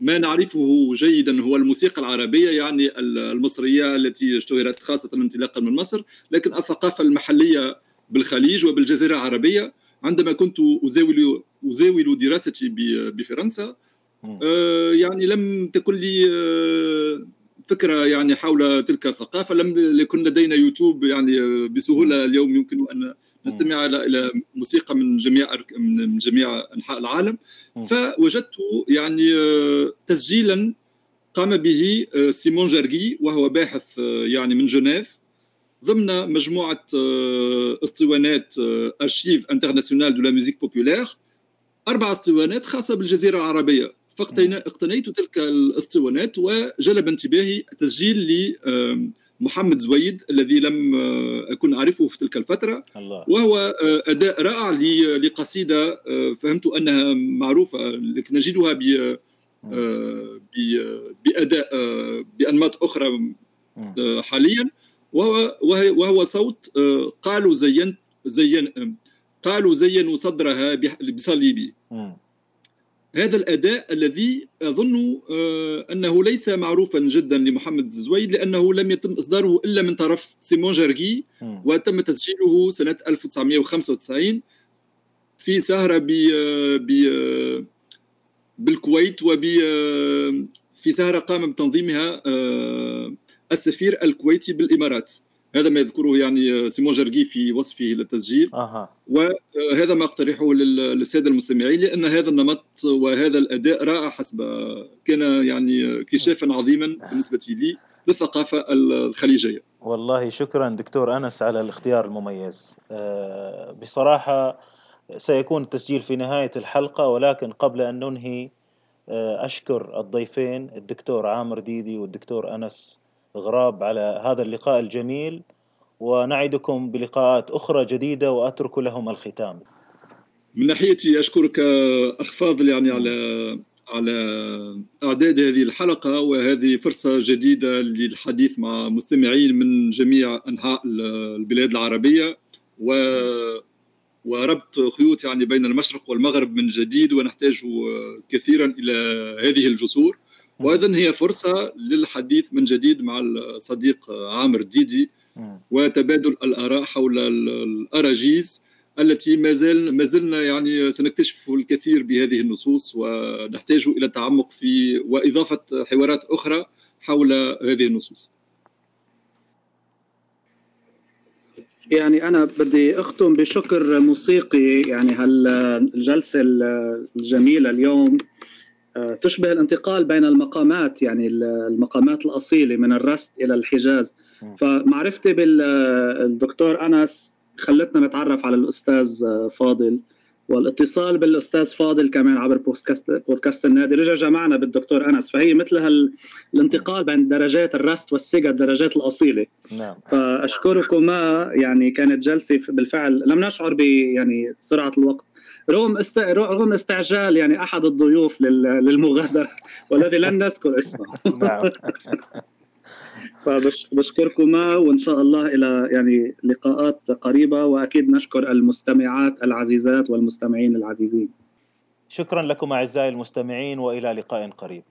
Speaker 2: ما نعرفه جيدا هو الموسيقى العربية يعني المصرية التي اشتهرت خاصة انطلاقا من مصر لكن الثقافة المحلية بالخليج وبالجزيرة العربية عندما كنت ازاول أزاول دراستي بفرنسا. آه، يعني لم تكن لي آه، فكرة يعني حول تلك الثقافة. لم يكن لدينا يوتيوب يعني آه، بسهولة اليوم يمكن أن نستمع إلى موسيقى من جميع من جميع أنحاء العالم. فوجدت يعني تسجيلا قام به سيمون جارجي وهو باحث يعني من جنيف. ضمن مجموعة اسطوانات Archives internationales de la musique populaire أربع اسطوانات خاصة بالجزيرة العربية. فاقتنيت تلك الاسطوانات وجلب انتباهي تسجيل لمحمد زويد الذي لم آه، أكن أعرفه في تلك الفترة.
Speaker 1: الله.
Speaker 2: وهو آه، أداء رائع لقصيدة آه، فهمت أنها معروفة لكن نجدها ب بأداء بأنماط أخرى حاليا. وهو وهو صوت قالوا زين زين قالوا زينوا صدرها بصليبي. هذا الأداء الذي أظن آه، أنه ليس معروفا جدا لمحمد زويد لأنه لم يتم إصداره إلا من طرف سيمون جارجي وتم تسجيله سنة 1995 في سهرة ب بالكويت وب في سهرة قام بتنظيمها آه، السفير الكويتي بالإمارات هذا ما يذكره يعني سيمون جرجي في وصفه للتسجيل
Speaker 1: أه.
Speaker 2: وهذا ما أقترحه للسادة المستمعين لأن هذا النمط وهذا الأداء رائع حسب كان يعني اكتشافا عظيما بالنسبة لي للثقافة الخليجية.
Speaker 1: والله شكرا دكتور أنس على الاختيار المميز. بصراحة سيكون التسجيل في نهاية الحلقة ولكن قبل أن ننهي أشكر الضيفين الدكتور عامر ديدي والدكتور أنس غراب على هذا اللقاء الجميل ونعدكم بلقاءات أخرى جديدة وأترك لهم الختام.
Speaker 2: من ناحيتي أشكرك أخ فاضل يعني على على إعداد هذه الحلقة وهذه فرصة جديدة للحديث مع مستمعين من جميع أنحاء البلاد العربية. و وربط خيوط يعني بين المشرق والمغرب من جديد ونحتاج كثيرا إلى هذه الجسور. وأيضا هي فرصة للحديث من جديد مع الصديق عامر ديدي وتبادل الآراء حول الأراجيز التي ما زال ما زلنا يعني سنكتشف الكثير بهذه النصوص ونحتاج إلى التعمق في وإضافة حوارات أخرى حول هذه النصوص.
Speaker 3: يعني أنا بدي أختم بشكر موسيقي يعني هالجلسة الجميلة اليوم تشبه الانتقال بين المقامات يعني المقامات الأصيلة من الرست إلى الحجاز. فمعرفتي بالدكتور أنس خلتنا نتعرف على الأستاذ آه، فاضل. والاتصال بالأستاذ فاضل كمان عبر بودكاست بودكاست النادي. رجع جمعنا بالدكتور أنس. فهي مثل هالانتقال بين درجات الرست والسيجا الدرجات الأصيلة.
Speaker 1: نعم.
Speaker 3: فأشكركما يعني كانت جلسة بالفعل لم نشعر ب يعني سرعة الوقت. رغم است... رغم استعجال يعني أحد الضيوف لل... للمغادرة والذي لن نذكر اسمه.
Speaker 1: نعم.
Speaker 3: فبشكركما وإن شاء الله إلى يعني لقاءات قريبة وأكيد نشكر المستمعات العزيزات والمستمعين العزيزين.
Speaker 1: شكرا لكم أعزائي المستمعين وإلى لقاء قريب.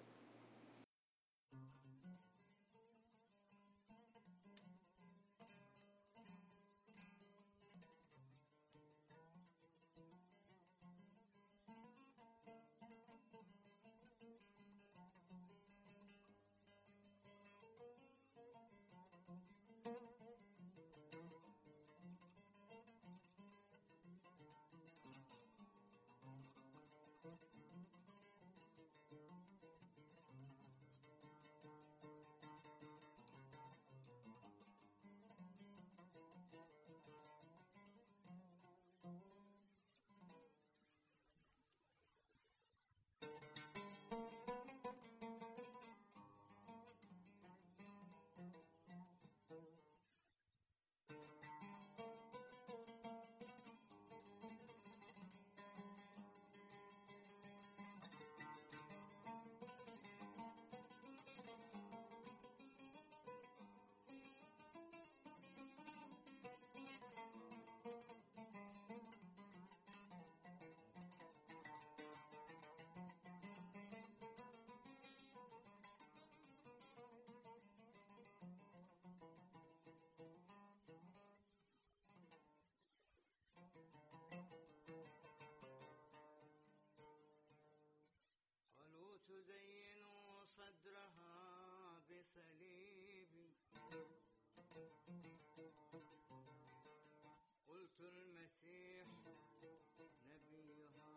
Speaker 4: المسيح نبيها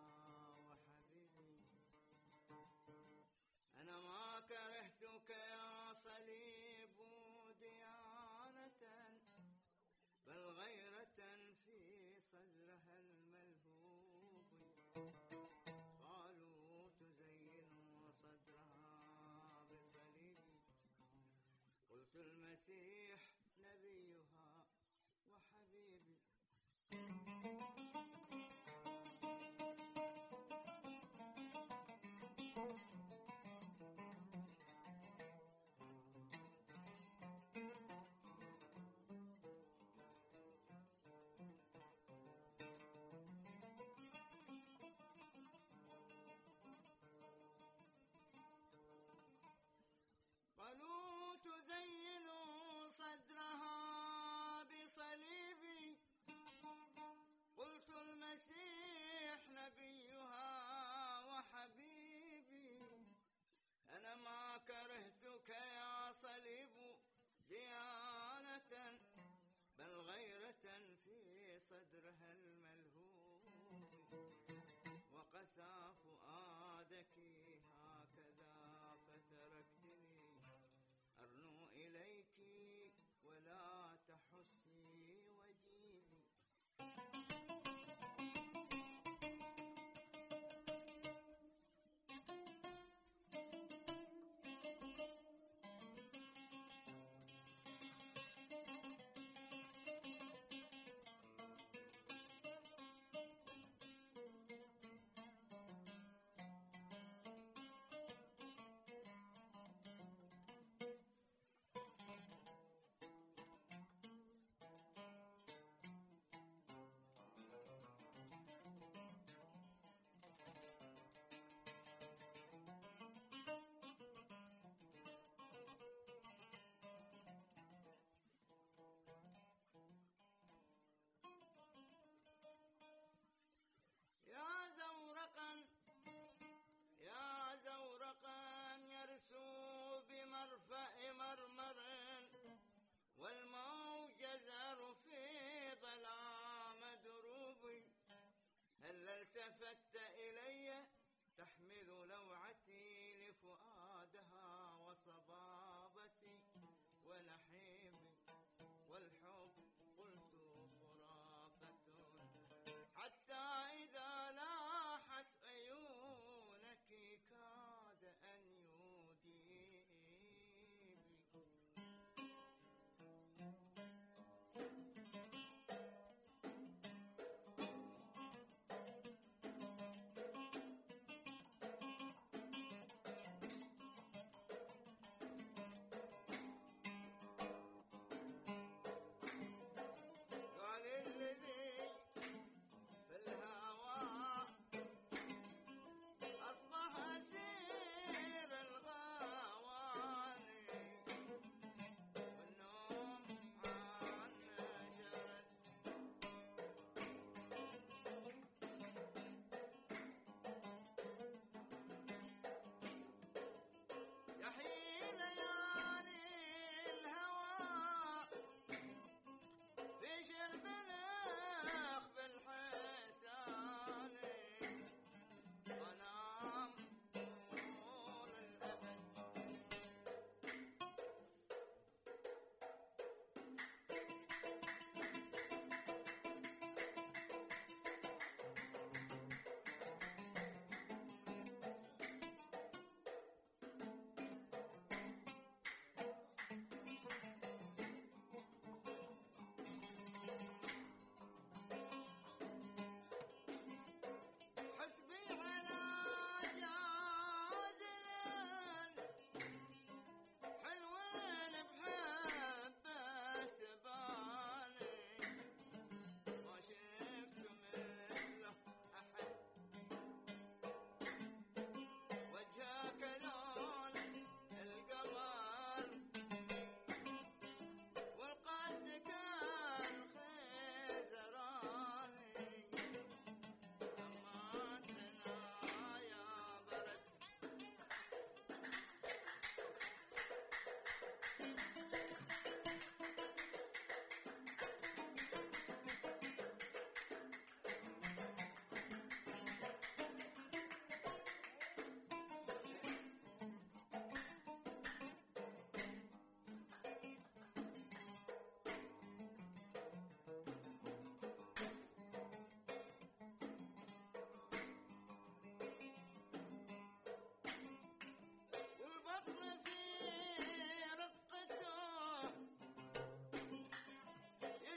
Speaker 4: وحبيبي. أنا ما كرهتك يا صليب ديانة بل غيرة في صدرها الملهوب. المسيح كرهتك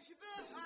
Speaker 4: تشبه